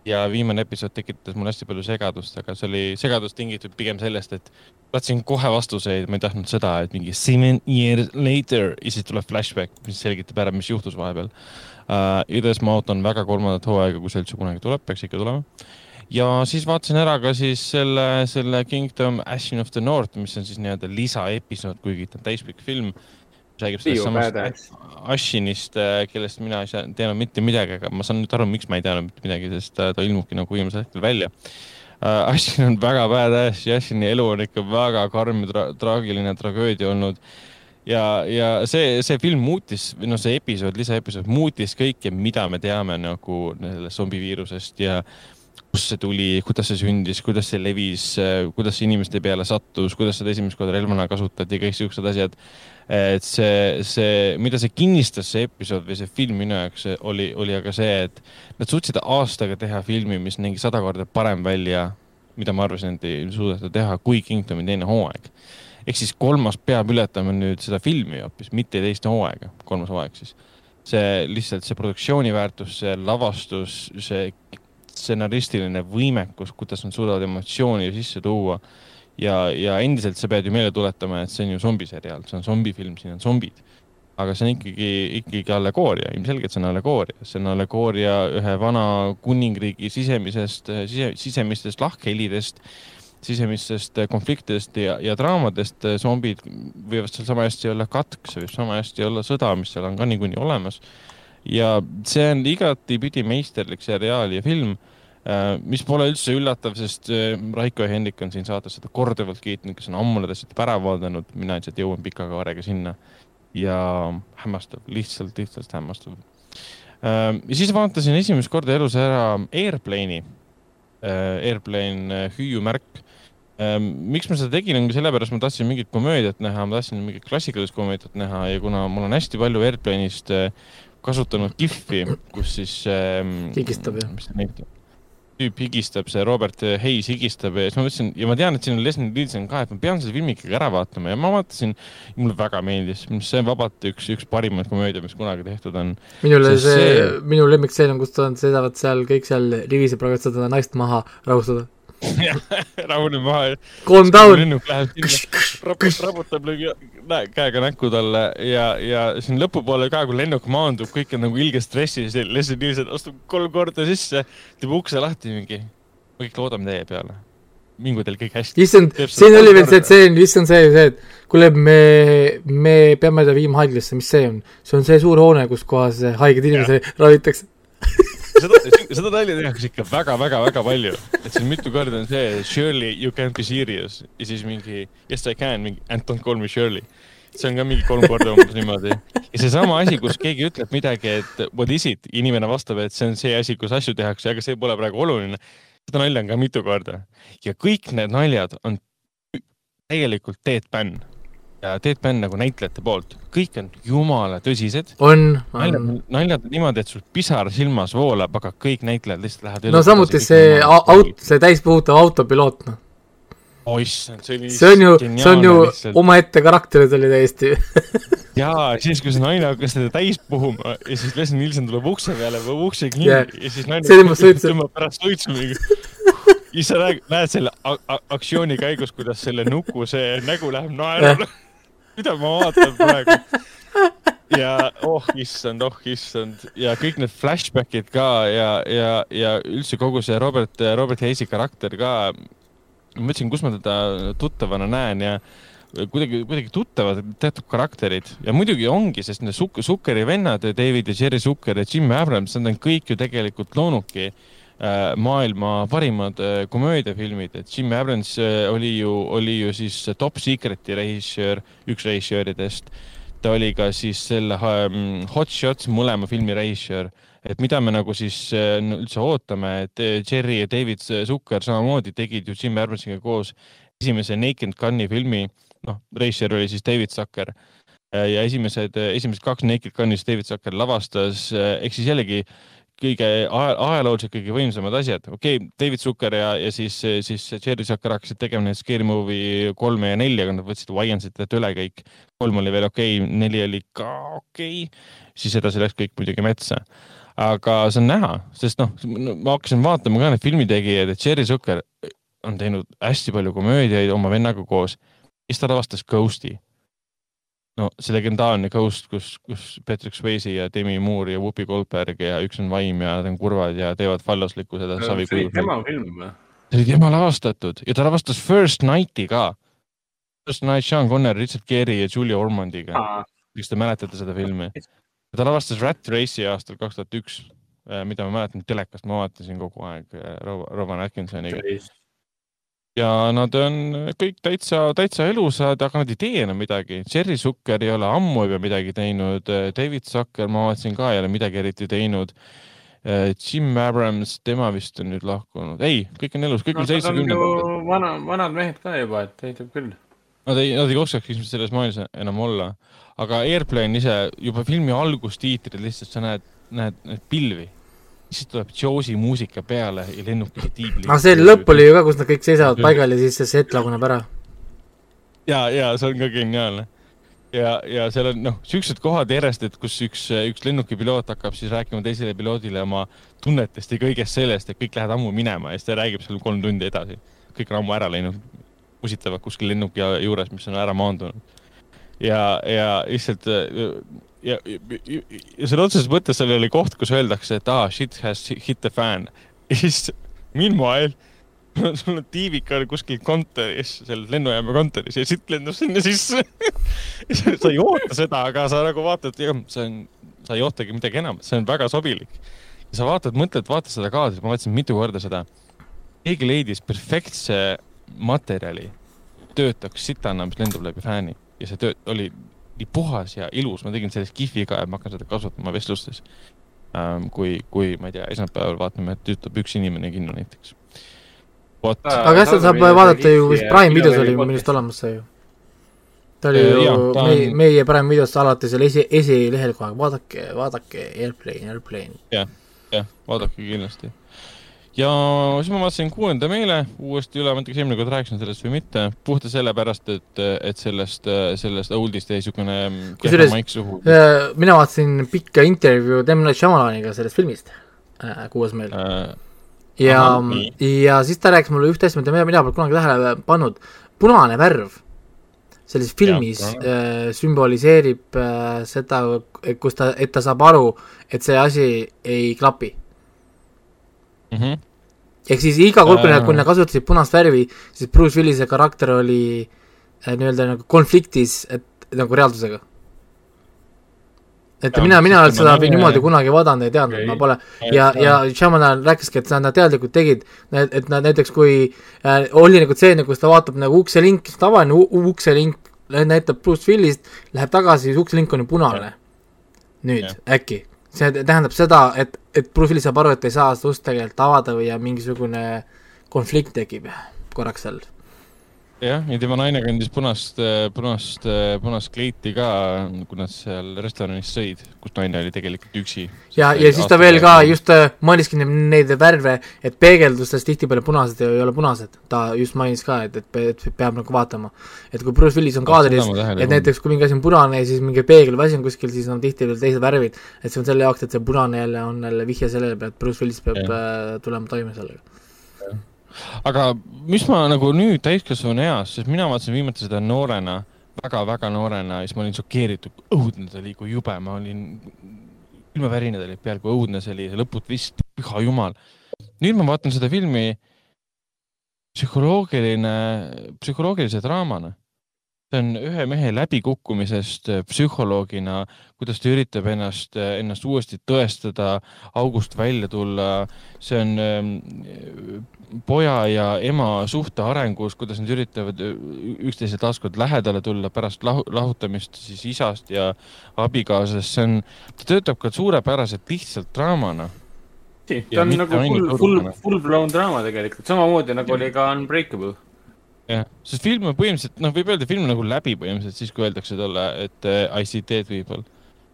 ja viimane episood tekitas mul hästi palju segadust, aga see oli segadus tingitud pigem sellest, et tahtsin kohe vastuseid, ma ei tahtnud seda, et mingi seven years later ja siis tuleb flashback, mis selgitab ära, mis juhtus vahepeal uh,. igatahes ma ootan väga kolmandat hooaega, kui see üldse kunagi tuleb, peaks ikka tulema. ja siis vaatasin ära ka siis selle, selle Kingdom Ashen of the North, mis on siis nii-öelda lisaepisood, kuigi ta on täispikk film räägib sellest samast Ashinist, äh, kellest mina ei teadnud mitte midagi, aga ma saan nüüd aru, miks ma ei teadnud mitte midagi, sest äh, ta ilmubki nagu viimasel hetkel välja uh,. Ashin on väga badass ja Ashini elu on ikka väga karm ja tra traagiline tragöödia olnud. ja, ja see, see film muutis, noh, see episood, lisaepisood muutis kõike, mida me teame nagu sellest zombiviirusest ja kust see tuli, kuidas see sündis, kuidas see levis, kuidas see inimeste peale sattus, kuidas seda esimest korda relvana kasutati, kõik siuksed asjad et see, see, mida see kinnistas, see episood või see film minu jaoks oli, oli aga see, et nad suutsid aastaga teha filmi, mis nägi sada korda parem välja, mida ma arvasin, et ei suudeta teha, kui Kingdomi teine hooaeg. ehk siis kolmas peab ületama nüüd seda filmi hoopis, mitte teist hooaega, kolmas hooaeg siis. see lihtsalt see produktsiooni väärtus, see lavastus, see stsenaristiline võimekus, kuidas nad suudavad emotsiooni sisse tuua ja, ja endiselt sa pead ju meelde tuletama, et see on ju zombiseriaal, see on zombifilm, siin on zombid. aga see on ikkagi, ikkagi allegooria, ilmselgelt see on allegooria, see on allegooria ühe vana kuningriigi sisemisest, sise, sisemistest lahkhelidest, sisemistest konfliktidest ja, ja draamadest. zombid võivad seal sama hästi olla katk, see võib sama hästi olla sõda, mis seal on ka niikuinii olemas. ja see on igatipidi meisterlik seriaal ja film mis pole üldse üllatav, sest äh, Raiko ja Hendrik on siin saates seda korduvalt kiitnud, kes on ammu seda ära vaadanud, mina lihtsalt jõuan pika kaarega sinna. ja hämmastav, lihtsalt, lihtsalt hämmastav. Äh, ja siis vaatasin esimest korda elus ära Airplane'i, Airplane hüüumärk miks ma seda tegin, ongi sellepärast, ma tahtsin mingit komöödiat näha, ma tahtsin mingit klassikalist komöödiat näha ja kuna mul on hästi palju Airplane'ist kasutanud kihvi, kus siis ähm,. kigistab jah? Tüüp higistab, see Robert Hayes higistab ja siis ma mõtlesin ja ma tean, et siin on Leslie Nielsen ka, et ma pean selle filmi ikkagi ära vaatama ja ma vaatasin. mulle väga meeldis, see on vabalt üks, üks parimaid komöödia, mis kunagi tehtud on. minule See- see, minu lemmikstseen on, kus ta on, sõidavad seal kõik seal riviseb, proovivad seda naist maha rahustada. rahune maha. Calm down. lennuk läheb sinna, raputab, raputab lööb käega näkku talle ja, ja siin lõpupoole ka, kui lennuk maandub, kõik on nagu ilge stressis, Leslie Nielsen astub kolm korda sisse, teeb ukse lahti mingi. me kõik loodame teie peale. mingu teil kõik hästi. issand, siin oli veel see tseen, issand see, see, et kuule, me, me peame ta viima haiglasse, mis see on? see on see suur hoone, kus kohas haiged inimesed ravitakse. seda, seda nalja tehakse ikka väga-väga-väga palju. et siin mitu korda on see Shirley, you can't be serious ja siis mingi yes I can, mingi and don't call me Shirley. see on ka mingi kolm korda umbes niimoodi. ja seesama asi, kus keegi ütleb midagi, et what is it, inimene vastab, et see on see asi, kus asju tehakse, aga see pole praegu oluline. seda nalja on ka mitu korda ja kõik need naljad on täielikult deadpan ja deadpan nagu näitlejate poolt, kõik on jumala tõsised on, on. naljad on niimoodi, et sul pisar silmas voolab, aga kõik näitlejad lihtsalt lähevad. no samuti see au- aut-, see täispuhutav autopiloot, noh. oh issand, see oli. see on ju, see on ju omaette karakterid oli täiesti. jaa, siis kui see naine hakkas teda täis puhuma ja siis Leslie Nielsen tuleb ukse peale, paneb ukse kinni Jah. ja siis naine tõmbab pärast suitsu mingi. siis sa näed, näed selle aktsiooni käigus, kuidas selle nuku see nägu läheb naerule. Mida ma vaatan praegu? ja oh issand, oh issand ja kõik need flashback'id ka ja, ja, ja üldse kogu see Robert, Robert Haye'i karakter ka. ma mõtlesin, kus ma teda tuttavana näen ja kuidagi, kuidagi tuttavad teatud karakterid ja muidugi ongi, sest need Suk-, Sukkeri vennad, David ja Jerry Sukker ja Jim Abrams, nad on kõik ju tegelikult loonudki maailma parimad äh, komöödiafilmid, et Jim Abrams äh, oli ju, oli ju siis Top Secreti režissöör, üks režissööridest. ta oli ka siis selle ähm, Hot Shots mõlema filmi režissöör, et mida me nagu siis äh, üldse ootame, et äh, Jerry ja David Zucker samamoodi tegid ju Jim Abramsiga koos esimese Naked Gun'i filmi, noh, režissöör oli siis David Zucker. Ja esimesed, esimesed kaks Naked Gun'is David Zucker lavastas, ehk siis jällegi kõige aja- ajalooliselt kõige võimsamad asjad, okei okay,, David Zucker ja, ja siis, siis Jerry Zucker hakkasid tegema neid Scary Movie kolme ja nelja, kui nad võtsid Wyansit üle kõik. kolm oli veel okei okay,, neli oli ka okei okay., siis edasi läks kõik muidugi metsa. aga see on näha, sest noh, ma hakkasin vaatama ka neid filmitegijaid, et Jerry Zucker on teinud hästi palju komöödiaid oma vennaga koos. siis ta lavastas Ghosti no see legendaarne Ghost, kus, kus Patrick Swayze ja Demi Moore ja Whoopi Goldberg ja üks on vaim ja nad on kurvad ja teevad fallaslikku seda see oli tema film või? see oli tema lavastatud ja ta lavastas First Nighti ka. First Night Sean Connery, Richard Gere ja Julia Ormondiga, kas te mäletate seda filmi? ta lavastas Rat Race'i aastal kaks tuhat üks, mida ma mäletan telekast, ma vaatasin kogu aeg äh, Ro- Rowan Atkinsoniga ja nad on kõik täitsa, täitsa elusad, aga nad ei tee enam midagi. Jerry Zucker ei ole ammu juba midagi teinud, David Zucker, ma vaatasin ka ei ole midagi eriti teinud. Jim Abrams, tema vist on nüüd lahkunud, ei, kõik on elus, kõik no on seitsmekümnendatel. vana, vanad mehed ka juba, et täitub küll. Nad ei, nad ei oskaks ilmselt selles maailmas enam olla, aga Airplane ise juba filmi algustiitrid lihtsalt sa näed, näed, näed pilvi. Siis tuleb Josie muusika peale ja lennukid tiibli. aga see lõpp oli ju ka, kus nad kõik seisavad paigal ja siis see set laguneb ära. ja, ja see on ka geniaalne. ja, ja seal on noh, siuksed kohad järjest, et kus üks, üks lennukipiloot hakkab siis rääkima teisele piloodile oma tunnetest ja kõigest sellest, et kõik lähevad ammu minema ja siis ta räägib seal kolm tundi edasi. kõik on ammu ära läinud, musitavad kuskil lennuki juures, mis on ära maandunud. ja, ja lihtsalt ja, ja, ja, sõna otseses mõttes seal oli koht, kus öeldakse, et aa ah,, shit has hit the fan. ja siis meanwhile sul on tiivik on kuskil kontoris, seal lennujaama kontoris ja siit lendab sinna sisse. sa ei oota seda, aga sa nagu vaatad, jah, see on, sa ei ootagi midagi enamat, see on väga sobilik. sa vaatad, mõtled, vaatad seda kaadrit, ma vaatasin mitu korda seda. keegi leidis perfektse materjali, töötaks sitana, mis lendab läbi fääni ja see töö oli nii puhas ja ilus, ma tegin sellest kihvi ka ja ma hakkan seda kasutama vestlustes ähm,. kui, kui ma ei tea, esmaspäeval vaatame, et töötab üks inimene kinno näiteks. aga jah, seda saab vaadata ju vist Prime videos oli minu arust olemas see ju. ta oli Äh, ju jah, on- meie, meie Prime videos alati seal esi, esilehel aeg, vaadake, vaadake Airplane, Airplane. jah, vaadake kindlasti. Ja siis ma vaatasin Kuuenda meele uuesti üle, ma ei tea, kas eelmine kord rääkisin sellest või mitte, puhtalt sellepärast, et, et sellest, sellest old'ist jäi niisugune Kusjuures, maik suhu. äh, mina vaatasin pikka intervjuud M. Night Shyamalaniga sellest filmist äh, Kuues meel Äh, ja ja siis ta rääkis mulle ühte asja, mida mina, pole kunagi tähele pannud, punane värv selles filmis Jah, äh, sümboliseerib äh, seda, kus ta, et ta saab aru, et see asi ei klapi. mm -hmm. Ehk siis iga kord, kui nad, kui nad kasutasid punast värvi, siis Bruce Willise karakter oli äh, nii-öelda nagu konfliktis, et nagu reaalsusega. et Jaa, mina, mina seda nimi- niimoodi kunagi vaadanud ei teadnud okay., ma pole ja, ja Shyamalan rääkiski, et nad teadlikult tegid, et nad näiteks kui äh, oli nagu stseene, kus ta vaatab nagu ukselink, tavaline ukselink näitab Bruce Willist, läheb tagasi, siis ukselink on ju punane. nüüd Jah. äkki, see tähendab seda, et, et Willis saab aru, et ei saa seda ust tegelikult avada või mingisugune konflikt tekib korraks seal. jah, ja tema naine kandis punast, punast, punast kleiti ka, kui nad seal restoranis sõid, kus naine oli tegelikult üksi. ja, ja siis ta veel ka just äh, mainiski neid- värve, et peegeldustes tihtipeale punased ei ole punased. ta just mainis ka, et, et, et peab nagu vaatama. et kui Bruce Willis on kaadris et näiteks kui mingi asi on punane ja siis mingi peegel või asi on kuskil, siis on tihtipeale teised värvid. et see on selle jaoks, et see punane jälle on jälle vihje sellele peale, et Bruce Willis peab äh, tulema toime sellega. Aga mis ma nagu nüüd täiskasvanu eas, sest mina vaatasin viimati seda noorena väga,, väga-väga noorena ja siis ma olin šokeeritud, õudne ta oli, kui jube ma olin, külmavärinad olid peal, kui õudne see oli, see lõputvist, püha jumal. nüüd ma vaatan seda filmi psühholoogiline, psühholoogilise draamana. See on ühe mehe läbikukkumisest äh, psühholoogina, kuidas ta üritab ennast, ennast uuesti tõestada, august välja tulla. see on ähm, poja ja ema suhte arengus, kuidas nad üritavad äh, üksteise taaskord lähedale tulla pärast lahu, lahutamist siis isast ja abikaasast, see on, ta töötab ka suurepäraselt lihtsalt draamana. ta Ja on nagu full, full full blown draama tegelikult, samamoodi nagu oli ka Unbreakable. jah, sest film on põhimõtteliselt, noh, võib öelda, film on nagu läbi põhimõtteliselt siis, kui öeldakse talle, et äh, I see dead people.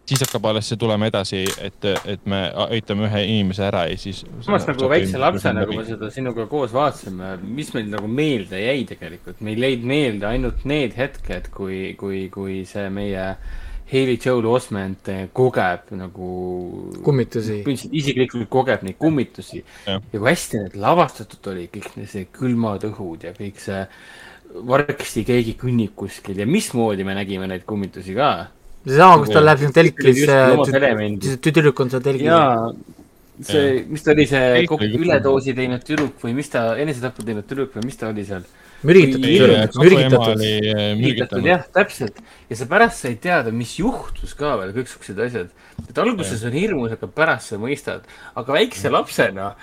siis hakkab alles see tulema edasi, et, et me aitame ühe inimese ära ja siis. samas nagu väikse lapsena, kui me seda sinuga koos vaatasime, mis meil nagu meelde jäi tegelikult, meil jäid meelde ainult need hetked, kui, kui, kui see meie Hailey Joel Osment eh, kogeb nagu. kummitusi. isiklikult kogeb neid kummitusi Jah. ja kui hästi need lavastatud oli, kõik need- see külmad õhud ja kõik see vargsti keegi kõnnib kuskil ja mismoodi me nägime neid kummitusi ka. seesama, kus ta läheb sinna telkis Just loomad elemendid., tüdruk on seal telgis. see, mis ta oli, see üledoosi teinud tüdruk või mis ta, enesetapu teinud tüdruk või mis ta oli seal? Mürgitatud tüdruk, mürgitatud. mürgitatud jah, täpselt. ja sa pärast said teada, mis juhtus ka veel, kõik siuksed asjad. et alguses on hirmus, aga pärast sa mõistad. aga väikse lapsena,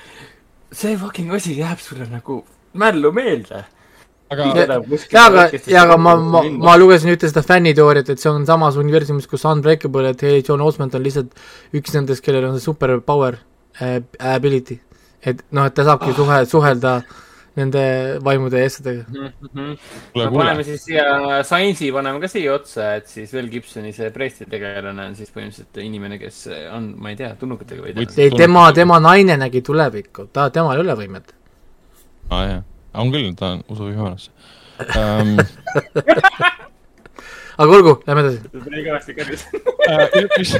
see fucking asi jääb sulle nagu mällu meelde. aga jaa, aga, jaa, aga ma, ma, ma lugesin ühte seda fänniteooriat, et see on samas universumis, kus Unbreakable, et Haley John Osment on lihtsalt üks nendest, kellel on see super power äh, ability. et noh, et ta saabki suhe, suhelda nende vaimude ja asjadega. me kuule, paneme kuule, siis siia Science'i paneme ka siia otsa, et siis Mel Gibsoni see preesti tegelane on siis põhimõtteliselt inimene, kes on, ma ei tea, tulnukatega või ei, tema, tema naine nägi tulevikku, ta, temal ei ole võimet. aa Ah, jaa, on küll, ta on usub Jumalasse um,. aga olgu, lähme edasi. ta tuli kõvasti kõrges. Uh, mis,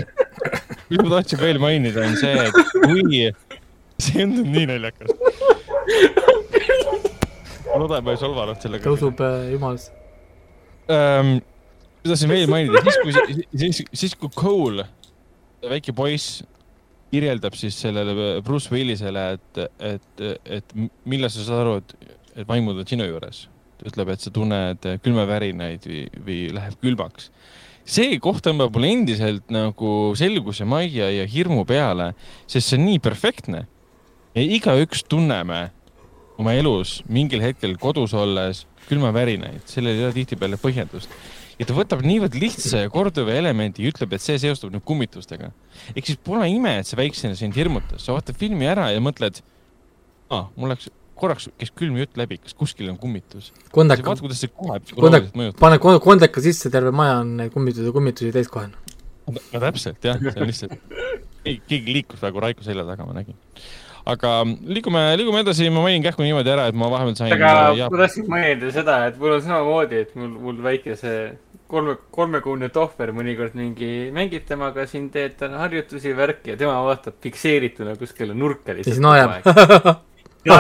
mis ma tahtsin veel mainida, on see, et kui, see on nii naljakas. Ma loodan, ma ei solvanud sellega ta. usub äh, jumalasse. ähm,. ma tahtsin veel mainida, siis kui, siis, siis kui Cole, väike poiss, kirjeldab siis sellele Bruce Willisele, et, et, et millal sa saad aru, et, et vaimud on sinu juures. ta ütleb, et sa tunned külmavärinaid või, või läheb külmaks. see koht tõmbab mulle endiselt nagu selguse majja ja hirmu peale, sest see on nii perfektne. igaüks tunneme oma elus mingil hetkel kodus olles külmavärinaid, sellel ei ole tihtipeale põhjendust. ja ta võtab niivõrd lihtsa ja korduva elemendi ja ütleb, et see seostub nüüd kummitustega. ehk siis pole ime, et see väiksena sind hirmutas, sa vaatad filmi ära ja mõtled, aa, mul läks korraks käis külm jutt läbi, kas kuskil on kummitus. Kondak- mõjutab. pane kon- kondaka sisse, terve maja on neid kummitusi, kummitusi täis kohe. no täpselt jah, see on lihtsalt, keegi liikus praegu Raiko selja taga, ma nägin. Aga liigume, liigume edasi, ma mainin kähku niimoodi ära, et ma vahepeal sain. aga ma tahtsin mainida seda, et mul on samamoodi, et mul, mul väike see kolme, kolmekuune tohver mõnikord mingi mängib temaga siin, teed talle harjutusi, värki ja tema vaatab fikseerituna kuskile nurka ja siis naerab. ja,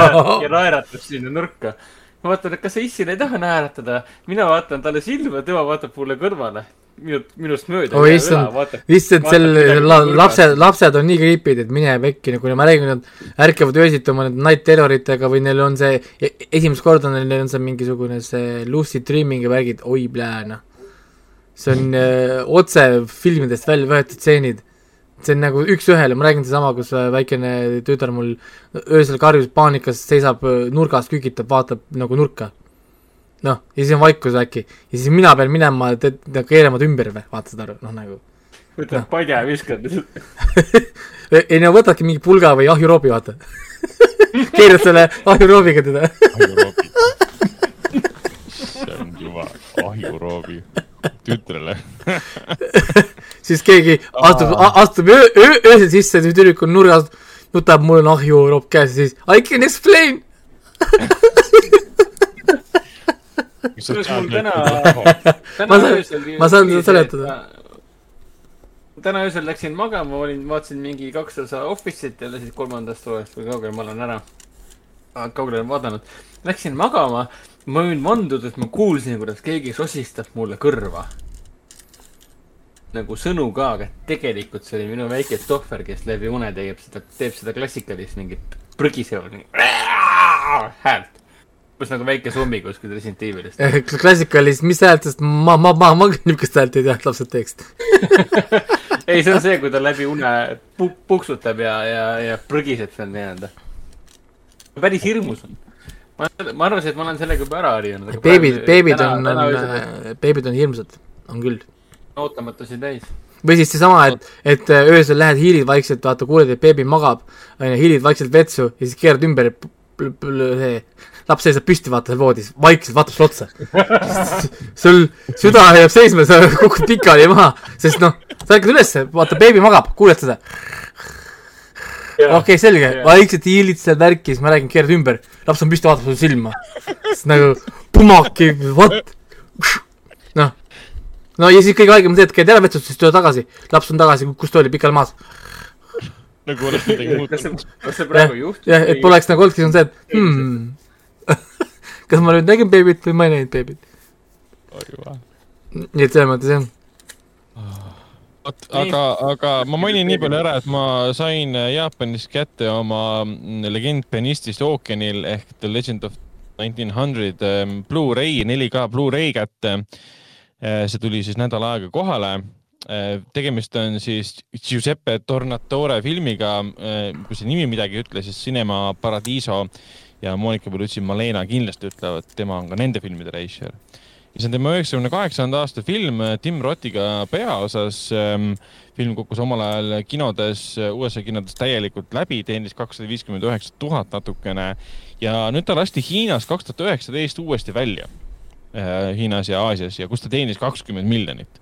naeratab sinna nurka. ma vaatan, et kas sa issil ei taha naeratada. mina vaatan talle silma, tema vaatab mulle kõrvale minut, minust mööda. oi issand, issand, sel la, lapsed, lapsed on nii creepy'd, et mine pekki, nagu ma räägin, nad ärkavad öösiti oma nende night terroritega või neil on see, e-, esimest korda neil on see mingisugune see lucid dreaming ja värgid, oi plää, noh. see on öö, otse filmidest välja võetud stseenid. see on nagu üks-ühele, ma räägin sedasama, kus väikene tütar mul öösel karjus paanikas seisab nurgas, kükitab, vaatab nagu nurka noh, ja siis on vaikus äkki. ja siis mina pean minema, keerama ta ümber või, vaata aru, noh nagu. võtad no. padja ja viskad ei no võtadki mingi pulga või ahjuroobi, vaata. Keerad selle ahjuroobiga teda. Issand jumal, ahjuroobi. Tütrele. Siis keegi astub, astub öö, öö, öösel sisse, tüdruk on nurgas, nutab, mul on ahjuroop käes. Ja siis I can explain kusjuures mul täna, täna öösel. ma saan seda seletada. täna öösel läksin magama, olin, vaatasin mingi kaks osa Office'it jälle siis kolmandast hooajast või kaugele ma olen ära, kaugele olen vaadanud. Läksin magama, ma võin vanduda, et ma kuulsin, kuidas keegi sosistab mulle kõrva. nagu sõnu ka, aga tegelikult see oli minu väike tohver, kes läbi une teeb seda, teeb seda klassikalist mingit prõgisevat häält umbes nagu väike zombi kuskil Resident Evilist. Eh, klassikalis, mis häält, sest ma, ma, ma, ma niisugust häält ei tea, et lapsed teeks ei, see on see, kui ta läbi une pu-, puksutab ja, ja, ja prõgiseb seal nii-öelda. päris hirmus on. ma, ma arvasin, et ma olen sellega juba ära harjunud. beebid, beebid on, on, beebid on hirmsad, on küll. ootamatusi täis või siis seesama, et, et äh, öösel lähed hiilid vaikselt, vaata, kuuled, et beebi magab, onju, hiilid vaikselt vetsu ja siis keerad ümber, see laps seisab püsti, vaata seal voodis, vaikselt vaatab sulle otsa. sul süda jääb seisma, sa kukud pikali maha, sest noh, sa ärkad ülesse, vaata, beebi magab, kuuled seda. okei okay,, selge, vaikselt hiilid seda värki, siis ma räägin, keerad ümber, laps on püsti, vaatab sulle silma. siis nagu pumaki, what? noh, no ja siis kõige haigem on see, et käid ära vetsus, siis tule tagasi, laps on tagasi, kus ta oli, pikali maas nagu oleks midagi muutunud. kas see praegu juhtus? jah, et poleks nagu olnudki, on see, et hmm, kas ma nüüd nägin beebit või ma ei näinud beebit? nii et selles mõttes jah vot, aga, aga ma mainin nii palju ära, et ma sain Jaapanis kätte oma legend penistist ookeanil ehk The Legend of 1900 ähm, Blu-ray, 4K Blu-ray kätte. Äh, see tuli siis nädal aega kohale. Äh, tegemist on siis Giuseppe Tornatore filmiga, äh, kui see nimi midagi ei ütle, siis Cinema Paradiso ja Monika Bellucci, Malena kindlasti ütlevad, tema on ka nende filmide reisijal. ja see on tema üheksakümne kaheksanda aasta film Tim Rottiga peaosas. Ähm, film kukkus omal ajal kinodes, USA kinodes täielikult läbi, teenis kakssada viiskümmend üheksa tuhat natukene ja nüüd ta lasti Hiinas kaks tuhat üheksateist uuesti välja. Äh, Hiinas ja Aasias ja kus ta teenis kakskümmend miljonit Äh,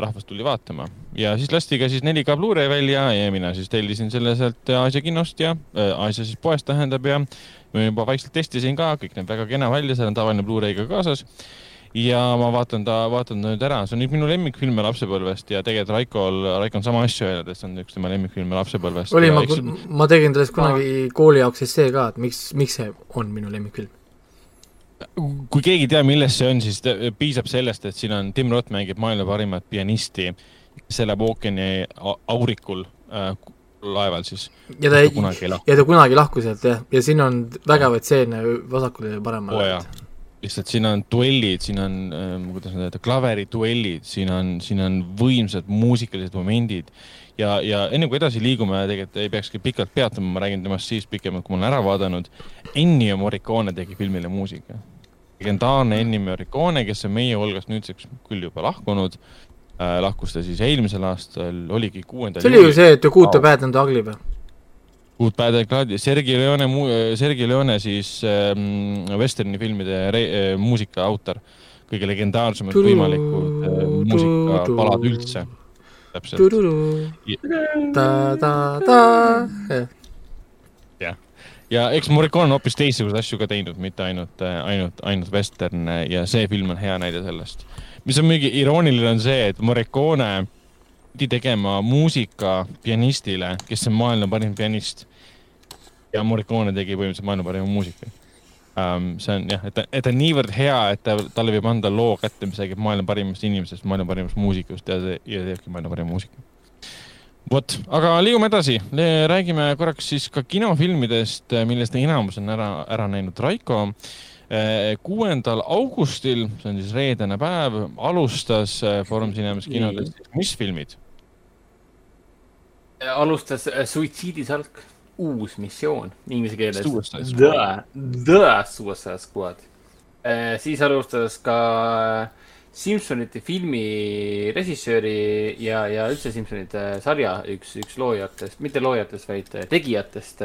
rahvas tuli vaatama ja siis lasti ka siis 4K Blu-ray välja ja mina siis tellisin selle sealt Aasia kinost ja äh,, Aasia siis poest tähendab ja ma juba vaikselt testisin ka, kõik näeb väga kena välja, seal on tavaline Blu-ray ka kaasas. ja ma vaatan ta, vaatan ta nüüd ära, see on üks minu lemmikfilme lapsepõlvest ja tegelikult Raikol, Raiko on sama asja öelnud, et see on üks tema lemmikfilme lapsepõlvest. oli, ma, ma tegin sellest kunagi kooli jaoks essee ka, et miks, miks see on minu lemmikfilm kui keegi ei tea, milles see on, siis piisab sellest, et siin on Tim Roth mängib maailma parimat pianisti, kes elab ookeani aurikul äh, laeval siis. ja ta, ja ta kunagi lahkus sealt jah, ja siin on vägevaid stseene vasakul ja paremal. Oh,. lihtsalt siin on duellid, siin on äh,, kuidas nüüd öelda, klaveriduellid, siin on, siin on võimsad muusikalised momendid. Ja, ja enne kui edasi liigume, tegelikult ei peakski pikalt peatuma, ma räägin temast siis pikemalt, kui ma olen ära vaadanud. Ennio Morricone tegi filmile muusika legendaarne Ennio Morricone, kes on meie hulgast nüüdseks küll juba lahkunud äh,. lahkus ta siis eelmisel aastal, oligi kuuendal. see oli ju see, et Good, Bad and Ugly või? Good, Bad and Ugly, Sergei Leone, Sergei Leone siis ähm, vesterni filmide re, äh, muusika autor. kõige legendaarsemad võimalikud äh, muusikapalad üldse. täpselt. ta-ta-ta ja eks Morricone on hoopis teistsuguseid asju ka teinud, mitte ainult, ainult, ainult vestern ja see film on hea näide sellest. mis on muidugi irooniline, on see, et Morricone pidi tegema muusika pianistile, kes on maailma parim pianist. ja Morricone tegi põhimõtteliselt maailma parima muusika um,. see on jah, et ta, et ta on niivõrd hea, et ta, talle võib anda loo kätte, mis räägib maailma parimast inimesest, maailma parimast muusikust ja, ja teebki maailma parima muusika vot, aga liigume edasi, räägime korraks siis ka kinofilmidest, millest enamus on ära, ära näinud Raiko. Eh, kuuendal augustil, see on siis reedene päev, alustas eh, Foorum Cinemas kinodes, mis filmid? alustas eh, Suitsiidisalk, uus missioon inglise keeles. The, The Suicide Squad. siis alustas ka äh, Simsonite filmi režissööri ja, ja üldse Simsonite sarja üks, üks loojatest, mitte loojatest, vaid tegijatest.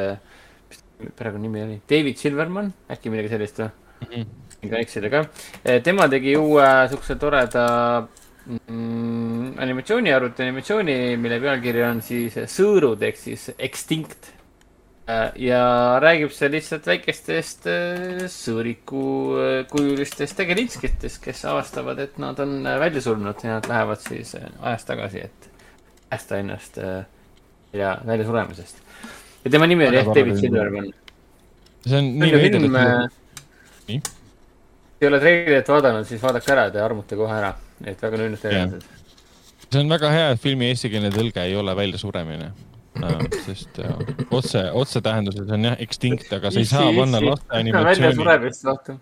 mis praegu nimi oli? David Silverman, äkki midagi sellist või mm? -hmm. võin eksida ka. tema tegi uue siukse toreda mm, animatsiooni, arvutianimatsiooni, mille pealkiri on siis Sõõrud ehk siis Extinct Äh, ja räägib see lihtsalt väikestest äh, sõõrikukujulistest äh, tegelinskitest, kes avastavad, et nad on välja surnud ja nad lähevad siis ajas tagasi, et päästa ennast ja välja suremisest. ja tema nimi oli jah David Silverman. see on nii veider, et. nii? ei ole treilerit vaadanud, siis vaadake ära, te armute kohe ära, et väga nunnud tegelased. see on väga hea, et filmi eestikeelne tõlge ei ole väljasuremine sest ja, otse, otsetähenduses on jah extinct, aga sa ei saa panna laste animatsiooni.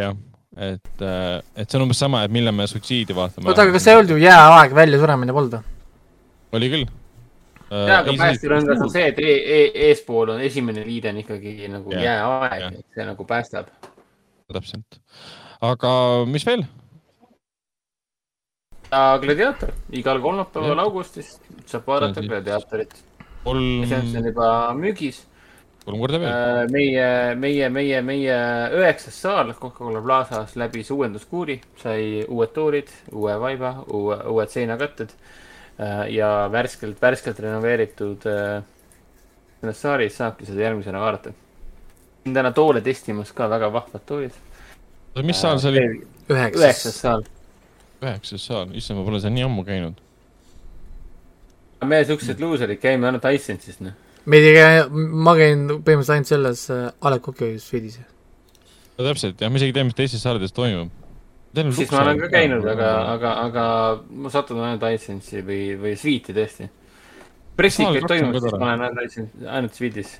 jah, et, äh, et see on umbes sama, et millal me suitsiidi vaatame. oota, aga kas see ei olnud ju jääaeg, väljasuremine polnud? oli küll. jaa, aga päästerõngas on see, et e e eespool on esimene liide on ikkagi nagu jääaeg, see nagu päästab. täpselt. aga mis veel? Gladiator, igal kolmapäeval augustis saab vaadata Gladiatorit kolm. see on juba müügis. kolm korda veel. Äh, meie, meie, meie, meie üheksas saal Coca-Cola Plazas läbis uuenduskuuri, sai uued toorid, uue vaiba, uue, uued seinakatted äh, ja värskelt, värskelt renoveeritud äh, selles saalis saabki seda järgmisena vaadata. täna toole testimas ka, väga vahvad toolid. mis saal see oli? üheksas saal üheksas saal, issand, ma pole seal nii ammu käinud. me siuksed luuserid käime ainult Icelandsis, noh. me ei käi, ma käin põhimõtteliselt ainult selles äh, A Le Coq's Suites. no täpselt, jah, ma isegi ei tea, mis teistes saardes toimub. siis ma olen ka käinud, aga, aga, aga ma satun ainult Icelandsi või, või Sweet'i tõesti. pressikaid toimub, siis ma olen ainult, ainult Sweet'is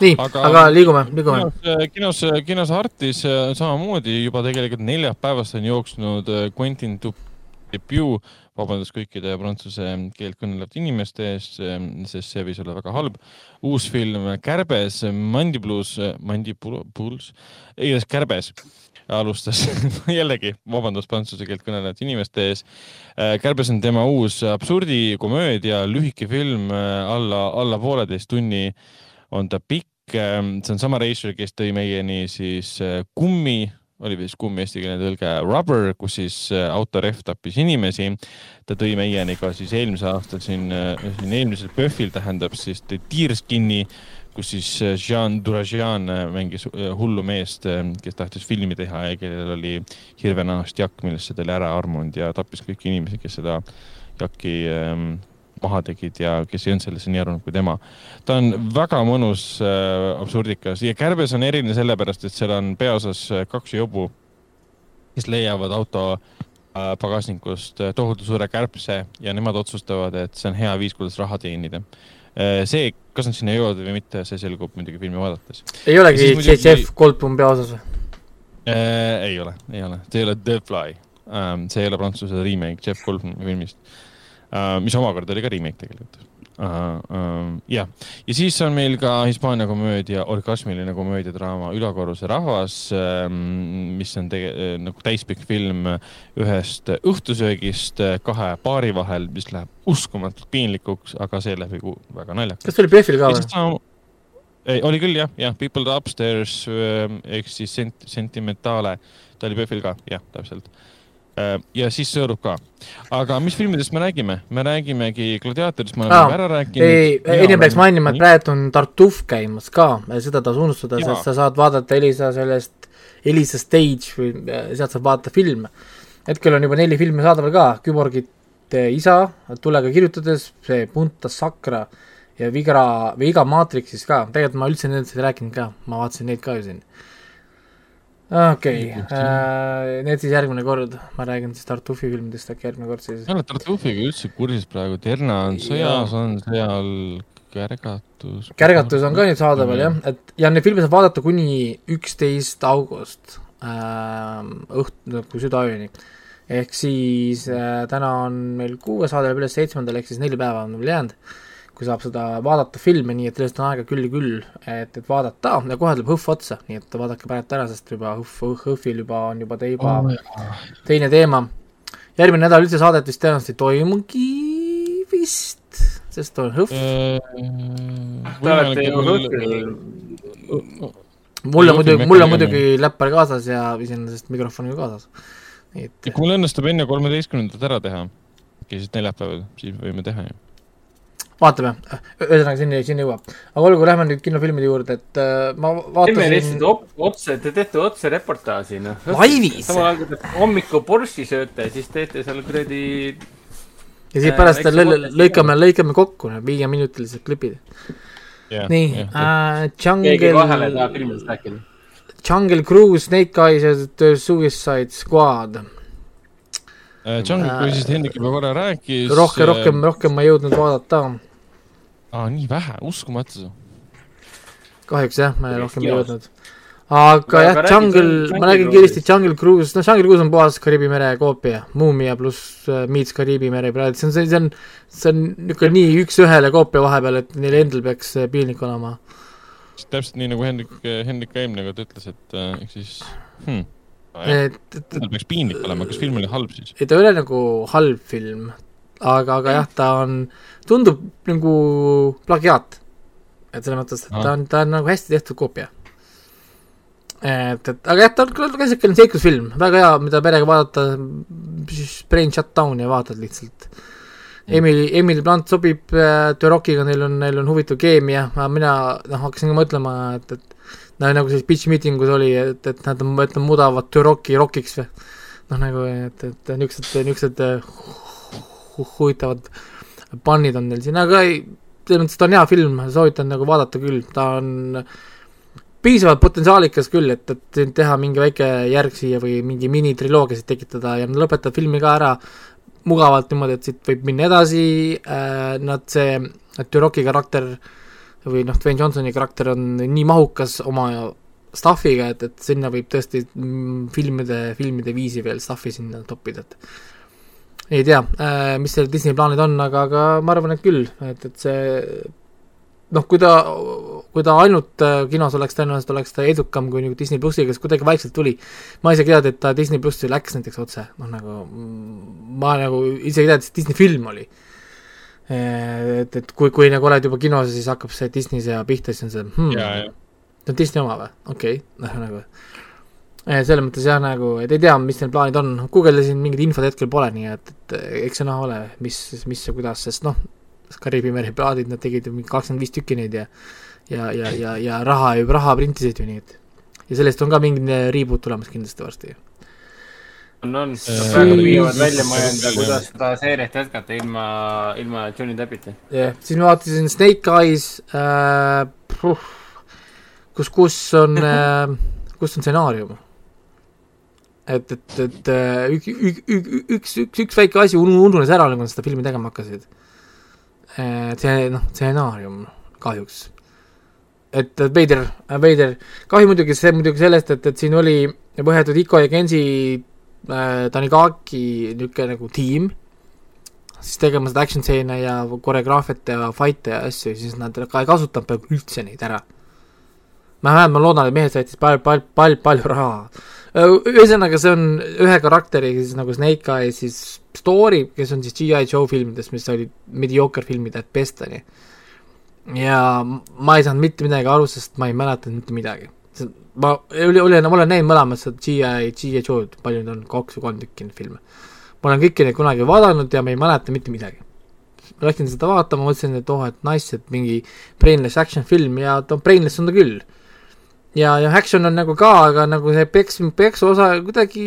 nii, aga, liigume, liigume. kinos, kinos, kinos Artis äh, samamoodi juba tegelikult neljapäevast on jooksnud Quentin Dupieux, vabandust kõikide prantsuse keelt kõnelevate inimeste ees, äh, sest see võis olla väga halb. uus film Kärbes, Mandiblus, Mandibuls, igatahes Kärbes alustas jällegi, vabandust, prantsuse keelt kõnelevate inimeste ees. kärbes on tema uus absurdikomöödia, lühike film alla, alla pooleteist tunni on ta pikk, ähm, see on sama reisijal, kes tõi meieni siis äh, kummi, oli vist kummi eestikeelne tõlge, Rubber, kus siis äh, autorehv tappis inimesi. ta tõi meieni ka siis eelmisel aastal siin, äh, siin eelmisel PÖFFil tähendab siis Deerskin'i, kus siis Jean Durajean mängis hullu meest, kes tahtis filmi teha ja kellel oli hirvenahast jakk, millest ta oli ära armunud ja tappis kõiki inimesi, kes seda jakki ähm, maha tegid ja kes ei olnud sellesse nii arvanud kui tema. ta on väga mõnus äh, absurdikas ja Kärbes on eriline sellepärast, et seal on peaosas äh, kaks jobu, kes leiavad auto äh, pagasnikust äh, tohutu suure kärbse ja nemad otsustavad, et see on hea viis, kuidas raha teenida äh,. see, kas nad sinna jõuavad või mitte, see selgub muidugi filmi vaadates. ei olegi Jeff Goldblum peaosas või? Äh, ei ole, ei ole, see ei ole The Fly um,. see ei ole prantsuse remake Jeff Goldblumi filmist uh,, mis omakorda oli ka remake tegelikult. Uh, jah, ja siis on meil ka Hispaania komöödia, orgasmiline komöödiadraama Ülakorruse rahvas uh,, mis on tege-, uh, nagu täispikk film ühest õhtusöögist kahe paari vahel, mis läheb uskumatult piinlikuks, aga seeläbi väga naljakas. kas see oli PÖFFil ka või? ei, oli küll jah, jah, People Upstairs ehk siis sent-, Sentimentale, ta oli PÖFFil ka, jah, täpselt Äh, ja siis sõõrub ka. aga mis filmidest me räägime? me räägimegi Gladiatorist, me Aa, oleme ära rääkinud. ei, enne peaks mainima, et praegu on Tartuf käimas ka, seda tasu unustada, sest sa saad vaadata Elisa sellest, Elisa Stage või äh, sealt saab vaadata filme. hetkel on juba neli filmi saadaval ka, Küborgite isa, Tulega kirjutades, see Punta Sakra ja Vigra, või Iga Maatriksis ka, tegelikult ma üldse nendest ei rääkinud ka, ma vaatasin neid ka ju siin. Okei okay., need siis järgmine kord, ma räägin siis Tartufi filmidest äkki järgmine kord siis. ma ei ole Tartufiga üldse kursis praegu, Terna on sõjas, on seal Kärgatus. kärgatus on ka nüüd saadaval jah, et ja neid filme saab vaadata kuni üksteist august ähm, õht-, nagu südaööni. ehk siis äh, täna on meil kuues saade läheb üles seitsmendal, ehk siis neli päeva on veel jäänud, kui saab seda vaadata filme, nii et sellest on aega küll ja küll, et, et vaadata ja kohe tuleb hõhv otsa, nii et vaadake praegu ära, sest juba hõhv, hõhvil juba on juba te juba oh, teine teema. järgmine nädal üldse saadet vist tõenäoliselt ei toimugi vist, sest on hõhv. Te olete ju õhtul, mul on muidugi, mul on muidugi läppar kaasas ja iseenesest mikrofon ka kaasas. et kui mul õnnestub enne kolmeteistkümnendat ära teha, äkki siis neljapäeval, siis võime teha ju. vaatame, ühesõnaga sinna, sinna jõuab. aga olgu, lähme nüüd kinofilmide juurde, et äh, ma teeme vaatasin lihtsalt, op- otse, te teete otse reportaaži, noh. Laivis! samal ajal, kui te hommikul Borschi sööte, siis teete seal kuradi ja siis äh, pärast väikse lõ- podcast lõikame, lõikame kokku need viieminutilised klipid. nii, äh, keegi vahele tahab Jungle, filmidest rääkida. Jungle Cruise, Snake Eyes ja The Suicide Squad. Äh, Jungle Cruise'ist Hendrik juba korra rääkis. rohkem, rohkem, rohkem ma ei jõudnud vaadata, aa, nii vähe, uskumatu. kahjuks jah, ma rohkem ei jõudnud. aga jah, Jungle, ma räägin kiiresti Jungle Cruise, no Jungle Cruise on puhas Kariibi mere koopia, Muumia pluss äh, Meets Kariibi mere praegu, see on, see on, see on niisugune nii üks-ühele koopia vahepeal, et neil endal peaks äh, piinlik olema. täpselt nii nagu Hendrik, Hendrik ka eelmine kord ütles, et äh, ehk siis hmm,. Et, et, et peaks piinlik olema, kas film oli halb siis? ei ta ei ole nagu halb film, aga, aga jah, ta on, tundub nagu plagiaat. et selles mõttes, et ta on, ta on nagu hästi tehtud koopia. et, et aga jah, ta on küll käsitlane seiklusfilm, väga hea, mida perega vaadata, siis brain shut down ja vaatad lihtsalt. Emily, Emily Blunt sobib äh, The Rockiga, neil on, neil on huvitav keemia, mina noh, hakkasin ka mõtlema, et, et no nagu selles pitch meeting us oli, et, et nad, et nad muudavad The Rocki Rockiks või? Noh, nagu et, et niisugused, niisugused äh, hu- huvitavad pannid on neil siin, aga ei, selles mõttes ta on hea film, soovitan nagu vaadata küll, ta on piisavalt potentsiaalikas küll, et, et teha mingi väike järg siia või mingi minitriloogia siit tekitada ja nad lõpetavad filmi ka ära mugavalt niimoodi, et siit võib minna edasi äh,, nad see, Tyroki karakter või noh, Dwayne Johnsoni karakter on nii mahukas oma stuff'iga, et, et sinna võib tõesti mm, filmide, filmide viisi veel stuff'i sinna toppida, et ei tea äh,, mis seal Disney plaanid on, aga, aga ma arvan, et küll, et, et see noh, kui ta, kui ta ainult äh, kinos oleks, tõenäoliselt oleks ta edukam kui nagu Disney plussiga, kes kuidagi vaikselt tuli. ma isegi ei teadnud, et ta Disney plussi läks näiteks otse, noh nagu ma nagu isegi ei teadnud, et see Disney film oli. et, et kui, kui nagu oled juba kinos siis hakkab see Disney see pihta, siis on see hmm, see on Disney oma või? okei okay., noh nagu Eh, selles mõttes jah, nagu, et ei tea, mis neil plaanid on, guugeldasin, mingit infot hetkel pole, nii et, et eks see näha ole, mis, mis ja kuidas, sest noh, Kariibi mere plaadid, nad tegid ju mingi kakskümmend viis tükki neid ja ja, ja, ja, ja raha raha printisid ju nii, et ja sellest on ka mingi reboot tulemas kindlasti varsti. on, on, Siis- praegu püüavad välja mõelda, kuidas seda seeriat jätkata ilma, ilma Johnny Deppita. jah, siis ma vaatasin Snake Eyes äh,, kus, kus on äh,, kus on stsenaarium et, et, et äh, ük- ük- ük- üks, üks, üks väike asi unu- ununes ära, kui nad seda filmi tegema hakkasid. see noh, stsenaarium kahjuks. et veider, veider, kahju muidugi see muidugi sellest, et, et siin oli võetud Iko ja Gensi äh, Tanigaki niisugune nagu tiim, siis tegema seda action stseene ja koreograafiat ja fight'e ja asju, siis nad ka ei kasutanud peaaegu üldse neid ära. ma vähemalt ma loodan, et mehed said palju, palju, palju, palju raha. ühesõnaga, see on ühe karakteri siis nagu Snake Eyes siis story, kes on siis G.I. Joe filmidest, mis olid mediocre filmid at best, onju. ja ma ei saanud mitte midagi aru, sest ma ei mäletanud mitte midagi. Ma oli, olen, ma olen näinud mõlemat seda G.I. G.I. Joe'd, palju neid on, kaks või kolm tükki neid filme. ma olen kõiki neid kunagi vaadanud ja ma ei mäleta mitte midagi. Läksin seda vaatama, mõtlesin, et oh, et nice, et mingi brainless action film ja ta brainless on ta küll. ja, ja action on nagu ka, aga nagu see peks, peksu osa kuidagi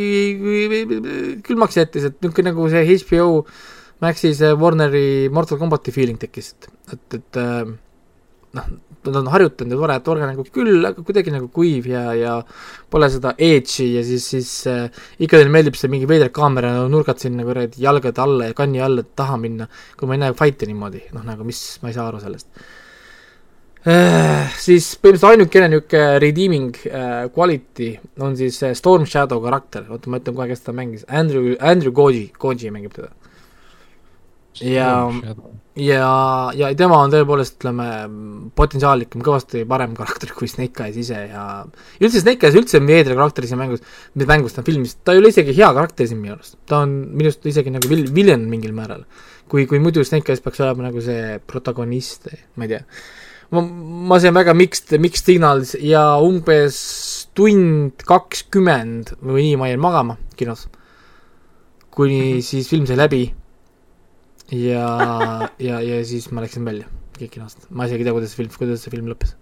külmaks jättis, et niisugune nagu see HBO Maxi see Warneri Mortal Combati feeling tekkis, et, et, et äh, noh, nad on harjutanud ja tore, tore nagu küll, aga kuidagi nagu kuiv ja, ja pole seda edge'i ja siis, siis äh, ikka neile meeldib see mingi veider kaamera nurgad sinna kuradi jalgade alla ja kanni alla taha minna, kui ma ei näe fight'i niimoodi, noh nagu mis, ma ei saa aru sellest. Äh,. siis põhimõtteliselt ainukene niisugune redeeming äh, quality on siis Storm Shadow karakter, oota ma ütlen kohe, kes ta mängis, Andrew, Andrew Koji, Koji mängib teda ja, ja, ja tema on tõepoolest, ütleme, potentsiaalikum, kõvasti parem karakter kui Snake Eyes ise ja üldse Snake Eyes üldse on veidra karakter siin mängus, mängus ta on filmis, ta ei ole isegi hea karakter siin minu arust, ta on minu arust isegi nagu vil-, viljen mingil määral. kui, kui muidu Snake Eyes peaks olema nagu see protagonist, ma ei tea. ma, ma sain väga mixed, mixed signals ja umbes tund kakskümmend või nii ma jäin magama kinos, kuni -hmm. siis film sai läbi ja, ja, ja siis ma läksin välja kõik kinost, ma isegi ei tea, kuidas film, kuidas see film lõppes.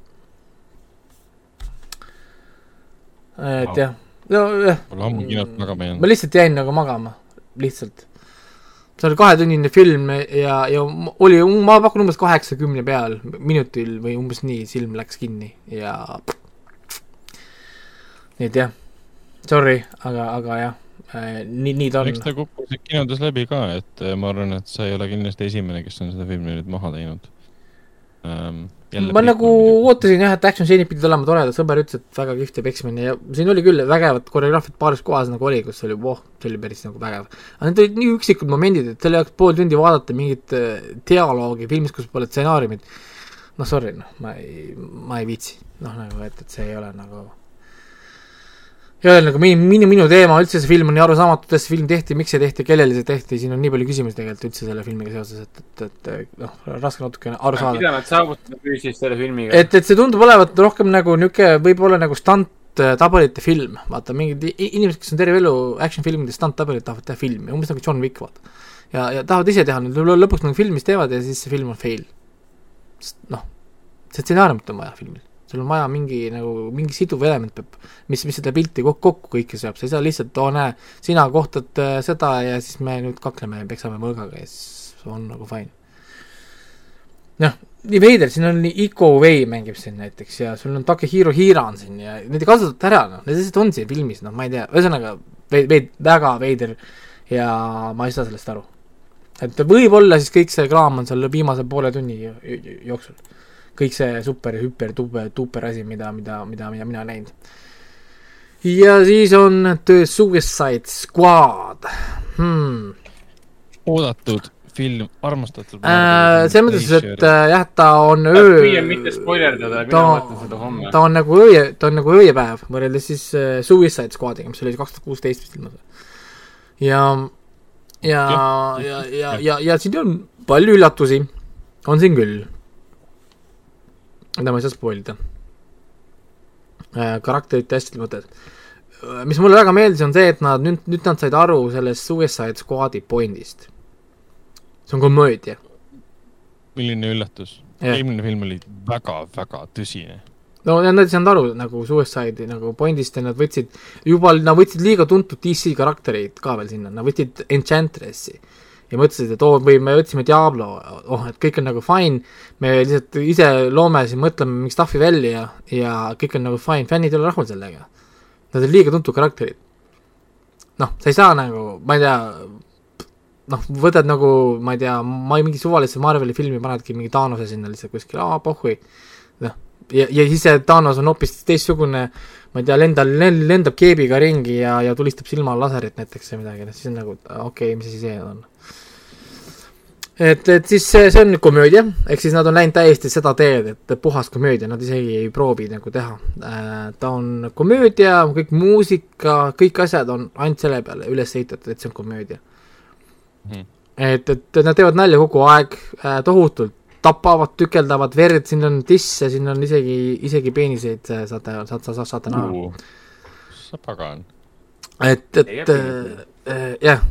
et jah, no jah. Pole ammu kinost magama jäänud. ma lihtsalt jäin nagu magama, lihtsalt. see oli kahetunnine film ja, ja oli, ma pakun umbes kaheksakümne peal minutil või umbes nii, silm läks kinni ja. nii et jah, sorry, aga, aga jah nii, nii ta on. eks ta kukkus kinodes läbi ka, et äh, ma arvan, et sa ei ole kindlasti esimene, kes on seda filmi nüüd maha teinud ähm,. ma nagu ootasin jah, et action stseenid pidid olema toredad, sõber ütles, et väga kihvt ja peksmine ja siin oli küll vägevat koreograafiat paaris kohas nagu oli, kus oli voh, see oli päris nagu vägev. aga need olid nii üksikud momendid, et selle jaoks pool tundi vaadata mingit äh, dialoogi filmis, kus pole stsenaariumit, noh sorry, noh, ma ei, ma ei viitsi, noh nagu, et, et see ei ole nagu ei ole nagu minu, minu, minu teema üldse, see film on nii arusaamatu, kuidas see film tehti, miks see tehti, kellele see tehti, siin on nii palju küsimusi tegelikult üldse selle filmiga seoses, et, et, et noh, raske natukene aru saada. mida nad saavutada püüdsid selle filmiga? et, et see tundub olevat rohkem nagu niisugune, võib-olla nagu stunt äh, tabelite film, vaata, mingid inimesed, kes on terve elu action filmides stunt tabelit tahavad teha filmi, umbes nagu John Wick, vaata. ja, ja tahavad ise teha, lõpuks nagu filmis teevad ja siis see film on fail. noh, see stsenaariumit on vaja filmil sul on vaja mingi nagu, mingi siduv element peab, mis, mis seda pilti kokku, kokku kõike seob, sa ei saa lihtsalt, oo näe, sina kohtad äh, seda ja siis me nüüd kakleme ja peksame mõõgaga ja siis on nagu fine. noh, nii veider, siin on Iko Wei mängib siin näiteks ja sul on Takehiro Hira on siin ja neid ei kasutata ära, noh, need lihtsalt on siin filmis, noh, ma ei tea, ühesõnaga veid-, veid-, väga veider ja ma ei saa sellest aru. et võib-olla siis kõik see kraam on seal viimase poole tunni jooksul kõik see super, hüper, tuber, tuper asi, mida, mida, mida, mida mina näinud. ja siis on The Suicide Squad hmm.. oodatud film, armastatud äh,. selles mõttes, et äh, jah, ta on öö. püüan mitte spoilerdada, mina vaatan seda homme. ta on nagu öö, ta on nagu ööpäev võrreldes siis äh, Suicide Squadiga, mis oli kaks tuhat kuusteist vist ilmus. ja, ja, ja, ja, ja, ja, ja siin on palju üllatusi, on siin küll mida ma ei saa spoil ida äh,. karakterite hästi mõtted. Äh, mis mulle väga meeldis, on see, et nad nüüd, nüüd nad said aru sellest Suicide Squadi point'ist. see on komöödia. milline üllatus. eelmine film oli väga-väga tõsine no nad ei saanud aru nagu Suicide'i nagu point'ist ja nad võtsid juba, nad võtsid liiga tuntud DC karaktereid ka veel sinna, nad võtsid Enchantressi ja mõtlesid, et oo, või me võtsime Diablo, oh, et kõik on nagu fine, me lihtsalt ise loome siin, mõtleme mingi stuff'i välja ja kõik on nagu fine, fännid ei ole rahul sellega. Nad on liiga tuntud karakterid. noh, sa ei saa nagu, ma ei tea, noh, võtad nagu, ma ei tea, ma ei mingi suvalisse Marveli filmi panedki mingi Thanose sinna lihtsalt kuskile, aa, pohhui. noh, ja, ja siis see Thanos on hoopis teistsugune, ma ei tea, lendab, lendab keebiga ringi ja, ja tulistab silma laserit näiteks või midagi, noh siis on nagu, okei okay,, mis asi see on et, et siis see, see on komöödia, ehk siis nad on läinud täiesti seda teed, et puhas komöödia, nad isegi ei proovi nagu teha. Äh, ta on komöödia, kõik muusika, kõik asjad on ainult selle peale üles ehitatud, et see on komöödia mm.. et, et nad teevad nalja kogu aeg, äh, tohutult tapavad, tükeldavad verd, siin on tisse, siin on isegi, isegi peeniseid saate, saate, saate, saate näha. sa pagan. et, et äh, äh, jah,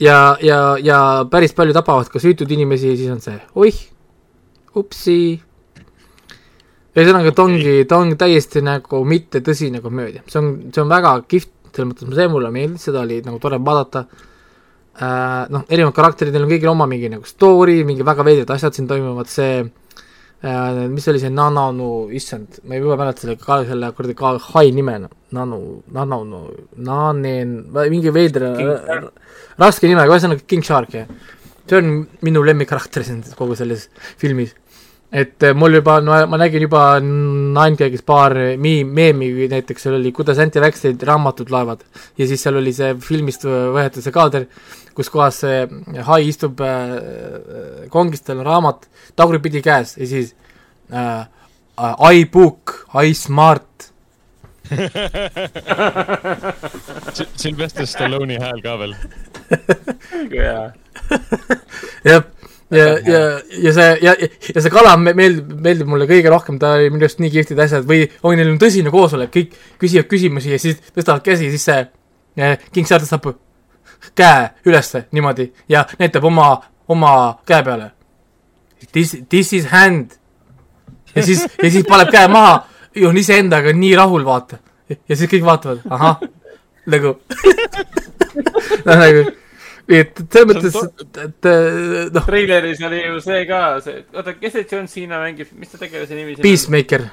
ja, ja, ja päris palju tapavad ka süütuid inimesi siis on see oih, upsi. ühesõnaga, ta ongi, ta on täiesti nagu mittetõsine komöödia, see on, see on väga kihvt, selles mõttes, see mulle meeldis, seda oli nagu tore vaadata äh,. noh, erinevad karakterid, neil on kõigil oma mingi nagu story, mingi väga veidrad asjad siin toimuvad, see äh, mis oli see Nananu, issand, ma ei juba mäleta selle ka selle kuradi ka hai nime, Nanu, Nananu, Nanen, mingi veider raske nimega, ühesõnaga King Shark jah. see on minu lemmikkarakter siin kogu selles filmis. Et äh, mul juba, no ma nägin juba Ninegagis paar mi-, meemi näiteks seal oli, kuidas anti-vaxxerid raamatud loevad ja siis seal oli see filmist võetud see kaader, kus kohas see hai istub äh, kongis, tal on raamat tagurpidi käes ja siis äh, I book, I smart. Sylvester Stallone'i hääl ka veel. jah, ja, ja, ja see, ja, ja see kala me- meeldib, meeldib mulle kõige rohkem, ta oli minu arust nii kihvtid asjad või ongi neil on tõsine koosolek, kõik küsivad küsimusi ja siis tõstavad käsi, siis see eh, King Shark tõstab käe ülesse niimoodi ja näitab oma, oma käe peale. This, this is hand. ja siis, ja siis paneb käe maha ja on iseendaga nii rahul, vaata. ja siis kõik vaatavad, ahah, nagu noh, nagu, et selles mõttes, et, et noh, treileris oli ju see ka, see, oota, kes see John Cena mängib, mis ta tegelase nimi siin on? Peacemaker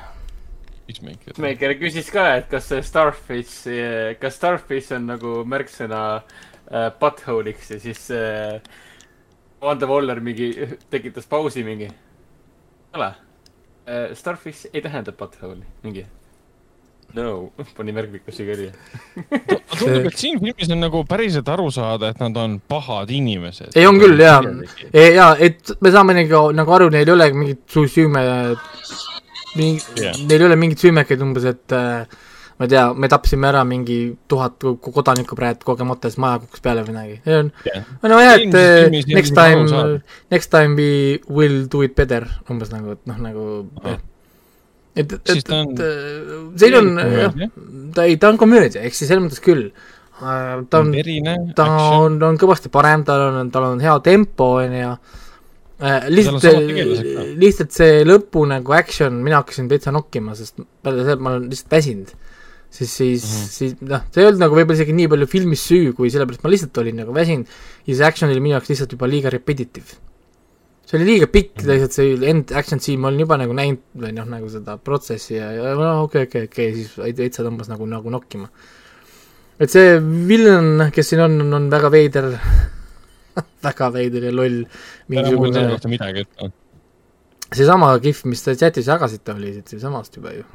Peacemaker. Peacemaker küsis ka, et kas see Starfish, kas Starfish on nagu märksõna äh, butthole'iks ja siis äh, Wanda Waller mingi tekitas pausi mingi. ei ole äh,. Starfish ei tähenda butthole'i, mingi. No, pani märkmikusse kirja. tundub, et siin filmis on nagu päriselt aru saada, et nad on pahad inimesed. ei, on küll jaa, jaa, et me saame nagu, nagu aru, neil ei ole mingit su- süüme, mingi yeah., neil ei ole mingeid süümekaid umbes, et äh, ma ei tea, me tapsime ära mingi tuhat ko- kodanikku praegu kogemata, siis maja kukkus peale või midagi, see on, no jah, et Ilmselt äh, filmis ei next time next time we will do it better, umbes nagu, et noh, nagu Ahah. jah. et, et, et, et äh, siin on jah, ta ei, ta on komöödia, ehk siis selles mõttes küll, ta on ta on, on kõvasti parem, tal on, tal on hea tempo, äh, lihtsalt on samad tegelased ka., lihtsalt see lõpu nagu action, mina hakkasin täitsa nokkima, sest peale selle ma olen lihtsalt väsinud. siis, siis mm. -hmm. siis noh, see ei olnud nagu võib-olla isegi nii palju filmis süü, kui sellepärast ma lihtsalt olin nagu väsinud ja see action oli minu jaoks lihtsalt juba liiga repetitive. See oli liiga pikk lihtsalt see end action scene, ma olin juba nagu näinud või noh, nagu seda protsessi ja, ja no okei, okei, okei, siis täitsa tõmbas nagu, nagu nokkima et see villain, kes siin on, on, väga veider väga veider ja loll. mul selle mingisugune, kohta midagi ütelda. seesama kihv, mis te chatis jagasite, oli siit samast juba ju.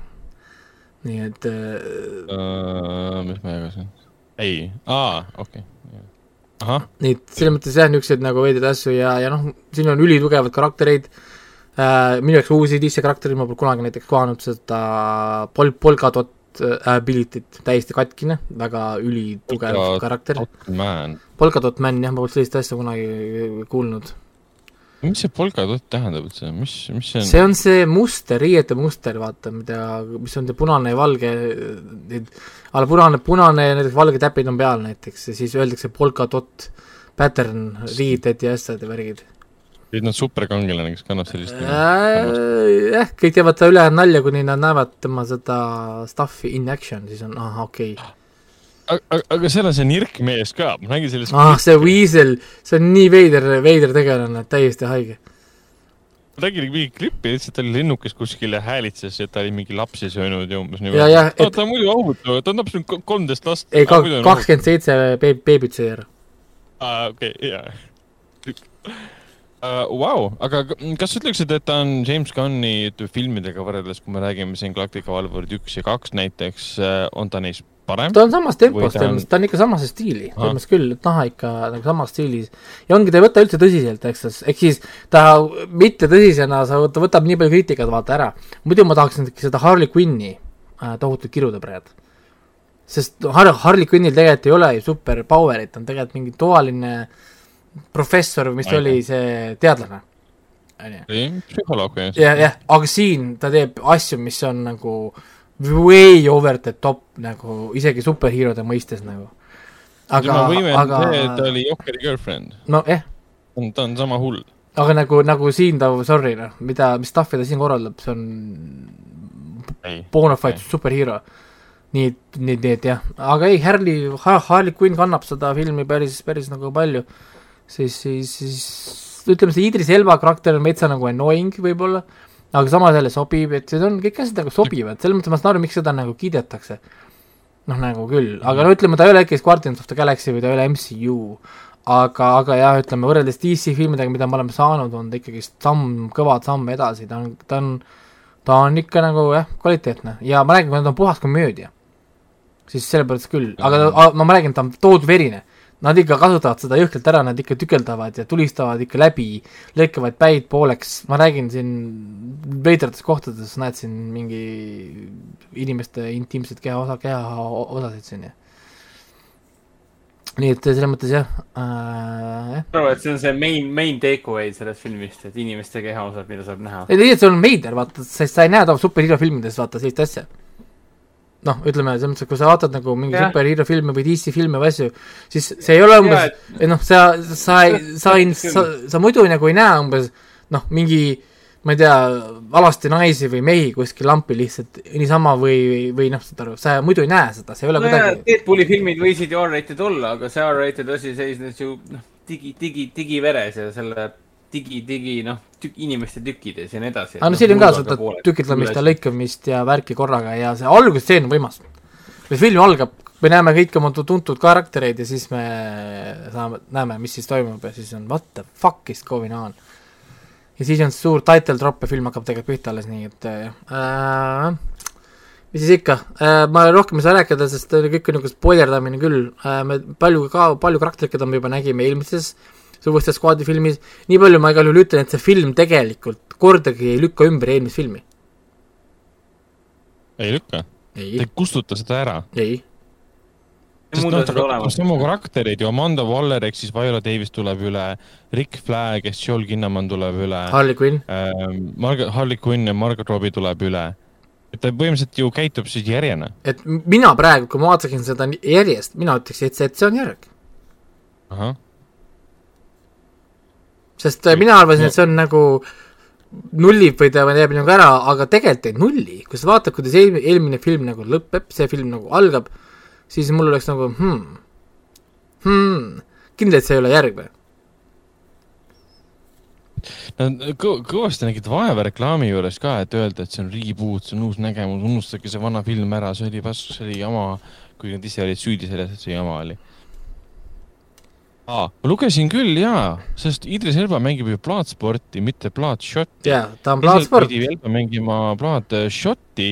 nii et äh, mis ma jagasin? ei, aa, okei. ahah, nii et selles mõttes jah, niisuguseid nagu veidraid asju ja, ja noh, siin on ülitugevad karaktereid äh,, minu jaoks uusi DC karaktereid, ma pole kunagi näiteks kohanud seda pol-, polkadot äh, ability't, täiesti katkine, väga ülitugev karakter. polkadot man jah, ma pole sellist asja kunagi kuulnud. Mis see polkadott tähendab üldse, mis, mis see on? see on see muster, riiete muster, vaata, mida, mis on see punane ja valge, alla punane, punane ja näiteks valge täpid on peal näiteks ja siis öeldakse polkadot pattern, riided ja asjad ja värgid. nüüd on superkangelane, kes kannab sellist Äh, jah, kõik teevad ülejäänud nalja, kuni nad näevad tema seda stuff'i in action, siis on ahah, okei okay.. aga, aga seal on see nirk mees ka, ma nägin sellest ah, see Weasel, see on nii veider, veider tegelane, täiesti haige. ma nägin mingi klippi, lihtsalt oli lennukis kuskil ja häälitses, et ta oli mingi lapsi söönud ja umbes jah, et... et- ta on muidu ohutu, ta on täpselt kolmteist last. ei, kakskümmend seitse beebit sõi ära. aa, okei, jaa. Vau, aga k- kas sa ütleksid, et ta on James Gunni filmidega võrreldes, kui me räägime siin Galactica Valvurid üks ja kaks näiteks, on ta neist parem? ta on samas tempos, ta on- ta on ikka samas stiili, selles mõttes küll, et näha ikka nagu samas stiilis. ja ongi, ta ei võta üldse tõsiselt, eks ehk siis ta mitte tõsisena, sa, ta võtab nii palju kriitikat vaata ära. muidu ma tahaksin seda Harley Quinni äh, tohutult kiruda praegu. sest Har-, Harley Quinnil tegelikult ei ole ju super power'it, ta on tegelikult mingi toaline professor või mis ta oli, see teadlane. onju. psühholoog või? jah, jah, aga siin ta teeb asju, mis on nagu way over the top nagu isegi superheerode mõistes nagu. aga aga ta oli Jokeri girlfriend. nojah, on, ta on sama hull. aga nagu, nagu siin ta, sorry noh, mida, mis stuff'i ta siin korraldab, see on ei, bona fide superhero. nii nii, nii et jah, aga ei, Harley, Harley Quinn kannab seda filmi päris, päris nagu palju. siis, siis, siis ütleme, see Idris Elva karakter on veitsa nagu annoying võib-olla, aga samas jälle sobib, et need on kõik asjad nagu sobivad, selles mõttes ma saan aru, miks seda nagu kiidetakse. noh, nagu küll, aga no ütleme, ta ei ole äkki Guardians of the Galaxy või ta ei ole MCU, aga, aga jah, ütleme võrreldes DC filmidega, mida me oleme saanud, on ta ikkagi samm, kõva samm edasi, ta on, ta on ta on ikka nagu jah, kvaliteetne. Ja ma räägin, kui ta on puhas komöödia, siis sellepärast küll, aga ta, ma, räägin, ta on toodverine. Nad ikka kasutavad seda jõhkralt ära, nad ikka tükeldavad ja tulistavad ikka läbi, lõikavad päid pooleks, ma räägin siin veidrates kohtades näed siin mingi inimeste intiimset keha osa, keha osasid siin ja nii et selles mõttes jah äh,, jah. arvan, et see on see main, main takeaway sellest filmist, et inimeste kehaosad, mida saab näha. ei tegelikult see on veider, vaata, sest sa ei näe tavaliselt superhero filmides vaata sellist asja. noh, ütleme selles mõttes, et kui sa vaatad nagu mingi Jah. superhero filme või DC filme või asju, siis see ei ole umbes, et noh, sa, sa ei, sa ei, sa, sa muidu nagu ei näe umbes noh, mingi ma ei tea, alasti naisi või mehi kuskil lampi lihtsalt niisama või, või noh, saad aru, sa muidu ei näe seda, see ei ole nojah, kuidagi, Deadpooli filmid võisid ju R-rated olla, aga see R-rated asi seisnes ju noh, digi, digi, digiveres ja selle digi, digi noh, inimeste tükkides ja nii edasi. aga no siin on ka seda tükildamist ja. lõikamist ja värki korraga ja see algusstseen on võimas. kui film algab, me näeme kõiki oma tu- tuntud karaktereid ja siis me saame, näeme, mis siis toimub ja siis on what the fuck is going on. ja siis on suur title drop ja film hakkab tegelikult pihta alles, nii et äh, äh, mis siis ikka äh,, ma rohkem ei saa rääkida, sest äh, kõik on niisugune spoilerdamine küll äh,, me palju ka, palju karaktereid, keda me juba nägime eelmises Suvuste Squadi filmis, nii palju ma igal juhul ütlen, et see film tegelikult kordagi ei lükka ümber eelmist filmi. ei lükka, ta ei kustuta seda ära. ei, sest noh, ta olemas kasutab. samu karaktereid ju, Amanda Waller ehk siis Viola Davis tuleb üle, Rick Flag ehk Joel Kinnaman tuleb üle, Harley Quinn, Margaret, Harley Quinn ja Margaret Robbie tuleb üle. et ta põhimõtteliselt ju käitub siis järjena. et mina praegu, kui ma vaatasin seda järjest, mina ütleks, et see, et see on järg. ahah, sest äh, mina arvasin, et see on nagu nullib või ta teeb nagu ära, aga tegelikult ei nulli, kui sa vaatad, kuidas eelmine, eelmine film nagu lõpeb, see film nagu algab, siis mul oleks nagu hmm, hmm, kindlalt see ei ole järg või? Nad kõ- kõvasti nägid vaeva reklaami juures ka, et öelda, et see on reboot, see on uus nägemus, unustage see vana film ära, see oli see oli jama, kuigi nad ise olid süüdi selles, et see jama oli. aa, ma lugesin küll jaa, sest Idris Elba mängib ju plaatsporti, mitte plaatšotti. jaa, ta on plaatsport, pidi Elba mängima plaatšotti,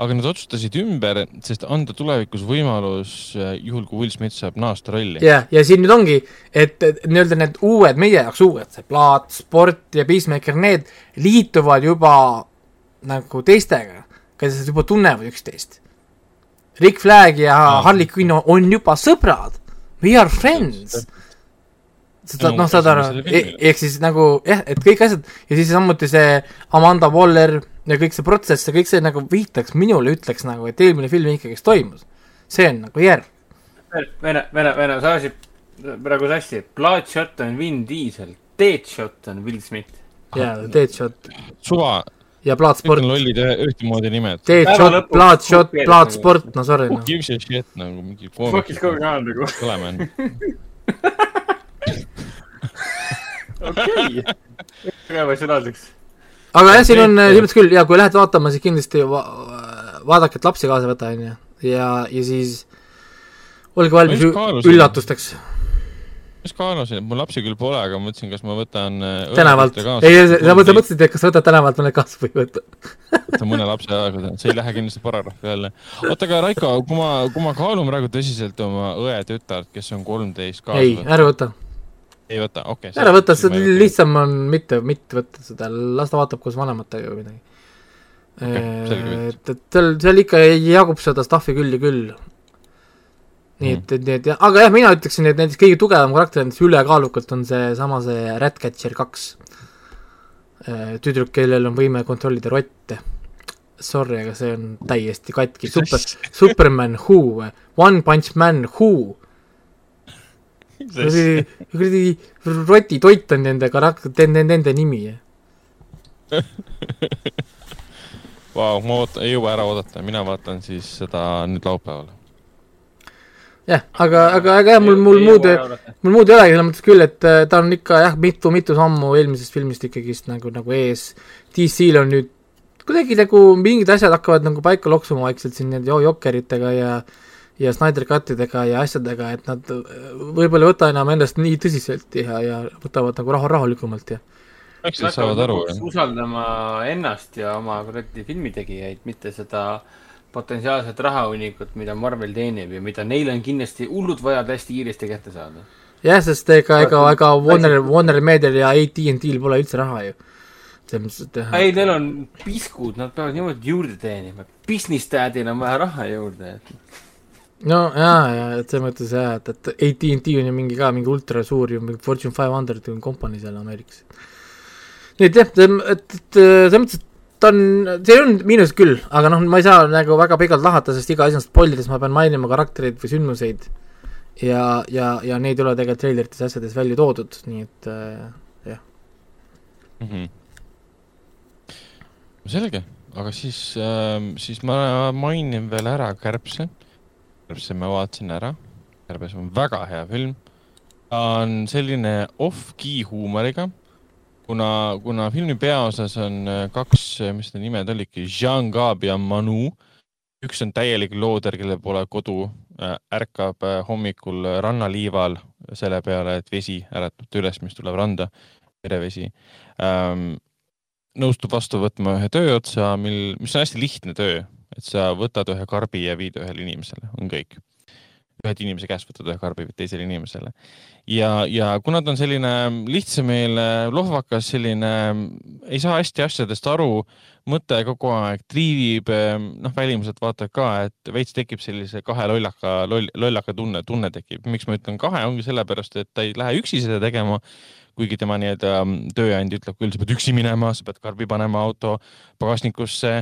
aga nad otsustasid ümber, sest anda tulevikus võimalus äh, juhul, kui Will Smith saab naasta rolli. jah, ja siin nüüd ongi, et nii-öelda need uued, meie jaoks uued, see plaat, sport ja Peacemaker, need liituvad juba nagu teistega, kes juba tunnevad üksteist. Rick Flag ja Aa. Harley Quinn on- juba sõbrad, we are friends. seda, No, noh, saad aru filmile. ehk siis nagu jah, et kõik asjad ja siis samuti see Amanda Waller ja kõik see protsess ja kõik see nagu viitaks minule, ütleks nagu, et eelmine film ikkagist toimus. see on nagu järg. Vene, Vene, Vene, sa ajasid praegu sassi. Bloodshot on Vin Diesel, Deadshot on Will Smith. jaa, Deadshot suva, ja on, lollid ühtemoodi nimed. Bloodshot fuck, Bloodsport, no sorry Who noh. gives a shit nagu mingi Fuck is going on nagu. oleme. okei. väga emotsionaalseks. aga jah, siin on selles mõttes küll ja kui lähed vaatama, siis kindlasti va vaadake, et lapsi kaasa võtta, onju. ja, ja siis olge valmis üllatusteks just kaalusin, mul lapsi küll pole, aga mõtlesin, kas ma võtan äh, tänavalt. ei, sa mõtlesid, mõtlesid, et kas võtad tänavalt mõne kaasa või ei võta. võtan mõne lapse aega, see ei lähe kindlasti paragrahvi alla. oota, aga Raiko, kui ma, kui ma kaalun praegu tõsiselt oma õe-tütart, kes on kolmteist kaasa ei, ära võta, ei võta, okei okay,. ära võta, see lihtsam on mitte, mitte võtta seda, las ta vaatab koos vanematega või midagi. Selge pilt. et, et seal, seal ikka jagub seda stuff'i küll ja küll. nii et, et, et, aga jah, mina ütleksin, et näiteks kõige tugevam karakter näiteks ülekaalukalt on seesama see Ratcatcher kaks. tüdruk, kellel on võime kontrollida rotte. Sorry, aga see on täiesti katki, super, Superman who, One Punch Man who. Kuradi, kuradi rotitoit on nende karak-, nende, nende nimi Vau, ma ootan, ei jõua ära oodata, mina vaatan siis seda nüüd laupäeval. jah, aga, aga, aga jah, mul, mul muud, mul muud ei olegi, selles mõttes küll, et äh, ta on ikka jah, mitu-mitu sammu eelmisest filmist ikkagist nagu, nagu ees. DC-l on nüüd kuidagi nagu mingid asjad hakkavad nagu paika loksuma vaikselt siin nende jokkeritega ja ja Snyder Cutidega ja asjadega, et nad võib-olla ei võta enam endast nii tõsiselt ja, ja võtavad nagu rahu, rahulikumalt ja eks nad saavad aru, jah. usaldama ennast ja oma kuradi filmitegijaid, mitte seda potentsiaalset rahahunnikut, mida Marvel teenib ja mida neil on kindlasti hullult vaja hästi kiiresti kätte saada. jah, sest ega, ega, ega Warner, Warner Medial ja AT&T-l pole üldse raha ju. selles mõttes, et ei, neil on piskud, nad peavad niimoodi juurde teenima. Business dad'il on vaja raha juurde. No jaa, ja et selles mõttes jah, et, et AT&T on ju mingi ka mingi ultra suur ju, mingi Fortune five hundred kompanii seal Ameerikas nii et jah, et, et selles mõttes, et ta on, see on miinus küll, aga noh, ma ei saa nagu väga pikalt lahata, sest iga on spoilides, ma pean mainima karaktereid või sündmuseid. ja, ja, ja neid ei ole tegelikult treilerites asjades välja toodud, nii et äh, jah mm. -hmm. selge, aga siis äh,, siis ma mainin veel ära Kärbse. Kärbse ma vaatasin ära, Kärbes on väga hea film. ta on selline off-key huumoriga kuna, kuna filmi peaosas on äh, kaks, äh, mis need nimed olidki, Jean Gab ja Manu. üks on täielik looder, kellel pole kodu, äh, ärkab hommikul rannaliival selle peale, et vesi äratab ta üles, mis tuleb randa, merevesi ähm,. nõustub vastu võtma ühe tööotsa, mil, mis on hästi lihtne töö, et sa võtad ühe karbi ja viid ühele inimesele, on kõik ühed inimese käest võtad ühe karbi teisele inimesele. ja, ja kuna ta on selline lihtsameelne, lohvakas, selline, ei saa hästi asjadest aru, mõte kogu aeg triivib, noh, välimuselt vaatad ka, et veits tekib sellise kahe lollaka, loll, lollaka tunne, tunne tekib. miks ma ütlen kahe, ongi sellepärast, et ta ei lähe üksi seda tegema kuigi tema nii-öelda tööandja ütleb küll, sa pead üksi minema, sa pead karbi panema auto pagasnikusse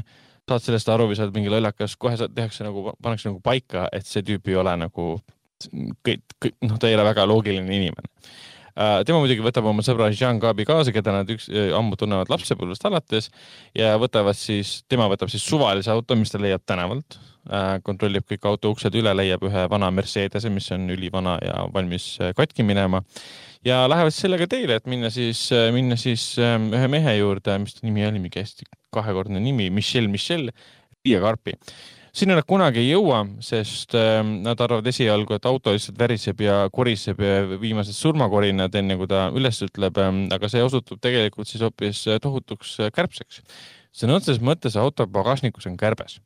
saad sellest aru või sa oled mingi lollakas, kohe tehakse nagu, pannakse nagu paika, et see tüüp ei ole nagu kõik, kõik, noh, ta ei ole väga loogiline inimene uh,. tema muidugi võtab oma sõbra Jean Gabi kaasa, keda nad üks uh, ammu tunnevad lapsepõlvest alates ja võtavad siis, tema võtab siis suvalise auto, mis ta leiab tänavalt uh,. kontrollib kõik auto uksed üle, leiab ühe vana Mercedese, mis on ülivana ja valmis katki minema ja lähevad sellega teele, et minna siis, minna siis ähm, ühe mehe juurde, mis ta nimi oli, mingi hästi kahekordne nimi, Michel, Michel, Riia Karpi. sinna nad kunagi ei jõua, sest äh, nad arvavad esialgu, et auto lihtsalt väriseb ja koriseb viimased surmakorinad, enne kui ta üles ütleb äh,, aga see osutub tegelikult siis hoopis tohutuks kärbseks. sõna otseses mõttes auto pagasnikus on kärbes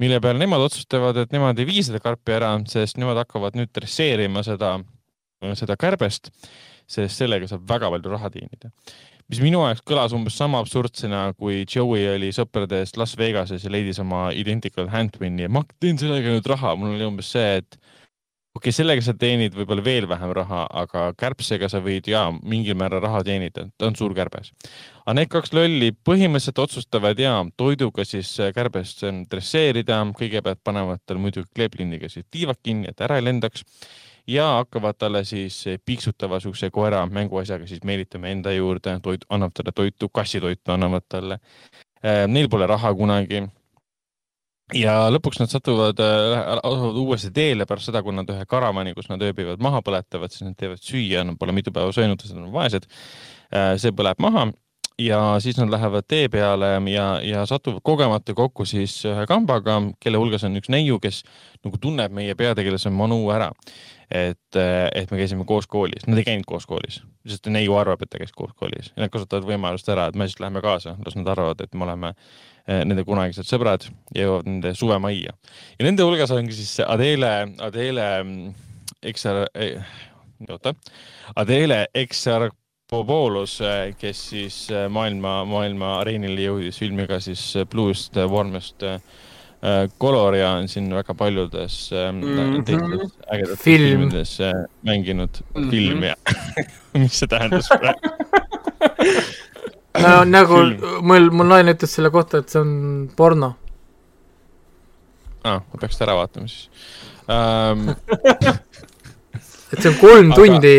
mille peale nemad otsustavad, et nemad ei vii seda karpi ära, sest nemad hakkavad nüüd dresseerima seda seda kärbest, sest sellega saab väga palju raha teenida. mis minu jaoks kõlas umbes sama absurdsena, kui Joey oli sõprade eest Las Vegases ja leidis oma identical handpin'i ja ma teen sellega nüüd raha, mul oli umbes see, et okei okay,, sellega sa teenid võib-olla veel vähem raha, aga kärbsega sa võid ja mingil määral raha teenida, ta on suur kärbes. aga need kaks lolli põhimõtteliselt otsustavad ja toiduga siis kärbest dresseerida, kõigepealt panevad tal muidugi kleeplindiga siis tiivad kinni, et ära ei lendaks ja hakkavad talle siis piiksutava siukse koera mänguasjaga siis meelitama enda juurde, toit, annab talle toitu, kassitoitu annavad talle. Äh, neil pole raha kunagi. ja lõpuks nad satuvad äh,, uuesti teele pärast seda, kui nad ühe karavani, kus nad ööbivad, maha põletavad, siis nad teevad süüa, nad pole mitu päeva söönud, sest nad on vaesed äh,. see põleb maha ja siis nad lähevad tee peale ja, ja satuvad kogemata kokku siis ühe kambaga, kelle hulgas on üks neiu, kes nagu tunneb meie peategelase Manu ära. Et, et me käisime koos koolis, nad ei käinud koos koolis, sest neiu arvab, et ta käis koos koolis. Ja nad kasutavad võimalust ära, et me siis läheme kaasa, las nad arvavad, et me oleme eh, nende kunagised sõbrad ja jõuavad nende suvemajja. ja nende hulgas ongi siis Adele, Adele, eks sa, oota, Adele Eksar Popoolos, äh, kes siis äh, maailma, maailma areenile jõudis filmiga siis äh, Blue'st, Warmest Color ja on siin väga paljudes mm -hmm. ägedates Film. filmides mänginud mm -hmm. film ja mis see tähendas praegu no nagu mul, mul naine ütles selle kohta, et see on porno. aa ah,, ma peaks ta ära vaatama siis um... et see on kolm Aga... tundi,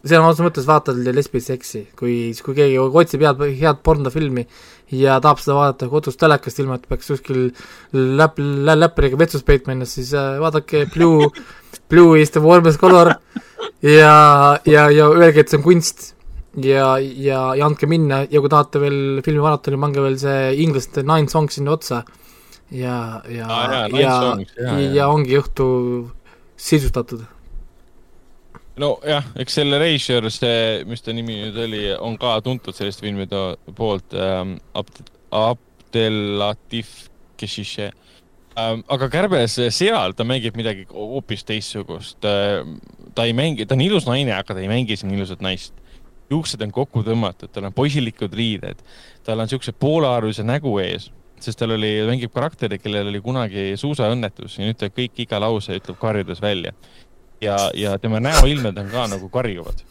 sõna otseses mõttes vaatad lesbiseksi, kui, kui keegi otsib head, head pornofilmi ja tahab seda vaadata kodus telekast, ilma et peaks kuskil läp-, läppariga vetsus peitma ennast, siis äh, vaadake Blue, Blue is the warmest color ja, ja, ja öelge, et see on kunst ja, ja, ja andke minna ja kui tahate veel filmi maratoni, pange veel see inglaste Nine Songs sinna otsa. ja, ja ah,, ja, ja, ja, ja ongi õhtu sisustatud. Nojah, eks selle Reisjör, see, mis ta nimi nüüd oli, on ka tuntud selliste filmide poolt ähm,, Abdelatif Keshiše ähm,. aga Kärbes seal ta mängib midagi hoopis teistsugust äh,. ta ei mängi, ta on ilus naine, aga ta ei mängi siin ilusat naist juuksed on kokku tõmmatud, tal on poisilikud riided, tal on siukse poolearvulise nägu ees, sest tal oli, mängib karakteri, kellel oli kunagi suusaõnnetus ja nüüd ta kõik iga lause ütleb karjudes välja. Ja, ja tema näoilmed on ka nagu karjuvad.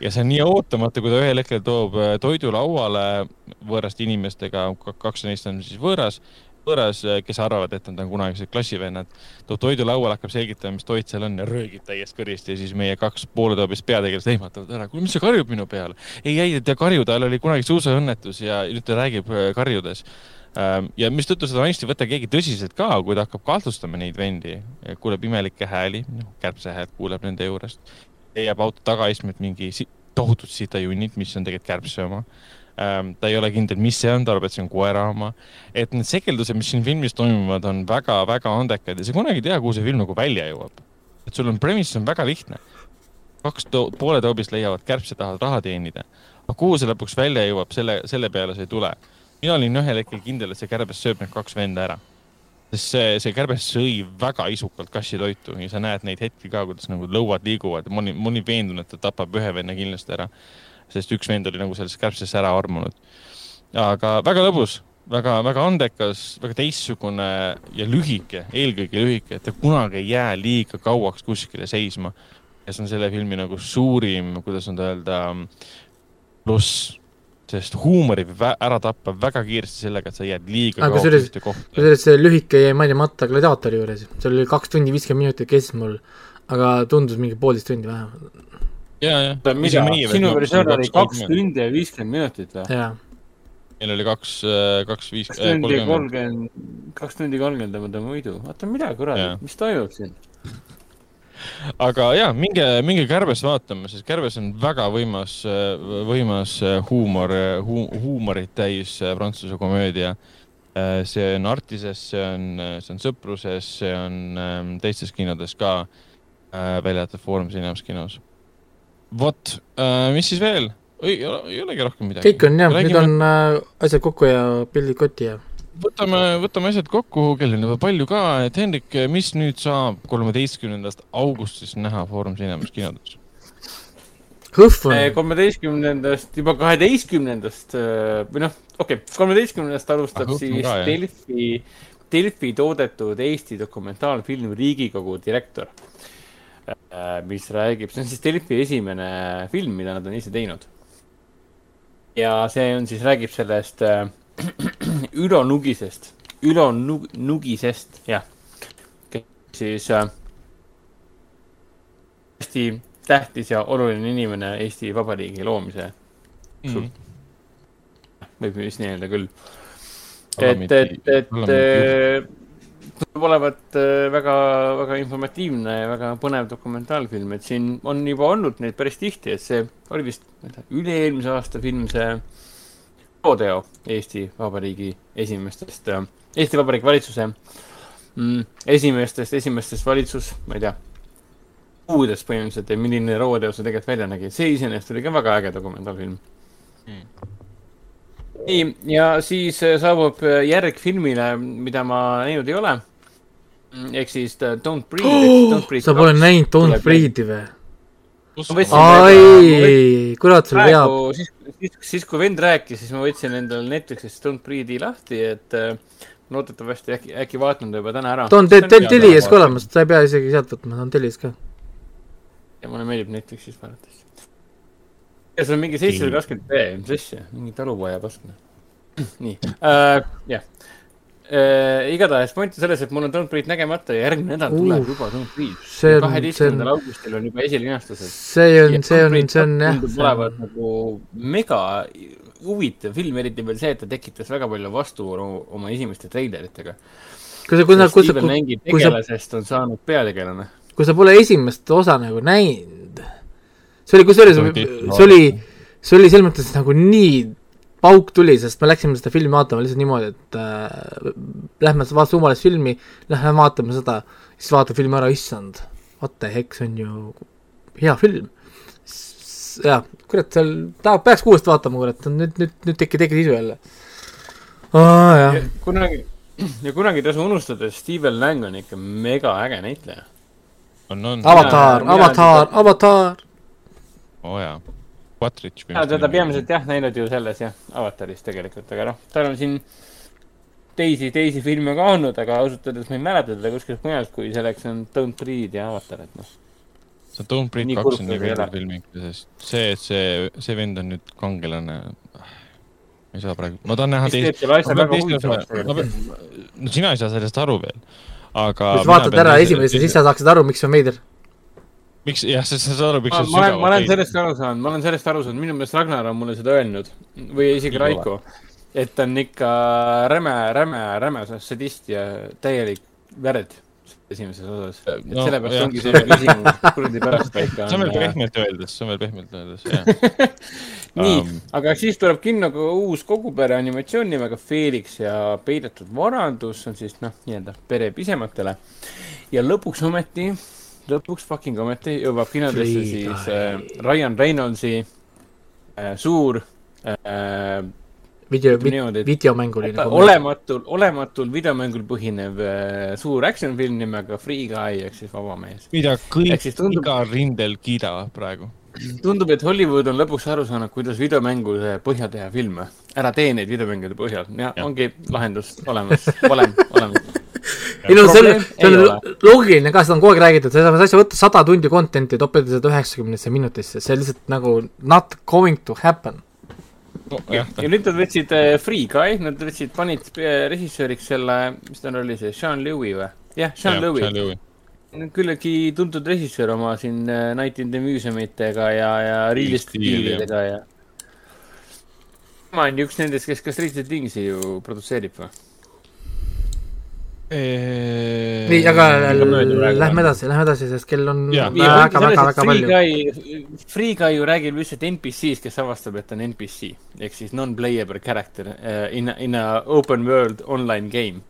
ja see on nii ootamatu, kui ta ühel hetkel toob äh, toidu lauale võõraste inimestega, kaks neist on siis võõras võõras, kes arvavad, et nad on kunagised klassivennad, toob toidu lauale, hakkab selgitama, mis toit seal on ja röögib täiest kõrist ja siis meie kaks pooletoobist peategelast ehmatavad ära. kuule, mis sa karjud minu peale? ei, ei, ta karju, tal oli kunagi suusaõnnetus ja nüüd ta räägib äh, karjudes. Ähm, ja mistõttu seda naist ei võta keegi tõsiselt ka, kui ta hakkab kahtlustama neid vendi, kuuleb imelikke hääli, noh, kärbse häält kuuleb nende juurest, leiab auto tagaistmelt mingi tohutud sitajunnid, mis on tegelikult kärbse oma Ähm, ta ei ole kindel, mis see on, ta arvab, et see on koera oma. et need sekeldused, mis siin filmis toimuvad, on väga-väga andekad ja sa kunagi ei tea, kuhu see film nagu välja jõuab. et sul on premise on väga lihtne. kaks to poole toobist leiavad kärbse, tahavad raha teenida. aga kuhu see lõpuks välja jõuab, selle, selle peale sa ei tule. Mina olin ühel hetkel kindel, et see kärbes sööb need kaks venda ära sest see, see kärbes sõi väga isukalt kassitoitu ja sa näed neid hetki ka, kuidas nagu lõuad liiguvad. ma olin, ma olin veendunud, et ta tapab ühe venna kindlasti ära sest üks vend oli nagu sellest kärbsesse ära armunud. aga väga lõbus, väga, väga andekas, väga teistsugune ja lühike, eelkõige lühike, et ta kunagi ei jää liiga kauaks kuskile seisma. ja see on selle filmi nagu suurim, kuidas nüüd öelda, pluss sest huumori võib ära tappa väga kiiresti sellega, et sa jääd liiga aga kauaks ühte kohta. kusjuures see lühike jäi mainimata gladiaatori juures, see oli kaks tundi viiskümmend minutit kestis mul, aga tundus mingi poolteist tundi vähemalt ja, ja. sinu versioon oli kaks tundi ja viiskümmend minutit või? meil oli kaks, äh, kaks viis-, kaks tundi kolmkümmend, kaks tundi kolmkümmend on ta muidu. oota, mida kuradi, mis toimub siin? Aga jaa, minge, minge Kärbest vaatama, sest Kärbes on väga võimas, võimas huumor hu,, huumorit täis prantsuse komöödia. see on Artises, see on, see on Sõpruses, see on ähm, teistes kinodes ka, äh, välja arvatud Foorum Cinemas kinos vot äh,, mis siis veel? ei, ei olegi rohkem midagi. kõik on jah, nüüd on äh, asjad kokku ja pildid kotti ja. Võtame, võtame asjad kokku, kell on juba palju ka, et Hendrik, mis nüüd saab kolmeteistkümnendast augustist näha Foorum Cinemas kinodes? On. kolmeteistkümnendast, juba kaheteistkümnendast äh, või noh, okei okay,, kolmeteistkümnendast alustab ah, siis ka, Delfi, Delfi toodetud Eesti dokumentaalfilm Riigikogu direktor Äh, mis räägib, see on siis Delfi esimene film, mida nad on ise teinud. ja see on siis, räägib sellest äh, Ülo Nugisest, Ülo Nug-, Nugisest, jah. siis äh, hästi tähtis ja oluline inimene Eesti Vabariigi loomise mm. -hmm. võib vist nii öelda küll. et, et, et tundub olevat äh, väga, väga informatiivne ja väga põnev dokumentaalfilm, et siin on juba olnud neid päris tihti, et see oli vist, üle-eelmise aasta film, see Rodeo Eesti Vabariigi esimestest, äh, Eesti Vabariigi valitsuse mm, esimestest, esimestest valitsus, ma ei tea, kuudest põhimõtteliselt ja milline Rodeo see tegelikult välja nägi, see iseenesest oli ka väga äge dokumentaalfilm mm nii, ja siis äh, saabub äh, järg filmile, mida ma näinud ei ole. Mm, ehk siis äh, Don't Breathe oh,. sa pole näinud Don't Breathe'i või? Ai, kurat, sul veab. siis, siis, siis kui vend rääkis, siis ma võtsin endale Netflixist Don't Breathe'i lahti, et loodetavasti äkki, äkki vaatan ta juba täna ära. ta on te-, te-, Telias ka olemas, sa ei pea isegi sealt võtma, ta on Telias ka. ja mulle meeldib Netflixis vaadata ja see on mingi seitsesada kakskümmend B, mis asja, mingi talupoja pask. nii äh,, jah äh,. igatahes point on selles, et mul on Don't Breathe nägemata ja järgmine nädal tuleb Uh, juba Don't Breathe. kaheteistkümnendal, augustil on juba esilinastused. see on, see on, see on jah, tundub see olevat on, nagu mega huvitav film, eriti veel see, et ta tekitas väga palju vastuolu oma esimeste treileritega. kui sa, kui sa, kui sa, kui sa, tegelasest on saanud peategelane. kui sa pole esimest osa nagu näinud, see oli, kusjuures see oli, see oli selles mõttes nagu nii pauk tuli, sest me läksime seda filmi vaatama lihtsalt niimoodi, et äh, lähme vaatame suvalist filmi, lähme vaatame seda, siis vaatame filmi ära, issand, what the heck, see on ju hea film. jah, kurat, seal tahab, peaks uuesti vaatama, kurat, nüüd, nüüd, nüüd tekib, tekib isu jälle. aa, jah, kunagi, ja kunagi ei tasu unustada, et Steven Lang on ikka mega äge näitleja. on, on. avatar, avatar, avatar. oo oh, jaa. Patridž. ja teda peamiselt jah näinud ju selles jah, Avataris tegelikult, aga noh, tal on siin teisi, teisi filme ka olnud, aga ausalt öeldes ma ei mäleta teda kuskilt mujalt, kui selleks on Don't Breathe ja Avatar, et noh. see Don't Breathe kaks on nii veider film ikka, sest see, et see, see vend on nüüd kangelane. ei saa praegu, ma tahan näha teist no sina ei saa sellest aru veel, aga. kui sa vaatad ära esimese, siis sa saaksid aru, miks see on veider. miks, jah, sa sa saad aru, miks ma ma olen, ma olen sellest aru saanud, ma olen sellest aru saanud, minu meelest Ragnar on mulle seda öelnud või isegi Raiko, et ta on ikka räme, räme, räme sadist ja täielik väred esimeses osas. et No, sellepärast jah. ongi see küsimus, kuradi pärast paika see on veel pehmelt öeldes, see on veel pehmelt öeldes, jah. nii Um,, aga siis tuleb kinno ka uus kogupere animatsioon nimega Felix ja peidetud varandus, on siis noh, nii-öelda pere pisematele. ja lõpuks ometi, lõpuks fucking ometi jõuab kinodesse siis äh, Ryan Reynoldsi äh, suur äh, video, niimoodi, et- videomänguline. olematul, olematul videomängul põhinev äh, suur action film nimega Free Guy ehk siis vaba mees. mida Ehk kõik tundub- igal rindel kiidavad praegu. tundub, et Hollywood on lõpuks aru saanud, kuidas videomängude põhjal teha filme. ära tee neid videomängude põhjal ja, ja. ongi lahendus olemas, valem olemas. Ei no see on see on ei loogiline ka, seda on kogu aeg räägitud, sa saad asja võtta sada tundi content'i, topelda seda üheksakümnesse minutisse, see lihtsalt nagu not going to happen. jah, ja nüüd nad võtsid äh, Free Guy, nad võtsid, panid äh, režissööriks selle, mis tal oli see, Sean Lewy või? jah, Sean Lewy. küllaltki tuntud režissöör oma siin äh, Night in the Museum itega ja, ja Real Steelidega ja. tema on ju üks nendest, kes ka Stranger Thingsi ju produtseerib või? nii, aga lähme edasi, lähme edasi, sest kell on Jaa. väga, väga, väga palju. Free Guy ju räägib lihtsalt NPC-st, kes avastab, et ta on NPC ehk siis non-playable character uh, in in a open world online game.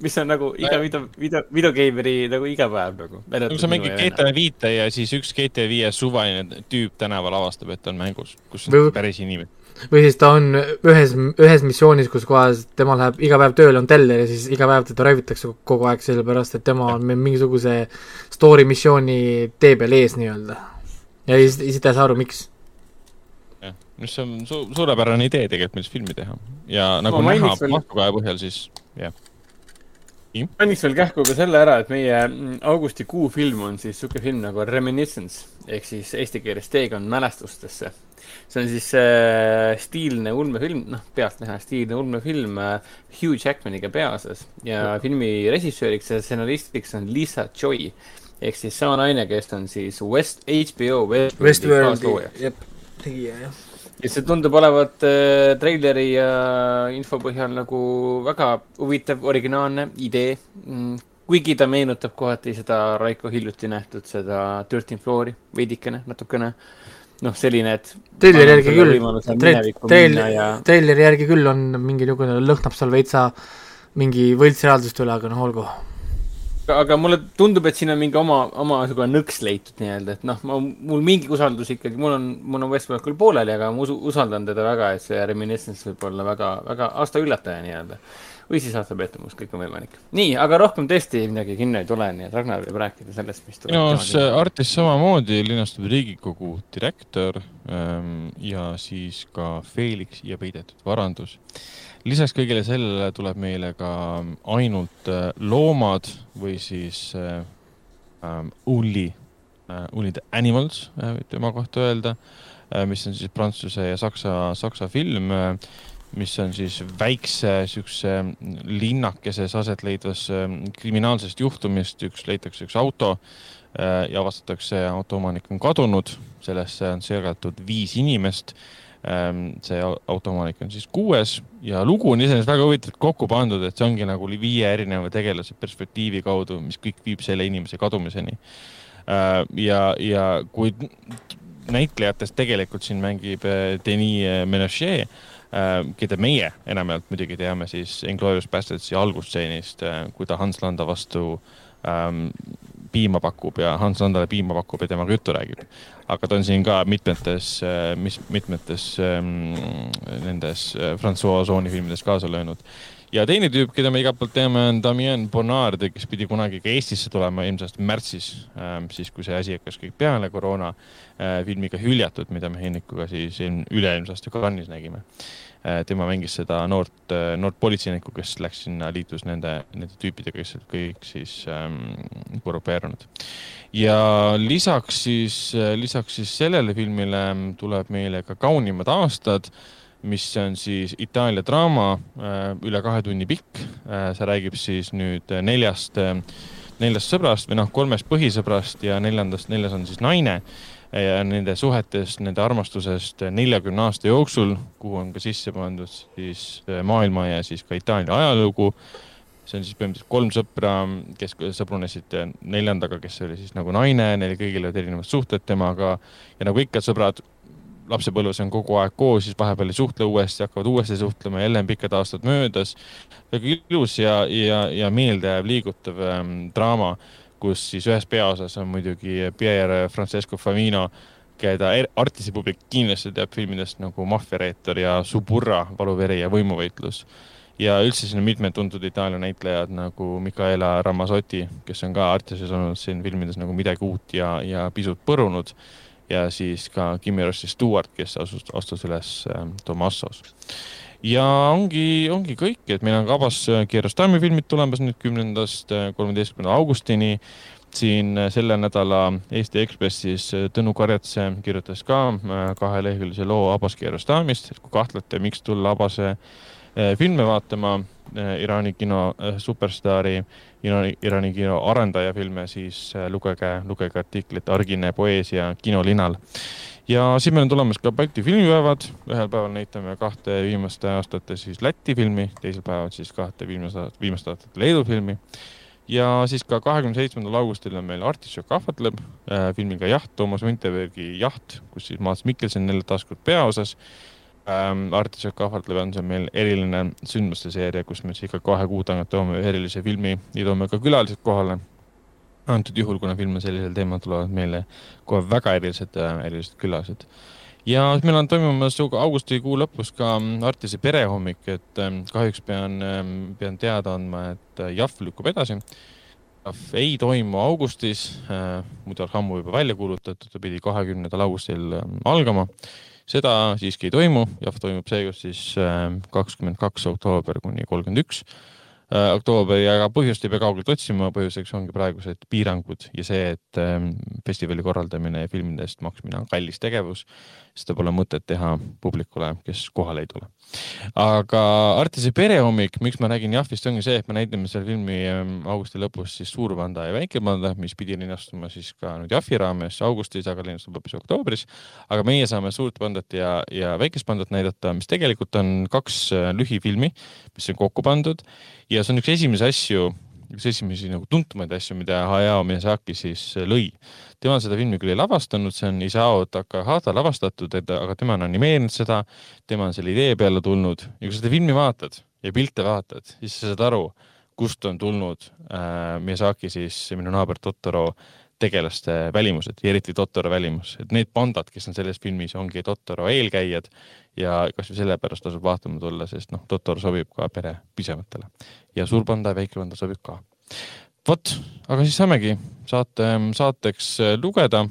mis on nagu iga video, video, videogeimeri nagu igapäev nagu. kui sa mängid GTA viite ja siis üks GTA viie suvaline tüüp tänaval avastab, et on mängus, kus on päris inimene. Või siis ta on ühes, ühes missioonis, kus kohas tema läheb iga päev tööle, on teller ja siis iga päev teda röövitakse kogu aeg, sellepärast et tema on mingisuguse story missiooni tee peal ees nii-öelda. ja siis, siis ta ei saa aru, miks. jah, mis on su suurepärane idee tegelikult, millist filmi teha ja nagu Ma näha veel- mahtukaja põhjal, siis jah. mainiks veel kähku ka selle ära, et meie mm, augustikuu film on siis siuke film nagu Reminiscence ehk siis eesti keeles Teekond mälestustesse. See on siis äh, stiilne ulmefilm, noh, pealtnäha stiilne ulmefilm äh, Hugh Jackmaniga peaosas ja filmi režissööriks ja stsenaristiks on Lisa Joy ehk siis sama naine, kes on siis West, HBO Westworldi kaaslooja. jep, tegija jah. ja see tundub olevat äh, treileri ja info põhjal nagu väga huvitav, originaalne idee mm,. kuigi ta meenutab kohati seda Raiko hiljuti nähtud seda Dirty Floor'i veidikene, natukene. noh, selline, et. treileri järgi küll, minna ja treil-, treileri järgi küll on mingi niisugune, lõhnab seal veitsa mingi võltsreaalsust üle, aga noh, olgu. aga mulle tundub, et siin on mingi oma, oma niisugune nõks leitud nii-öelda, et noh, ma, mul mingi usaldus ikkagi, mul on, mul on Westworld küll pooleli, aga ma usu, usaldan teda väga, et see Reminiscence võib olla väga, väga aasta üllataja nii-öelda. Või siis aasta pettumus, kõik on võimalik. nii, aga rohkem tõesti midagi kinno ei tule, nii et Ragnar võib rääkida sellest, mis tuleb. minu arust see Artis samamoodi linastub Riigikogu direktor ähm, ja siis ka Felix ja peidetud varandus. lisaks kõigele sellele tuleb meile ka ainult äh, loomad või siis äh, ähm, only äh,, only the animals äh, võib tema kohta öelda mis on siis prantsuse ja saksa, saksa film, mis on siis väikse siukse linnakese aset leidvas kriminaalsest juhtumist, üks leitakse üks auto ja avastatakse, autoomanik on kadunud, sellesse on segatud viis inimest. Ehm, see autoomanik on siis kuues. Ja lugu on iseenesest väga huvitavalt kokku pandud, et see ongi nagu viie erineva tegelase perspektiivi kaudu, mis kõik viib selle inimese kadumiseni. Ehm, ja, ja kui näitlejatest tegelikult siin mängib eh, Denis Menochet, keda meie enamjaolt muidugi teame siis Inglourious Bastardsi algusstseenist, eh, kui ta Hans Landa vastu ähm, piima pakub ja Hans Landale piima pakub ja temaga juttu räägib. aga ta on siin ka mitmetes, äh, mis, mitmetes ähm, nendes äh, Francois Ozoni filmides kaasa löönud. Ja teine tüüp, keda me igalt poolt teame, on Damien Bonnard, kes pidi kunagi ka Eestisse tulema ilmselt märtsis ähm,, siis kui see asi hakkas kõik peale, koroona äh, filmiga Hüljatud, mida me Hennikuga siis üle-eelmise aasta Cannes'is nägime Äh, tema mängis seda noort, äh, noort politseinikku, kes läks sinna, liitus nende, nende tüüpidega, kes olid kõik siis ähm, korrupeerunud. ja lisaks siis, lisaks siis sellele filmile tuleb meile ka Kaunimad aastad, mis on siis Itaalia draama, üle kahe tunni pikk. see räägib siis nüüd neljast, neljast sõbrast või noh, kolmest põhisõbrast ja neljandast, neljas on siis naine ja nende suhetest, nende armastusest neljakümne aasta jooksul, kuhu on ka sisse pandud siis äh, maailma ja siis ka Itaalia ajalugu. see on siis põhimõtteliselt kolm sõpra, kes sõbrunesid neljandaga, kes oli siis nagu naine, neil kõigil olid erinevad suhted temaga ja nagu ikka sõbrad lapsepõlves on kogu aeg koos, siis vahepeal ei suhtle uuesti, hakkavad uuesti suhtlema, jälle on pikad aastad möödas. väga ilus ja, ja, ja meeldejääv liigutav ähm, draama kus siis ühes peaosas on muidugi Pierre Francesco Famino, keda er-, artisi publik kindlasti teab filmidest nagu Maffiareetur ja Suburra, Valuveri ja võimuvõitlus. ja üldse siin on mitmed tuntud Itaalia näitlejad nagu Micaela Ramazzotti, kes on ka artisis olnud siin filmides nagu midagi uut ja, ja pisut põrunud. Ja siis ka Kimi Rossi Stewart, kes asus, astus üles äh, Tomassos. Ja ongi, ongi kõik, et meil on kavas äh, Kiarostami filmid tulemas nüüd kümnendast äh, kolmeteistkümnenda augustini. siin äh, selle nädala Eesti Ekspressis Tõnu Karjatse kirjutas ka kaheleheküljelise loo Abbas Kiarostamist, et kui kahtlete, miks tulla Abbase filme vaatama, Iraani kino superstaari, Iraani kino arendaja filme, siis lugege, lugege artiklit Argine poeesia kinolinal. Ja siis meil on tulemas ka Balti filmipäevad, ühel päeval näitame kahte viimaste aastate siis Läti filmi, teisel päeval siis kahte viimast, viimast aastat Leedu filmi. ja siis ka kahekümne seitsmendal augustil on meil Artišok ahvatleb filmiga Jaht, Toomas Vinterbergi Jaht, kus siis Maats Mikkelson jälle taas kord peaosas ähm,. Artišok ahvatleb on see meil eriline sündmuste seeria, kus me siis ikka kahe kuu tagant toome ühe erilise filmi ja toome ka külalised kohale antud juhul, kuna film on sellisel teemal, tulevad meile kohe väga erilised, äh, erilised külalised. ja meil on toimumas augustikuu lõpus ka mm, Artise perehommik, et ähm, kahjuks pean, ähm, pean teada andma, et äh, Jahv lükkub edasi. Ei toimu augustis, äh, muidu oleks ammu juba välja kuulutatud, ta pidi kahekümnendal augustil ähm, algama seda siiski ei toimu, Jahv toimub seekord siis kakskümmend kaks oktoober kuni kolmkümmend üks Äh, oktoobri, aga põhjust ei pea kaugelt otsima, põhjuseks ongi praegused piirangud ja see, et ähm, festivali korraldamine ja filmide eest maksmine on kallis tegevus seda pole mõtet teha publikule, kes kohale ei tule. Aga Artise perehommik, miks ma räägin Jahvist, ongi see, et me näitame selle filmi ähm, augusti lõpus siis Suurpanda ja Väikepanda, mis pidi linastuma siis ka nüüd Jahvi raames augustis, aga linastub hoopis oktoobris. aga meie saame Suurt pandat ja, ja Väikest pandat näidata, mis tegelikult on kaks äh, lühifilmi, mis on kokku pandud ja see on üks esimesi asju, üks esimesi nagu tuntumaid asju, mida Hayao Miyazaki siis äh, lõi. Tema seda filmi küll ei lavastanud, see on Isao Takahata lavastatud, aga tema on animeerinud seda, tema on selle idee peale tulnud. Ja kui sa seda filmi vaatad ja pilte vaatad, siis sa saad aru, kust on tulnud äh, Miyazaki siis minu naaber Totoro tegelaste välimused ja eriti Totoro välimus, et need pandad, kes on selles filmis, ongi Totoro eelkäijad ja kasvõi sellepärast tasub vaatama tulla, sest noh, Totoro sobib ka pere pisematele ja suur panda ja väike panda sobib ka vot, aga siis saamegi saate, saateks lugeda.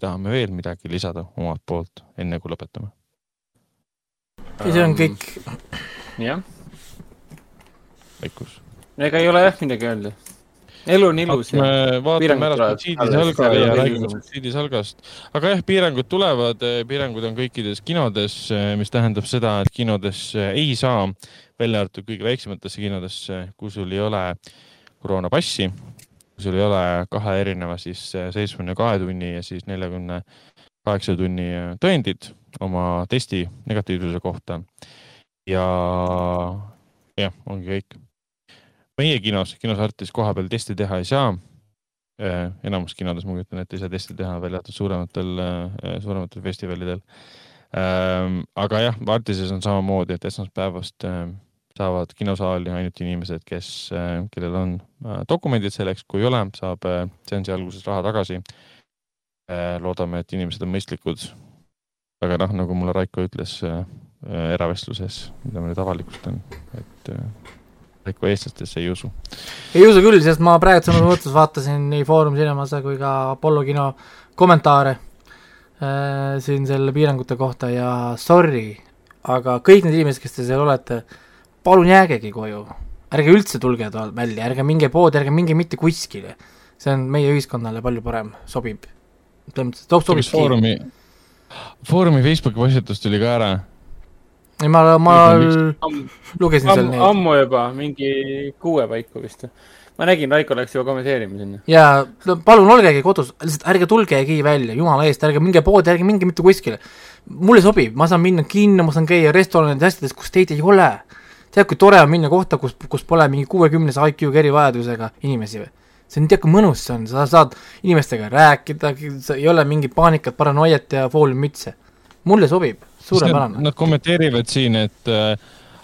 tahame veel midagi lisada omalt poolt, enne kui lõpetame? ei, see on kõik. jah. vaikus. ega ei ole jah midagi öelda. Elu on ilus ja me vaatame ära. Suitsiidi salga ja räägime. Suitsiidi salgast. aga jah, piirangud tulevad, piirangud on kõikides kinodes, mis tähendab seda, et kinodes ei saa, välja arvatud kõige väiksematesse kinodesse, kui sul ei ole koroonapassi, kui sul ei ole kahe erineva siis seitsmekümne kahe tunni ja siis neljakümne kaheksa tunni tõendid oma testi negatiivsuse kohta. ja jah, ongi kõik. Meie kinos, kinos Artis koha peal testi teha ei saa eh, enamus kinodes ma kujutan ette ei saa testi teha, välja arvatud suurematel, suurematel festivalidel. aga jah, Artises on samamoodi, et esmaspäevast eh, saavad kinosaali ainult inimesed, kes, kellel on dokumendid selleks, kui ei ole, saab seansi alguses raha tagasi. loodame, et inimesed on mõistlikud. aga noh, nagu mulle Raiko ütles eravestluses, mida ma nüüd avalikustan, et Raiko eestlastesse ei usu ei usu küll, sest ma praegu sõna mõttes vaatasin nii Foorum Cinemas kui ka Apollo kino kommentaare äh, siin selle piirangute kohta ja sorry, aga kõik need inimesed, kes te seal olete, palun jäägegi koju. ärge üldse tulge välja, ärge minge poodi, ärge minge mitte kuskile. see on meie ühiskonnale palju parem, sobib. selles mõttes, et sobib kas Foorumi, Foorumi Facebooki postitus tuli ka ära? Ei, ma, ma Am- lugesin seal neid ammu juba, mingi kuue paiku vist. ma nägin, Raiko läks juba kommenteerima sinna. ja no palun olgegi kodus, lihtsalt ärge tulgegi välja, jumala eest, ärge minge poodi, ärge minge mitte kuskile. mulle sobib, ma saan minna kinno, ma saan käia restoranides, asjades, kus teid ei ole. tead, kui tore on minna kohta, kus, kus pole mingi kuuekümnese IQ-ga erivajadusega inimesi või? see on, tead kui mõnus see on, sa saad inimestega rääkida, ei ole mingit paanikat, paranoiat ja fooliummütse. mulle sobib, suurepärane. Nad kommenteerivad siin, et äh,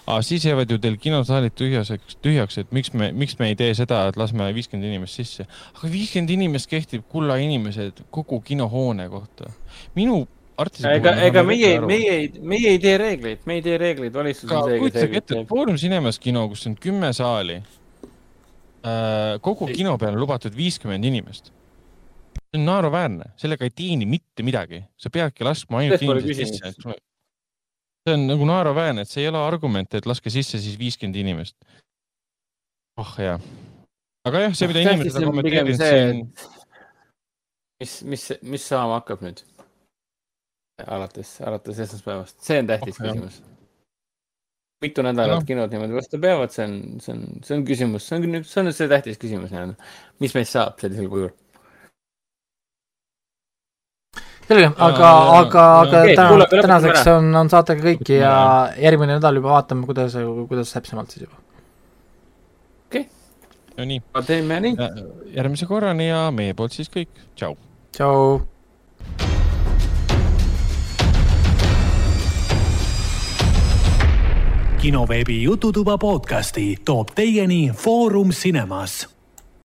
ah, siis jäävad ju teil kinosaalid tühjaseks, tühjaks, et miks me, miks me ei tee seda, et lasme viiskümmend inimest sisse. aga viiskümmend inimest kehtib, kulla inimesed, kogu kinohoone kohta. minu artisi ega, ega meie, meie ei, meie ei tee reegleid, me ei tee reegleid, valitsus on see, kes kujutage reegleid ette, teeb. Foorum Cinemas kino, kus on kümme saali. kogu kino peale on lubatud viiskümmend inimest. See on naeruväärne, sellega ei teeni mitte midagi, sa peadki laskma ainult inimesed sisse see on nagu naeruväärne, et see ei ole argument, et laske sisse siis viiskümmend inimest. oh jaa. aga jah, see, mida inimesed on kommenteerinud siin. mis, mis, mis saama hakkab nüüd? alates, alates esmaspäevast, see on tähtis oh, küsimus. mitu nädalat no. kinod niimoodi vastu peavad, see on, see on, see on küsimus, see on see on see tähtis küsimus nii-öelda. mis meist saab sellisel kujul? Selge, aga, aga, aga okay, täna, tänaseks on, on saatega kõik ja järgmine nädal juba vaatame, kuidas, kuidas täpsemalt siis juba. okei okay.. no nii. teeme nii. järgmise korrani ja meie poolt siis kõik, tšau. tšau. kinoveebi Jututuba podcasti toob teieni Foorum Cinemas